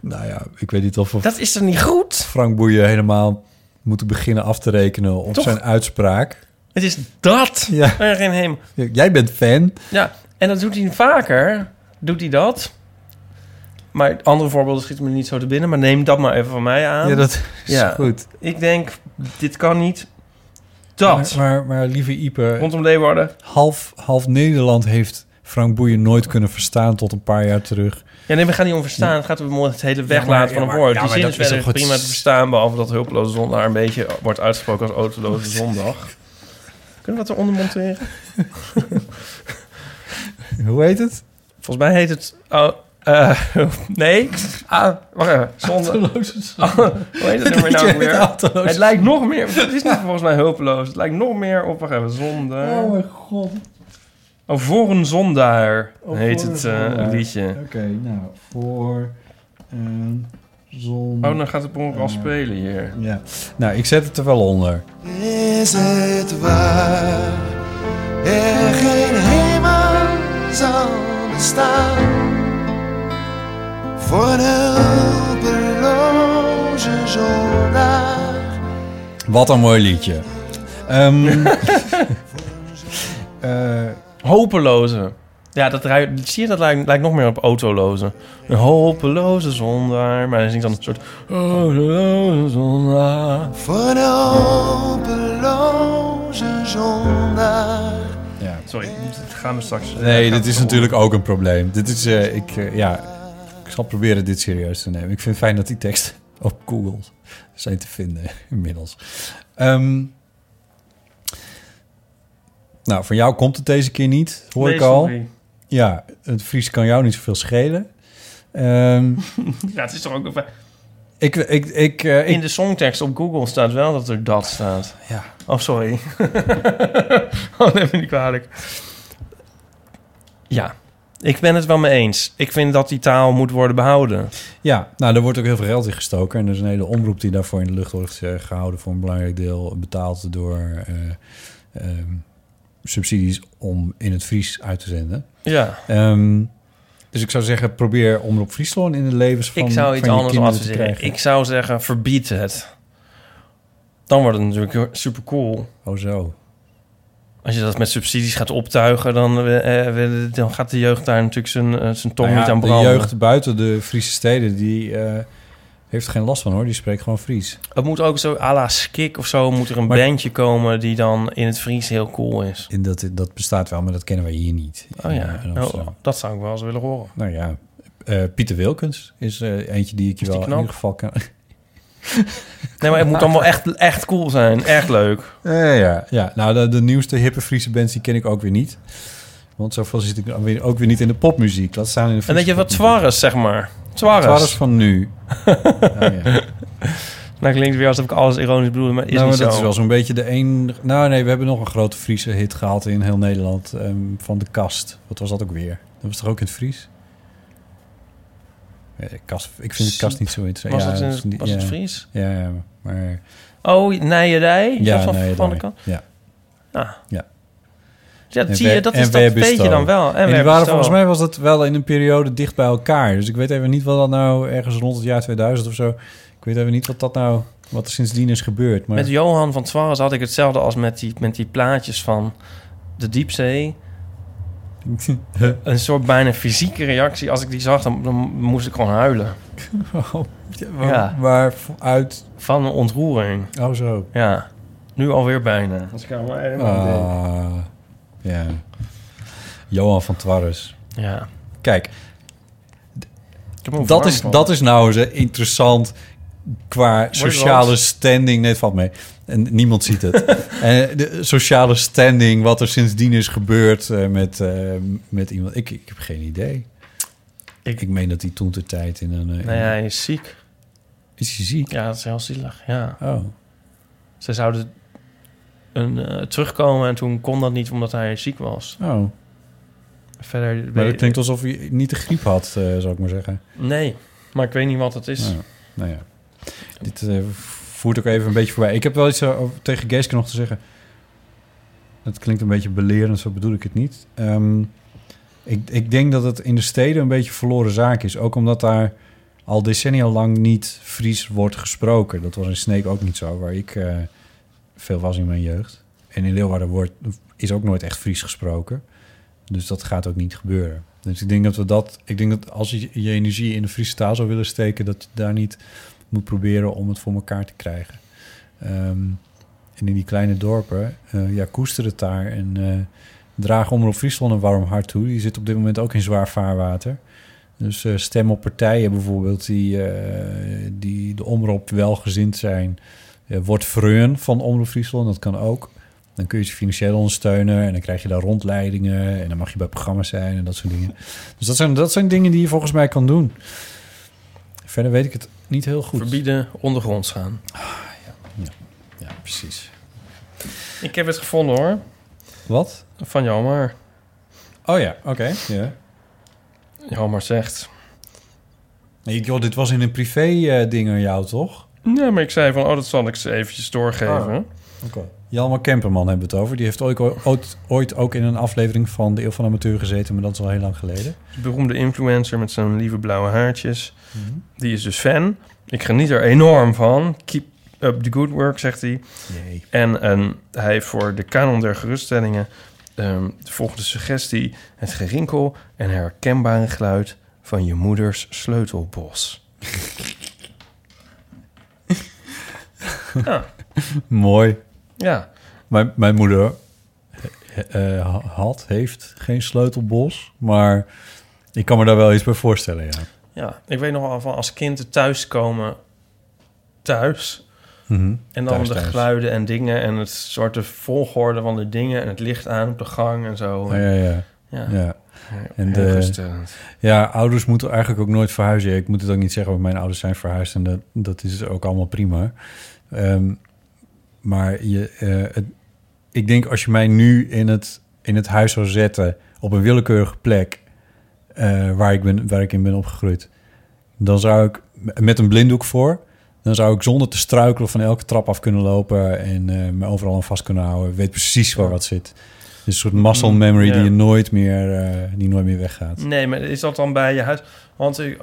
Nou ja, ik weet niet of we Dat is toch niet goed? Frank Boeien helemaal moeten beginnen af te rekenen op Toch? zijn uitspraak. Het is dat. Ja. Er geen hemel. Jij bent fan. Ja, en dat doet hij vaker. Doet hij dat. Maar andere voorbeelden schieten me niet zo te binnen. Maar neem dat maar even van mij aan. Ja, dat is goed. Ik denk, dit kan niet. Dat. Maar, maar, maar lieve Ipe, Rondom Leeuwarden. half, half Nederland heeft Frank Boeien nooit kunnen verstaan tot een paar jaar terug. Ja, nee, we gaan niet om verstaan. Het gaat om het hele Ja, weglaten maar- van ja, een woord. ja, Die zin dat is prima te verstaan... behalve dat hulpeloze zondag een beetje wordt uitgesproken als autoloze zondag. Kunnen we dat eronder monteren? Hoe heet het? Volgens mij heet het... Oh, eh, nee. Ah, wacht even. Zonde. Hoe heet het nummer nou weer? Het lijkt nog meer... Het is niet volgens mij hulpeloos. Het lijkt nog meer op... Wacht even. Zonde. Oh mijn god. Oh, voor een zondaar Oh, heet het eh, zondaar. liedje. Oké, nou, voor een zon... Oh, dan gaat het per al Eh, spelen hier. Ja. Nou, ik zet het er wel onder. Is het waar er geen hemel voor een hulpeloze zondaar? Wat een mooi liedje. Ehm eh, Hopeloze. Ja, dat ruikt, zie je, dat lijkt, lijkt nog meer op autoloze. Een hopeloze zondaar. Maar hij zingt dan een soort... Hopeloze zondaar. Voor een hulpeloze zondaar. ja. Sorry, dat gaan we straks... Nee, dit is natuurlijk ook een probleem. Dit is, eh, ik, eh, ja, ik zal proberen dit serieus te nemen. Ik vind het fijn dat die teksten op Google zijn te vinden inmiddels. Ehm, nou, van jou komt het deze keer niet, hoor Nee, ik al. sorry. Ja, het Fries kan jou niet zoveel schelen. Ehm, Ja, het is toch ook... een- ik, ik, ik, eh, ik, In de songtekst op Google staat wel dat er dat staat. Ja. Oh, sorry. oh, neem me niet kwalijk. Ja, ik ben het wel mee eens. Ik vind dat die taal moet worden behouden. Ja, nou, er wordt ook heel veel geld in gestoken. En er is een hele omroep die daarvoor in de lucht wordt eh, gehouden... voor een belangrijk deel betaald door eh, ehm, subsidies om in het Fries uit te zenden. Ja. Ehm, dus ik zou zeggen, probeer Omroep Friesland in de levens van ik zou iets anders adviseren. Ik zou zeggen, verbied het. Dan wordt het natuurlijk super cool. Oh zo. Als je dat met subsidies gaat optuigen, dan, eh, eh, dan gaat de jeugd daar natuurlijk zijn, eh, zijn tong Nou ja, niet aan de branden. jeugd buiten de Friese steden, die heeft geen last van hoor. Die spreekt gewoon Fries. Het moet ook zo à la Skik of zo, moet er een Maar- bandje komen die dan in het Fries heel cool is. En dat, dat bestaat wel, maar dat kennen wij hier niet. Oh ja, in, nou, Amsterdam. dat zou ik wel eens willen horen. Nou ja, Pieter Wilkens is eentje die ik je wel in ieder geval kan... Nee, maar het moet dan wel echt, echt cool zijn. Echt leuk. Eh, ja, ja, nou de, de nieuwste hippe Friese bands die ken ik ook weer niet. Want zoveel zit ik weer, ook weer niet in de popmuziek. Laat staan in de En dat je wat. Twarres, zeg maar. Twarres van nu. ja, ja. Nou klinkt weer alsof ik alles ironisch bedoel, maar is nou, niet dat zo. is wel zo'n beetje de een... Nou nee, we hebben nog een grote Friese hit gehad in heel Nederland. ehm, van de kast. Wat was dat ook weer? Dat was toch ook in het Fries? Kast, ik vind de kast niet zo interessant. Was ja, het in- was het ja. Fries? Ja, ja, maar... Oh, nijerij? Ja, dat van, nijerij. van de kant? Ja. Ah. Ja. Ja, dat zie je, dat, is, dat weet je bestow. dan wel. En, En, die waren volgens mij was dat wel in een periode dicht bij elkaar. Dus ik weet even niet wat dat nou ergens rond het jaar 2000 of zo. Ik weet even niet wat dat nou, wat er sindsdien is gebeurd. Maar Met Johan van Twarres had ik hetzelfde als met die, met die plaatjes van de diepzee. Een soort bijna fysieke reactie. Als ik die zag, dan, dan moest ik gewoon huilen. Oh, waar, waar uit? Van een ontroering. Oh, zo. Ja. Nu alweer bijna. Als ik aan. Ah, ja. Johan van Twarres. Ja. Kijk, dat is, van. dat is nou eens interessant qua sociale standing. Nee, het valt mee. En niemand ziet het. en de sociale standing, wat er sindsdien is gebeurd eh, met, eh, met iemand. Ik, ik heb geen idee. Ik, meen dat hij toen ter tijd in een... eh, Nee, hij is ziek. Is hij ziek? Ja, dat is heel zielig. Ja. Oh. Ze zouden een, eh, terugkomen en toen kon dat niet omdat hij ziek was. Oh. Verder... Maar het klinkt alsof hij niet de griep had, eh, zou ik maar zeggen. Nee, maar ik weet niet wat het is. Nou, nou ja. Dit eh, voert ook even een beetje voorbij. Ik heb wel iets tegen Geeske nog te zeggen. Het klinkt een beetje belerend, zo bedoel ik het niet. Ehm, ik, ik denk dat het in de steden een beetje verloren zaak is. Ook omdat daar al decennia lang niet Fries wordt gesproken. Dat was in Sneek ook niet zo, waar ik eh, veel was in mijn jeugd. En in Leeuwarden wordt, is ook nooit echt Fries gesproken. Dus dat gaat ook niet gebeuren. Dus ik denk dat we dat. Ik denk dat als je je energie in de Friese taal zou willen steken, dat je daar niet moet proberen om het voor elkaar te krijgen. Ehm, en in die kleine dorpen, eh, ja, koester het daar en eh draag Omroep Friesland een warm hart toe. Die zit op dit moment ook in zwaar vaarwater. Dus eh, stem op partijen bijvoorbeeld die, die de omroep welgezind zijn. Wordt vreun van Omroep Friesland, dat kan ook. Dan kun je ze financieel ondersteunen en dan krijg je daar rondleidingen en dan mag je bij programma's zijn en dat soort dingen. Dus dat zijn, dat zijn dingen die je volgens mij kan doen. Verder weet ik het niet heel goed. Verbieden ondergronds gaan. Ja, ja precies. Ik heb het gevonden hoor. Wat? Van Jammer. Oh ja, oké. ja. Jammer zegt. Nee, joh, dit was in een privé-ding aan jou, toch? Nee, maar ik zei van, oh, dat zal ik ze eventjes doorgeven. Ah. Oké. Jalmar Kemperman hebben we het over. Die heeft ooit, ooit, ooit ook in een aflevering van De Eeuw van de Amateur gezeten, maar dat is al heel lang geleden. Beroemde influencer met zijn lieve blauwe haartjes. Mhm. Die is dus fan. Ik geniet er enorm van. Keep up the good work, zegt hij. Jee. En, en hij heeft voor de kanon der geruststellingen ehm, de volgende suggestie. Het gerinkel en herkenbare geluid van je moeders sleutelbos. ja. Mooi. Ja. Mijn, mijn moeder eh, had, heeft geen sleutelbos, maar ik kan me daar wel iets bij voorstellen, ja. Ja, ik weet nog wel van als kind thuiskomen thuis. Mhm. En dan Thuis, de thuis. geluiden en dingen en het soort volgorde van de dingen en het licht aan op de gang en zo. Ja, ja, ja. Ja. ja. En de, ja, ouders moeten eigenlijk ook nooit verhuizen. Ik moet het ook niet zeggen, want mijn ouders zijn verhuisd en dat, dat is ook allemaal prima. Ehm, maar je, eh, het, ik denk als je mij nu in het, in het huis zou zetten op een willekeurige plek eh, waar, ik ben, waar ik in ben opgegroeid, dan zou ik met een blinddoek voor, dan zou ik zonder te struikelen van elke trap af kunnen lopen en eh, me overal aan vast kunnen houden. Ik weet precies waar wat zit. Is een soort muscle memory Ja. die je nooit meer, die nooit meer weggaat. Nee, maar is dat dan bij je huis? Want ik,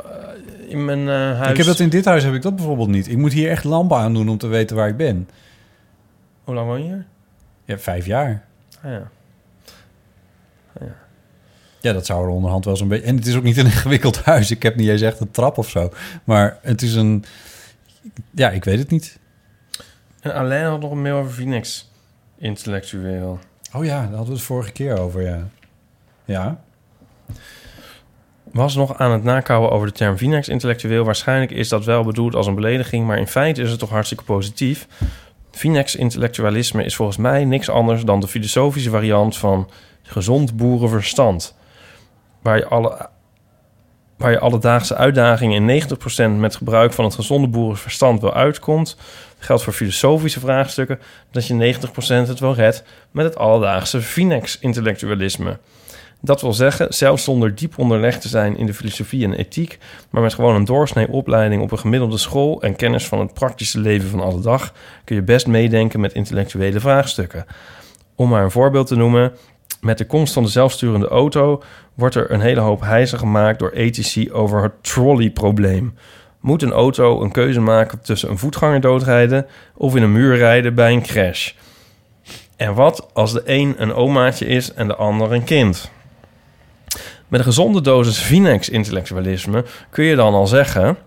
in mijn huis... Ik heb dat in dit huis heb ik dat bijvoorbeeld niet. Ik moet hier echt lampen aandoen om te weten waar ik ben. Hoe lang woon je hier? Ja, vijf jaar. Ah, ja. Ja, dat zou er onderhand wel zo'n beetje... En het is ook niet een ingewikkeld huis. Ik heb niet eens echt een trap of zo. Maar het is een... Ja, ik weet het niet. En Alain had nog een mail over Phoenix. Intellectueel. Oh ja, daar hadden we het vorige keer over, ja. Ja. Was nog aan het nakouwen over de term Phoenix intellectueel. Waarschijnlijk is dat wel bedoeld als een belediging, maar in feite is het toch hartstikke positief. Phoenix intellectualisme is volgens mij niks anders dan de filosofische variant van gezond boerenverstand. Waar je alle waar je alledaagse uitdagingen in 90% met gebruik van het gezonde boerenverstand wel uitkomt, geldt voor filosofische vraagstukken dat je 90% het wel redt met het alledaagse Finex-intellectualisme. Dat wil zeggen, zelfs zonder diep onderlegd te zijn in de filosofie en ethiek, maar met gewoon een doorsnee opleiding op een gemiddelde school en kennis van het praktische leven van alle dag, kun je best meedenken met intellectuele vraagstukken. Om maar een voorbeeld te noemen, met de komst van de zelfsturende auto wordt er een hele hoop hijzen gemaakt door ethici over het trolley-probleem. Moet een auto een keuze maken tussen een voetganger doodrijden of in een muur rijden bij een crash? En wat als de een een omaatje is en de ander een kind? Met een gezonde dosis Finex-intellectualisme kun je dan al zeggen...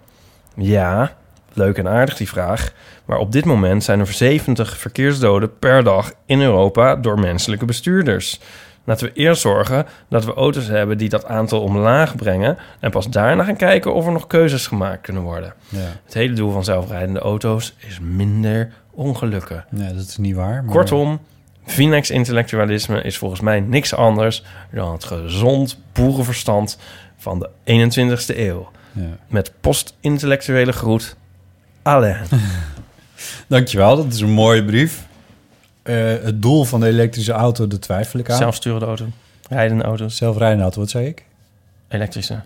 ja, leuk en aardig die vraag... maar op dit moment zijn er 70 verkeersdoden per dag in Europa... door menselijke bestuurders. Laten we eerst zorgen dat we auto's hebben die dat aantal omlaag brengen... en pas daarna gaan kijken of er nog keuzes gemaakt kunnen worden. Ja. Het hele doel van zelfrijdende auto's is minder ongelukken. Nee, dat is niet waar. maar- Kortom, Finex-intellectualisme is volgens mij niks anders dan het gezond boerenverstand van de 21ste eeuw. Ja. Met post-intellectuele groet, Alain. Dankjewel, dat is een mooie brief. Eh, het doel van de elektrische auto, dat twijfel ik aan. Zelfsturende auto, rijdende auto's, Zelfrijdende auto, wat zei ik? elektrische.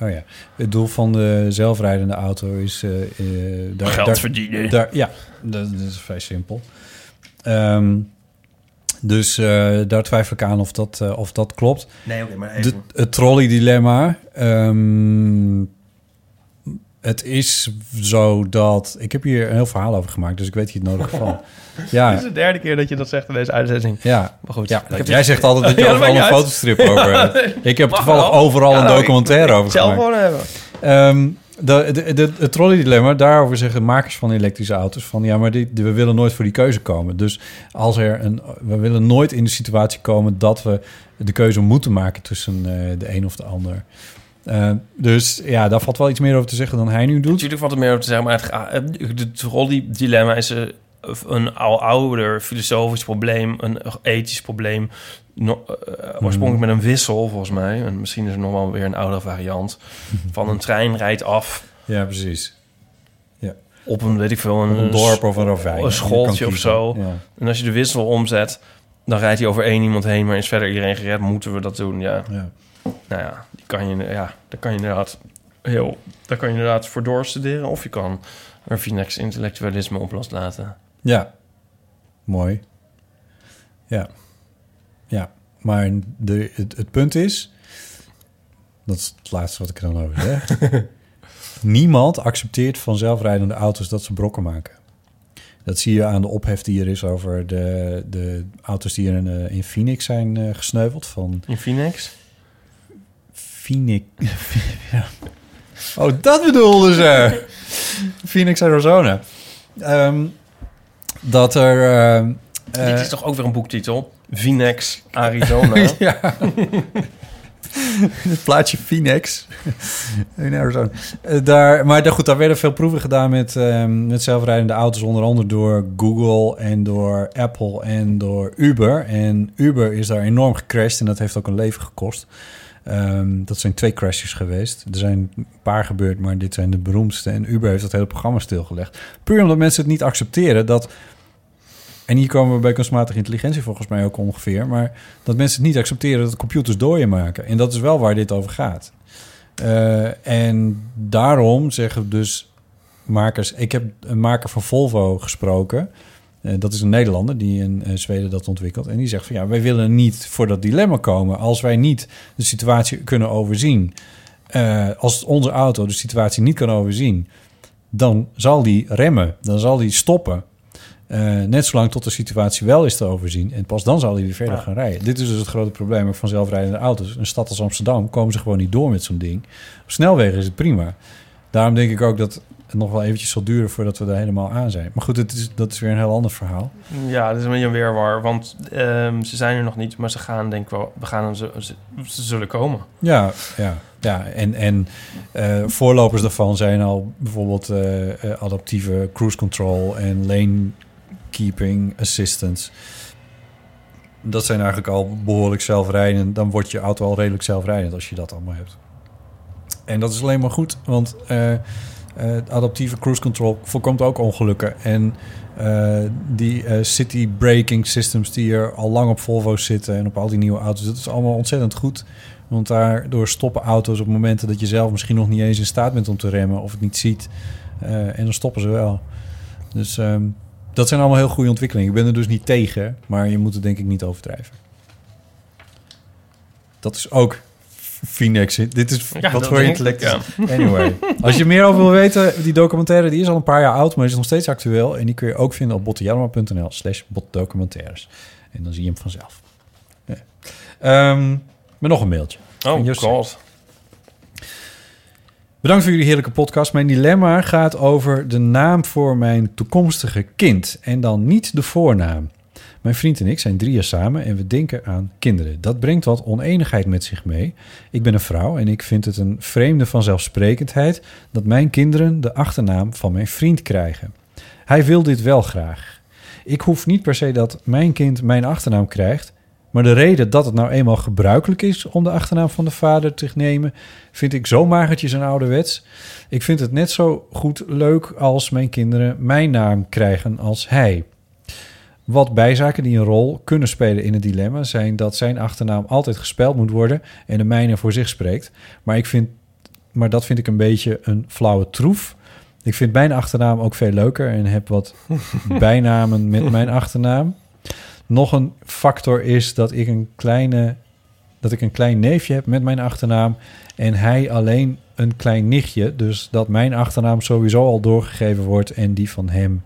Oh ja. Het doel van de zelfrijdende auto is... eh, eh, daar, Geld daar- verdienen. daar- ja, dat, dat is vrij simpel. Ehm, dus eh, daar twijfel ik aan of dat, eh, of dat klopt. Nee, oké, maar De, even. het trolley-dilemma. ehm, het is zo dat... Ik heb hier een heel verhaal over gemaakt, dus ik weet hier het nodige van. Ja, Dit is de derde keer dat je dat zegt in deze uitzending. ja. Maar goed. Ja, Ik heb jij dit- zegt altijd dat je Ja, overal een uit. fotostrip over hebt. Ik heb Mag toevallig wel. overal Ja, een nou, documentaire ik- over Zelf gemaakt. gewoon hebben. Ehm, de, de, de, het trolley-dilemma, daarover zeggen makers van elektrische auto's van ja, maar die, we willen nooit voor die keuze komen. Dus als er een, we willen nooit in de situatie komen dat we de keuze moeten maken tussen eh, de een of de ander. Eh, dus ja, daar valt wel iets meer over te zeggen dan hij nu doet. Natuurlijk valt er meer over te zeggen, maar het, ga- het trolley-dilemma is eh, een al ouder filosofisch probleem, een ethisch probleem. No, eh, oorspronkelijk met een wissel, volgens mij. En misschien is er nog wel weer een oudere variant. Van een trein rijdt af Ja, precies. Ja. op een, weet ik veel, een, dorp of een ravijn. Een Je schooltje of zo. Ja. En als je de wissel omzet, dan rijdt hij over één iemand heen, maar is verder iedereen gered. Moeten we dat doen? Ja. Ja. Nou ja, die kan je, ja, daar kan je inderdaad heel, daar kan je inderdaad voor doorstuderen. Of je kan er Finex intellectualisme op loslaten. Ja, mooi. Ja, ja. Maar de, het, het punt is, dat is het laatste wat ik er dan over zeg. Niemand accepteert van zelfrijdende auto's dat ze brokken maken. Dat zie je aan de ophef die er is over de, de auto's die er in, eh, in Phoenix zijn eh, gesneuveld. Van In Phoenix? Phoenix. ja. Oh, dat bedoelden ze. Phoenix, Arizona. Ehm, dat er. eh, Dit is toch ook weer een boektitel? Phoenix, Arizona. ja. Het plaatje Phoenix in Arizona. Eh, daar, maar daar, goed, daar werden veel proeven gedaan met, ehm, met zelfrijdende auto's. Onder andere door Google en door Apple en door Uber. En Uber is daar enorm gecrashed en dat heeft ook een leven gekost. Ehm, dat zijn twee crashes geweest. Er zijn een paar gebeurd, maar dit zijn de beroemdste. En Uber heeft dat hele programma stilgelegd. Puur omdat mensen het niet accepteren dat... En hier komen we bij kunstmatige intelligentie volgens mij ook ongeveer. Maar dat mensen het niet accepteren dat computers dooien maken. En dat is wel waar dit over gaat. Eh, en daarom zeggen dus makers... Ik heb een maker van Volvo gesproken. Eh, dat is een Nederlander die in eh, Zweden dat ontwikkelt. En die zegt van ja, wij willen niet voor dat dilemma komen. Als wij niet de situatie kunnen overzien. eh, als onze auto de situatie niet kan overzien... dan zal die remmen. Dan zal die stoppen. Net zolang tot de situatie wel is te overzien. En pas dan zal hij weer verder Ja. gaan rijden. Dit is dus het grote probleem van zelfrijdende auto's. Een stad als Amsterdam komen ze gewoon niet door met zo'n ding. Op snelwegen is het prima. Daarom denk ik ook dat het nog wel eventjes zal duren voordat we er helemaal aan zijn. Maar goed, het is, dat is weer een heel ander verhaal. Ja, dat is een beetje een weerwar. Want ehm, ze zijn er nog niet, maar ze gaan denk ik wel... We gaan, ze, ze, ze zullen komen. Ja, ja, ja. En, en eh, voorlopers daarvan zijn al bijvoorbeeld eh, eh, adaptieve cruise control en lane keeping assistance. Dat zijn eigenlijk al behoorlijk zelfrijdend. Dan wordt je auto al redelijk zelfrijdend als je dat allemaal hebt. En dat is alleen maar goed, want eh, adaptieve cruise control voorkomt ook ongelukken. En eh, die eh, city braking systems die er al lang op Volvo's zitten en op al die nieuwe auto's, dat is allemaal ontzettend goed. Want daardoor stoppen auto's op momenten dat je zelf misschien nog niet eens in staat bent om te remmen of het niet ziet. En dan stoppen ze wel. Dus ehm, dat zijn allemaal heel goede ontwikkelingen. Ik ben er dus niet tegen, maar je moet het denk ik niet overdrijven. Dat is ook Phoenix. Dit is Ja, wat voor intellect. Anyway, als je meer over wil weten, die documentaire die is al een paar jaar oud, maar is nog steeds actueel. En die kun je ook vinden op bottejelma.nl slash botdocumentaires. En dan zie je hem vanzelf. Ja. Ehm, maar nog een mailtje. Oh god. Bedankt voor jullie heerlijke podcast. Mijn dilemma gaat over de naam voor mijn toekomstige kind en dan niet de voornaam. Mijn vriend en ik zijn drie jaar samen en we denken aan kinderen. Dat brengt wat oneenigheid met zich mee. Ik ben een vrouw en ik vind het een vreemde vanzelfsprekendheid dat mijn kinderen de achternaam van mijn vriend krijgen. Hij wil dit wel graag. Ik hoef niet per se dat mijn kind mijn achternaam krijgt, maar de reden dat het nou eenmaal gebruikelijk is om de achternaam van de vader te nemen, vind ik zo magertjes en ouderwets. Ik vind het net zo goed leuk als mijn kinderen mijn naam krijgen als hij. Wat bijzaken die een rol kunnen spelen in het dilemma zijn dat zijn achternaam altijd gespeld moet worden en de mijne voor zich spreekt. Maar, ik vind, maar dat vind ik een beetje een flauwe troef. Ik vind mijn achternaam ook veel leuker en heb wat bijnamen met mijn achternaam. Nog een factor is dat ik een kleine dat ik een klein neefje heb met mijn achternaam en hij alleen een klein nichtje, dus dat mijn achternaam sowieso al doorgegeven wordt en die van hem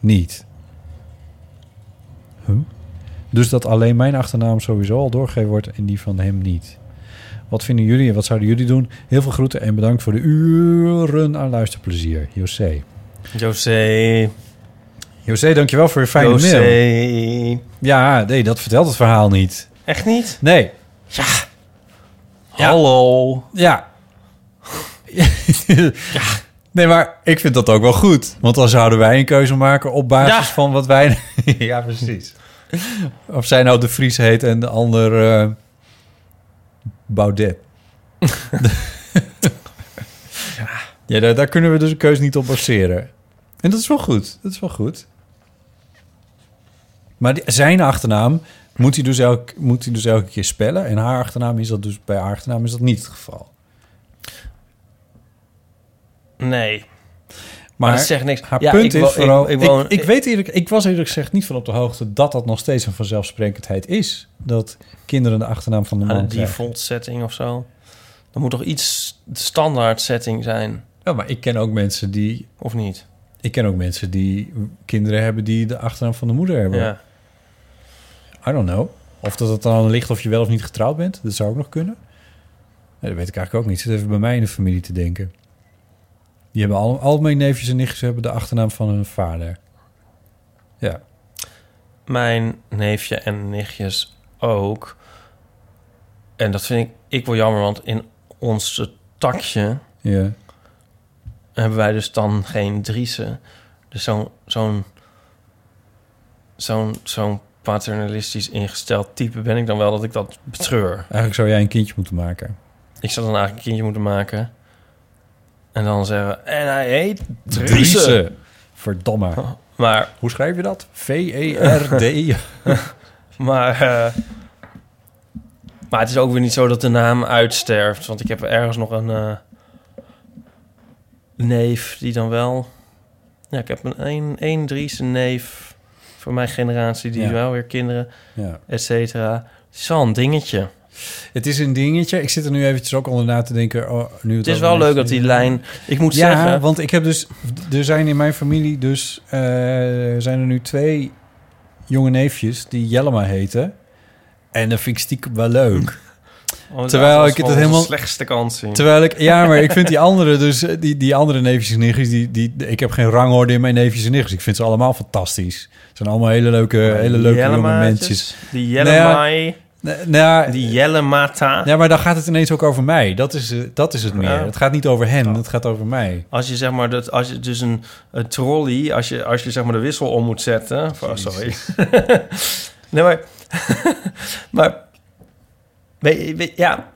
niet. Huh? Dus dat alleen mijn achternaam sowieso al doorgegeven wordt en die van hem niet. Wat vinden jullie en wat zouden jullie doen? Heel veel groeten en bedankt voor de uren aan luisterplezier. José. José. José, dankjewel voor je fijne José. mail. Ja, nee, dat vertelt het verhaal niet. Echt niet? Nee. Ja. Hallo. Ja. Nee, maar ik vind dat ook wel goed. Want dan zouden wij een keuze maken op basis Ja. van wat wij... ja, precies. Of zij nou de Vries heet en de ander eh Baudet. ja, daar, daar kunnen we dus een keuze niet op baseren. En dat is wel goed. Dat is wel goed. Maar die- zijn achternaam moet hij, dus elk, moet hij dus elke keer spellen. En haar achternaam is dat dus bij haar achternaam is dat niet het geval. Nee. Maar, dat zegt niks. Haar Ja, punt ik is vooral... ik Ik, woon- ik, weet eerlijk, ik was eerlijk gezegd niet van op de hoogte... dat dat nog steeds een vanzelfsprekendheid is. Dat kinderen de achternaam van de man Aan de krijgen. default setting of zo. Dan moet toch iets de standaard setting zijn? Ja, maar ik ken ook mensen die... Of niet? Ik ken ook mensen die kinderen hebben... die de achternaam van de moeder hebben. Ja. I don't know. Of dat het dan ligt of je wel of niet getrouwd bent. Dat zou ook nog kunnen. Nee, dat weet ik eigenlijk ook niet. Zit even bij mij in de familie te denken. Die hebben al, al mijn neefjes en nichtjes hebben de achternaam van hun vader. Ja. Mijn neefje en nichtjes ook. En dat vind ik, ik wel jammer, want in ons takje Ja. hebben wij dus dan geen Driessen. Dus zo'n zo'n zo'n zo'n paternalistisch ingesteld type ben ik dan wel dat ik dat betreur. Eigenlijk zou jij een kindje moeten maken. Ik zou dan eigenlijk een kindje moeten maken. En dan zeggen, en hij heet Driessen. Driessen. Verdomme. Maar, Hoe schrijf je dat? V-E-R-D. maar, eh, maar het is ook weer niet zo dat de naam uitsterft. Want ik heb ergens nog een eh, neef die dan wel... Ja, ik heb een één Driese neef voor mijn generatie... die Ja. wel weer kinderen, ja. et cetera. Het is wel een dingetje. Het is een dingetje. Ik zit er nu eventjes ook onder na te denken. Oh, nu Het is wel leuk dat die lijn... Ik moet ja, zeggen... want ik heb dus... Er zijn in mijn familie dus... eh, zijn er nu twee jonge neefjes die Jellema heten. En dat vind ik stiekem wel leuk. Oh, Terwijl ik het helemaal- slechtste kant zien. Terwijl ik... Ja, maar ik vind die andere dus... eh, Die, die andere neefjes en nichtjes... Die, die, ik heb geen rangorde in mijn neefjes en nichtjes. Ik vind ze allemaal fantastisch. Het zijn allemaal hele leuke, hele leuke jonge mensjes. Die Nou ja, Jellemai, Nee, nou, die Jellemata. ja, maar dan gaat het ineens ook over mij. Dat is, eh, dat is het meer. Ja. Het gaat niet over hen, het gaat over mij. Als je zeg maar dat als je dus een, een trolley, als je als je zeg maar de wissel om moet zetten. Oh, sorry. nee, maar maar weet, ja,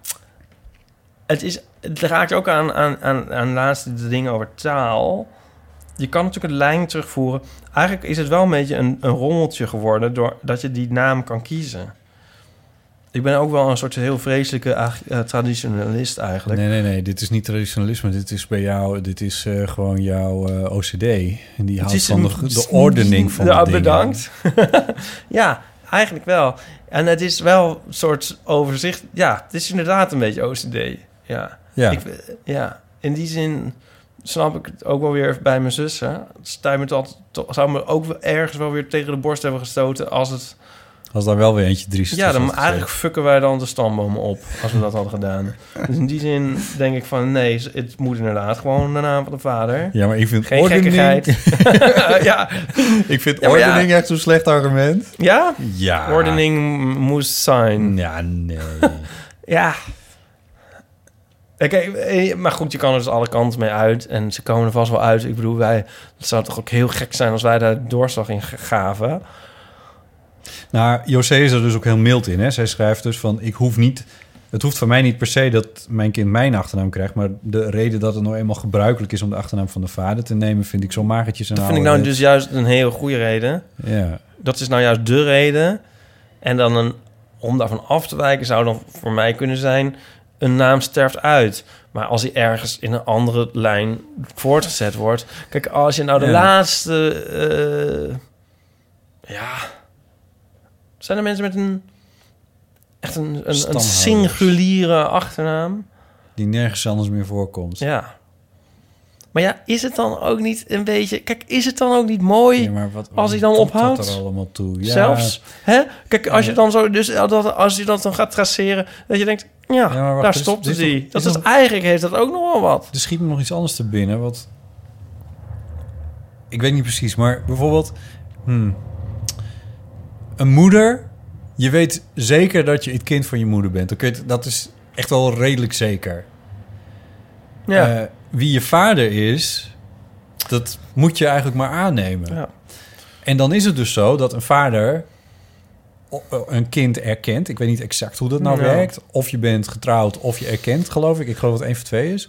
het is het raakt ook aan, aan, aan, aan laatste de dingen over taal. Je kan natuurlijk een lijn terugvoeren. Eigenlijk is het wel een beetje een, een rommeltje geworden... doordat je die naam kan kiezen. Ik ben ook wel een soort heel vreselijke eh, traditionalist eigenlijk. Nee, nee, nee. Dit is niet traditionalisme. Dit is bij jou... Dit is eh, gewoon jouw eh, OCD. En die houdt van de, ordening van de dingen. bedankt. ja, eigenlijk wel. En het is wel een soort overzicht. Ja, het is inderdaad een beetje OCD. Ja. Ja. Ik, ja. In die zin snap ik het ook wel weer bij mijn zussen. Het stuit me tot- zou me ook ergens wel weer tegen de borst hebben gestoten als het... Als daar wel weer eentje drie Ja, dan eigenlijk fucken wij dan de stambomen op als we dat hadden gedaan. Dus in die zin denk ik van nee, het moet inderdaad gewoon de naam van de vader. Ja, maar ik vind Geen ordening... gekkigheid. ja. Ik vind Ja, maar ja. ordening echt zo'n slecht argument. Ja? Ja. Ordening moest zijn. Ja, nee. ja. Oké, eh, maar goed, je kan er dus alle kanten mee uit. En ze komen er vast wel uit. Ik bedoel, wij, het zou toch ook heel gek zijn als wij daar doorslag in gaven. Nou, José is er dus ook heel mild in. Hè? Zij schrijft dus van, ik hoef niet... Het hoeft van mij niet per se dat mijn kind mijn achternaam krijgt... maar de reden dat het nou eenmaal gebruikelijk is... om de achternaam van de vader te nemen... vind ik zo magertjes en Dat vind ik nou dus juist een hele goede reden. Ja. Dat is nou juist de reden. En dan een, om daarvan af te wijken zou dan voor mij kunnen zijn... een naam sterft uit. Maar als hij ergens in een andere lijn voortgezet wordt... Kijk, als je nou de Ja. laatste... eh, ja... Zijn er mensen met een... Echt een, een, singuliere achternaam? Die nergens anders meer voorkomt. Ja. Maar ja, is het dan ook niet een beetje... Kijk, is het dan ook niet mooi Ja, maar wat, als hij dan komt dat ophoudt? er allemaal toe? Ja. Zelfs. Hè? Kijk, als je dan zo... Dus dat, als je dat dan gaat traceren... Dat je denkt, ja, maar wacht, daar is- stopte die. toch- Dat is eigenlijk heeft dat ook nog wel wat. Er schiet me nog iets anders te binnen. Wat... Ik weet niet precies, maar bijvoorbeeld... hmm, een moeder... Je weet zeker dat je het kind van je moeder bent. Dat is echt wel redelijk zeker. Ja. Eh, wie je vader is... Dat moet je eigenlijk maar aannemen. Ja. En dan is het dus zo dat een vader een kind erkent. Ik weet niet exact hoe dat nou Ja. werkt. Of je bent getrouwd of je erkent, geloof ik. Ik geloof dat het één van twee is.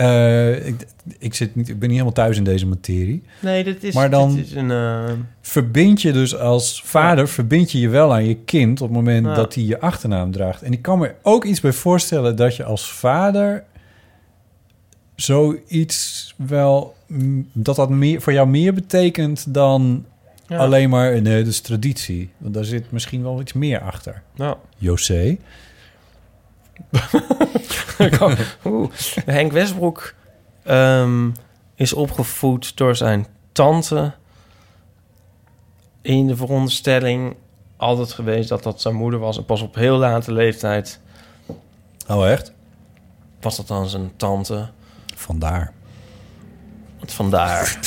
Eh, ik, ik, zit niet, ik ben niet helemaal thuis in deze materie. Nee, dit is, Maar dan dit is een... eh, verbind je dus als vader... verbind je je wel aan je kind... op het moment Ja. dat hij je achternaam draagt. En ik kan me ook iets bij voorstellen... dat je als vader zoiets wel... dat dat meer, voor jou meer betekent dan... Ja. alleen maar eh, dus traditie. Want daar zit misschien wel iets meer achter. Ja. José. Oeh. Henk Westbroek ehm, is opgevoed door zijn tante... in de veronderstelling altijd geweest dat dat zijn moeder was. En pas op heel late leeftijd Oh, echt? was dat dan zijn tante. Vandaar. Vandaar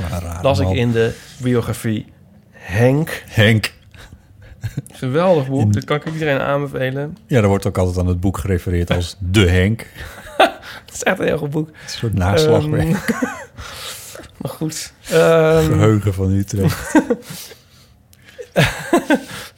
rare las ik in de biografie Henk. Henk. Geweldig boek, dat kan ik iedereen aanbevelen. Ja, er wordt ook altijd aan het boek gerefereerd als de Henk. Het is echt een heel goed boek. Een soort naslagwerk. Ehm, maar goed. ehm, Geheugen van Utrecht.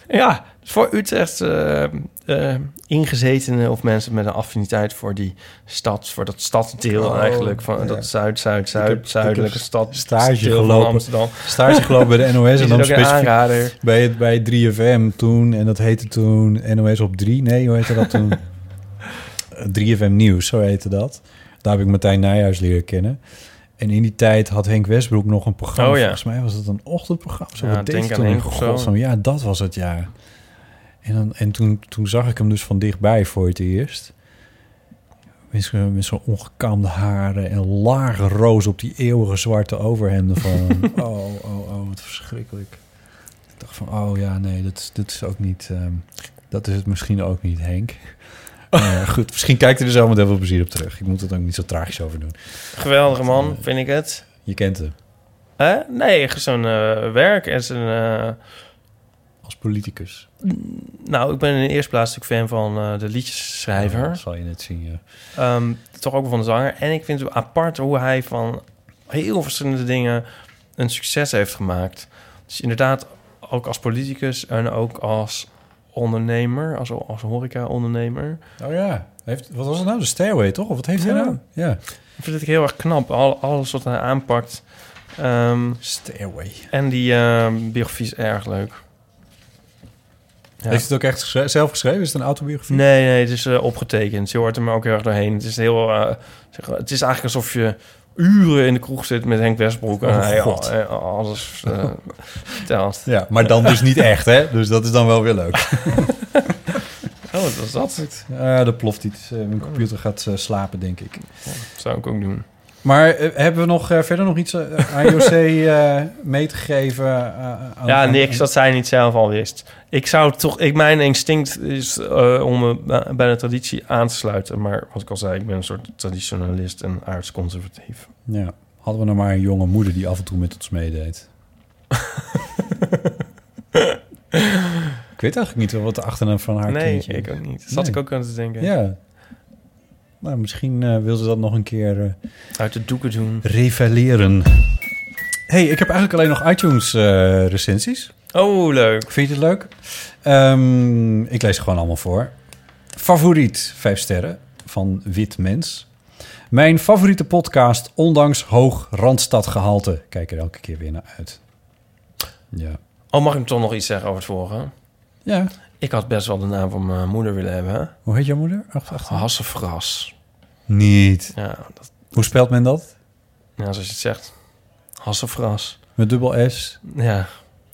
ja, voor Utrecht eh, eh, ingezetenen of mensen met een affiniteit voor die stad, voor dat staddeel Oh, eigenlijk, van ja. dat zuid, zuid, Ik zuid, heb- zuidelijke ik heb stad, stage gelopen. Amsterdam. Stage gelopen bij de NOS en dan specifiek bij, het, bij 3FM toen. En dat heette toen NOS op 3. Nee, hoe heette dat toen? Eh, 3FM Nieuws, zo heette dat. Daar heb ik Martijn Nijhuis leren kennen. En in die tijd had Henk Westbroek nog een programma. Oh ja. Volgens mij was het een ochtendprogramma. Zo, Ja, denk aan toen? Henk of zo. Ja, dat was het, ja. En, dan, en toen, toen zag ik hem dus van dichtbij voor het eerst. Met zo'n met zo'n ongekamde haren en lage roos op die eeuwige zwarte overhemden van... oh, oh, oh, wat verschrikkelijk. Ik dacht van, oh ja, nee, dat, is- dat is ook niet... ehm, dat is het misschien ook niet, Henk. Eh, goed, misschien kijkt hij er zelf met heel veel plezier op terug. Ik moet het ook niet zo tragisch over doen. Geweldige man, vind ik het. Je kent hem. Hè? Nee, zo'n eh, werk en zijn... Als politicus. nou, ik ben in de eerste plaats natuurlijk fan van eh, de liedjesschrijver. Ja, dat zal je net zien, ja. Ehm, toch ook van de zanger. En ik vind het apart hoe hij van heel verschillende dingen een succes heeft gemaakt. Dus inderdaad, ook als politicus en ook als ondernemer, als, als horeca-ondernemer. Oh ja. Heeft, wat was het nou? De Stairway, toch? Of wat heeft hij Ja. nou? Ja. Ik vind het heel erg knap. Al, alles wat hij aanpakt. Ehm, Stairway. En die ehm, biografie is erg leuk. Ja. Heeft het ook echt geschre- zelf geschreven? Is het een autobiografie? Nee, nee, het is eh, opgetekend. Je hoort hem ook heel erg doorheen. Het is heel... eh, zeg, het is eigenlijk alsof je uren in de kroeg zit met Henk Westbroek. Oh, en hij God. al- alles eh, vertelt. Ja, maar dan dus niet echt, hè? Dus dat is dan wel weer leuk. Oh, wat was dat? Dat ploft iets. Mijn computer gaat slapen, denk ik. zou ik ook doen. Maar eh, hebben we nog eh, verder nog iets eh, aan IOC mee te geven? Ja, niks dat zij niet zelf al wist. Ik zou toch... Ik, mijn instinct is om me bij de traditie aan te sluiten. Maar wat ik al zei, ik ben een soort traditionalist en aardsconservatief. Ja, hadden we nou maar een jonge moeder die af en toe met ons meedeed. ik weet eigenlijk niet wat de achternaam van haar Nee, kindje ik is. ook niet. Zat ik ook aan te denken. Ja. Nou, misschien eh, wil ze dat nog een keer eh, Uit de doeken doen. revaleren. hey, ik heb eigenlijk alleen nog iTunes eh, recensies. Oh, leuk. Vind je het leuk? Ehm, ik lees ze gewoon allemaal voor. Favoriet, vijf sterren, van Wit Mens. Mijn favoriete podcast, ondanks hoog Randstadgehalte. Kijk er elke keer weer naar uit. Ja. Oh, mag ik toch nog iets zeggen over het vorige? Ja. Ik had best wel de naam van mijn moeder willen hebben. Hoe heet jouw moeder? Hassefras. Niet. Ja, dat, Hoe spelt men dat? ja, zoals je het zegt. Hassefras. Met dubbel S. Ja.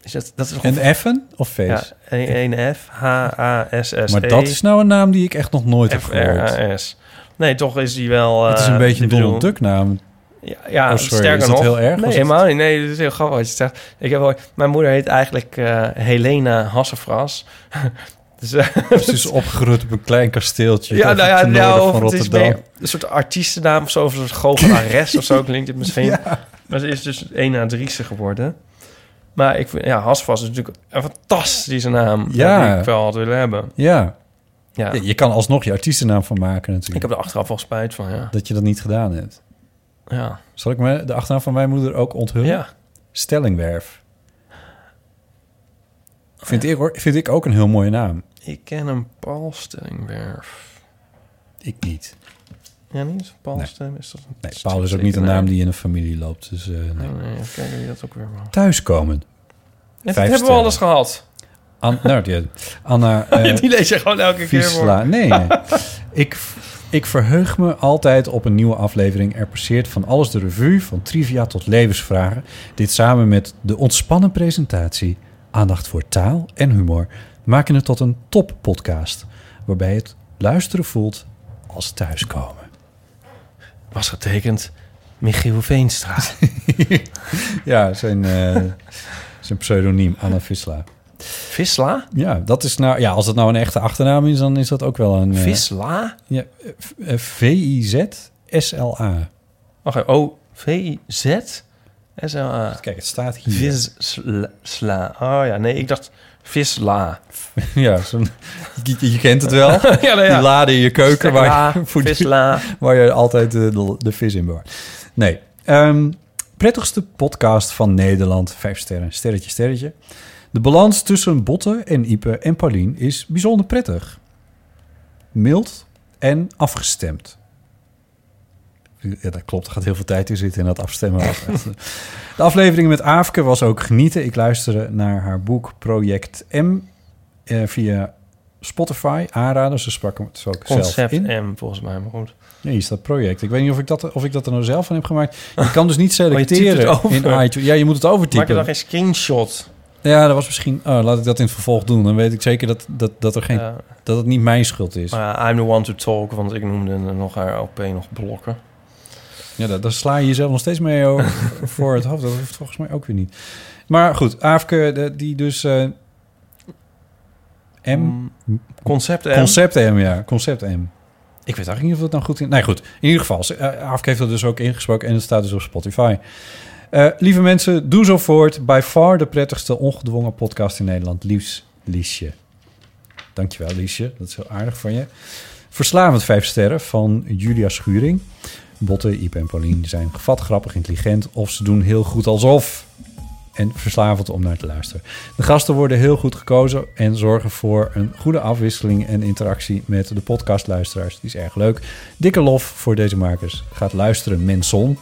Is dat, dat is toch En F'en of V's? Ja, één F, H-A-S-S-E. maar dat is nou een naam die ik echt nog nooit heb gehoord. F-R-A-S. Nee, toch is die wel... Het is een eh, beetje een Donald Duck naam. Ja, ja Oh, sorry, sterker is dat nog. heel erg? Nee, helemaal niet. Nee, dat is heel grappig wat je zegt. Ik heb ooit, mijn moeder heet eigenlijk eh, Helena Hassefras. dus, eh, Het is dus opgegroeid op een klein kasteeltje. Ja, nou ja, nou, van Rotterdam. meer een soort artiestennaam of zo, of een soort goochelares of zo klinkt het misschien. Ja. Maar ze is dus een na Driese geworden. Maar ik vind, ja, is natuurlijk een fantastische naam. Ja. Die ik wel had willen hebben. Ja. Ja. Ja, Je kan alsnog je artiestennaam van maken natuurlijk. Ik heb er achteraf wel spijt van, ja. Dat je dat niet gedaan hebt. Ja. Zal ik me de achternaam van mijn moeder ook onthullen? Ja. Stellingwerf. Vind, ik, hoor- vind ik ook een heel mooie naam. Ik ken een Paul Stellingwerf. Ik niet. Ja, niet? Paul Nee. Is dat een Nee, Paul is ook niet een naam die in een familie loopt. Dus, eh, nee. Even kijken wie dat ook weer was. Thuiskomen. Ja, dat hebben we al eens sterren. gehad. An, nou, die, Anna... eh, Die lees je gewoon elke keer voor. Nee, nee. ik, ik verheug me altijd op een nieuwe aflevering. Er passeert van alles de revue, van trivia tot levensvragen. Dit samen met de ontspannen presentatie, aandacht voor taal en humor... maken het tot een toppodcast... waarbij het luisteren voelt als thuiskomen. Was getekend Michiel Veenstra. ja, zijn, eh, zijn pseudoniem, Anna Visla. Visla? Ja, dat is nou, ja, als dat nou een echte achternaam is, dan is dat ook wel een... eh, Visla? Ja, eh, eh, V-I-Z-S-L-A. Wacht even. Oh, V-I-Z? S-L-A. Kijk, het staat hier. Visla. Oh ja, nee, ik dacht Visla. Ja, je, je kent het wel. Ja, nou ja. Die lade in je keuken waar je, voor die- visla. waar je altijd de, de, de vis in bewaart. Nee. Ehm, prettigste podcast van Nederland. Vijf sterren. Sterretje, sterretje. De balans tussen Botte en Ipe en Paulien is bijzonder prettig. Mild en afgestemd. Ja, dat klopt. Er gaat heel veel tijd in zitten in dat afstemmen. De aflevering met Aafke was ook genieten. Ik luisterde naar haar boek Project M eh, via Spotify. Aanraden, ze sprak hem ook zelf Concept in. M, volgens mij, maar goed. Nee, hier staat project. Ik weet niet of ik dat, of ik dat er nou zelf van heb gemaakt. Je kan dus niet typt selecteren het over. in iTunes. Ja, je moet het Maak overtypen. je dan geen screenshot? Ja, dat was misschien... Oh, laat ik dat in het vervolg doen. Dan weet ik zeker dat, dat, dat, er geen, dat het niet mijn schuld is. Maar ja, I'm the one to talk, want ik noemde nog haar LP nog blokken. Ja, daar, daar sla je jezelf nog steeds mee over- voor het hoofd. Dat hoeft volgens mij ook weer niet. Maar goed, Aafke, de- die dus... eh, M... Concept M? Concept M, ja. Concept M. Ik weet eigenlijk niet of het nou goed is. Nee, goed. In ieder geval, uh, Aafke heeft dat dus ook ingesproken en het staat dus op Spotify. Eh, lieve mensen, doe zo voort. By far de prettigste ongedwongen podcast in Nederland. Liefs, Liesje. Dankjewel, Liesje. Dat is heel aardig van je. Verslavend vijf sterren van Julia Schuring. Botte, Ipe en Paulien zijn gevat, grappig, intelligent... of ze doen heel goed alsof. en verslavend om naar te luisteren. De gasten worden heel goed gekozen en zorgen voor een goede afwisseling en interactie met de podcastluisteraars. Die is erg leuk. Dikke lof voor deze makers. Gaat luisteren, Menson.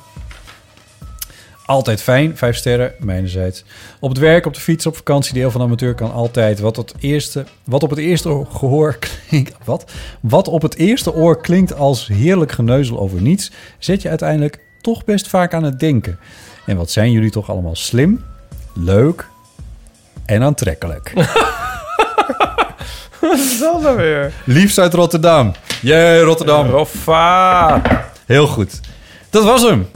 Altijd fijn, vijf sterren, mijnerzijds. Op het werk, op de fiets, op vakantie, deel van amateur kan altijd. Wat, het eerste, wat op het eerste gehoor klinkt... Wat? Wat op het eerste oor klinkt als heerlijk geneuzel over niets... zet je uiteindelijk toch best vaak aan het denken. En wat zijn jullie toch allemaal slim, leuk en aantrekkelijk. Wat is dat nou weer? Liefst uit Rotterdam. Jee, Rotterdam. Roffa. Heel goed. Dat was hem.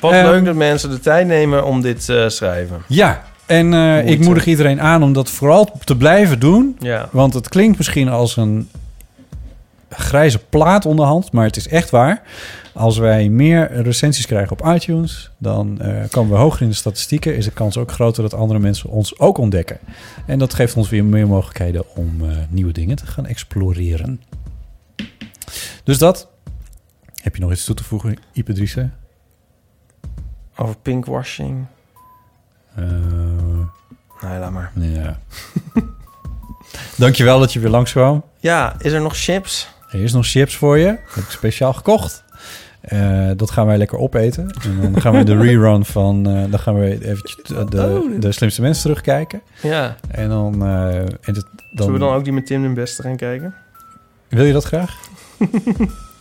Wat Ehm, leuk dat mensen de tijd nemen om dit te schrijven. Ja, en eh, ik moedig iedereen aan om dat vooral te blijven doen. Ja. Want het klinkt misschien als een grijze plaat onderhand, maar het is echt waar. Als wij meer recensies krijgen op iTunes, dan eh, komen we hoger in de statistieken. Is de kans ook groter dat andere mensen ons ook ontdekken. En dat geeft ons weer meer mogelijkheden om eh, nieuwe dingen te gaan exploreren. Dus dat. Heb je nog iets toe te voegen, Ipe Driessen? Over pinkwashing. Eh, Nee, laat maar. ja. Dankjewel dat je weer langskwam. Ja, is er nog chips? Er is nog chips voor je. Heb ik speciaal gekocht. Eh, dat gaan wij lekker opeten. En dan gaan we de rerun van... eh, dan gaan we eventjes de, de, Oh, de slimste mensen terugkijken. Ja. En dan... eh, en Zullen we dan ook die met Tim den Beste gaan kijken? Wil je dat graag?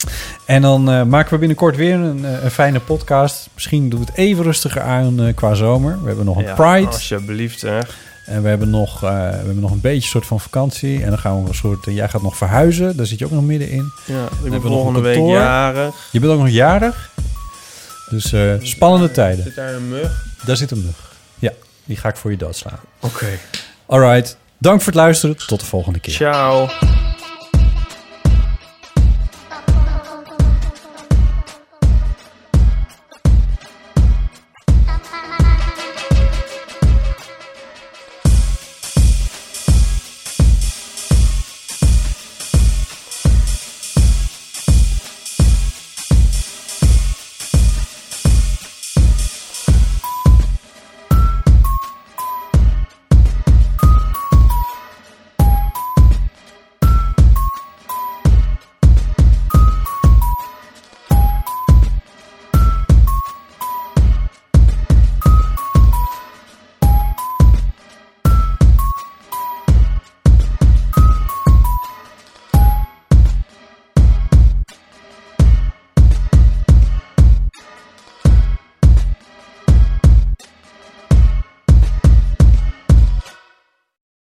en dan eh, maken we binnenkort weer een, eh, een fijne podcast. Misschien doen we het even rustiger aan eh, qua zomer. We hebben nog een Ja, Pride. Alsjeblieft, zeg. En we hebben, nog, eh, we hebben nog een beetje soort van vakantie. En dan gaan we een soort... jij gaat nog verhuizen. Daar zit je ook nog middenin. Ja, ik ben nog volgende week jarig. Je bent ook nog jarig. Dus spannende tijden. Zit daar een mug? Daar zit een mug. Ja, die ga ik voor je doodslaan. Oké. Alright. Dank voor het luisteren. Tot de volgende keer. Ciao.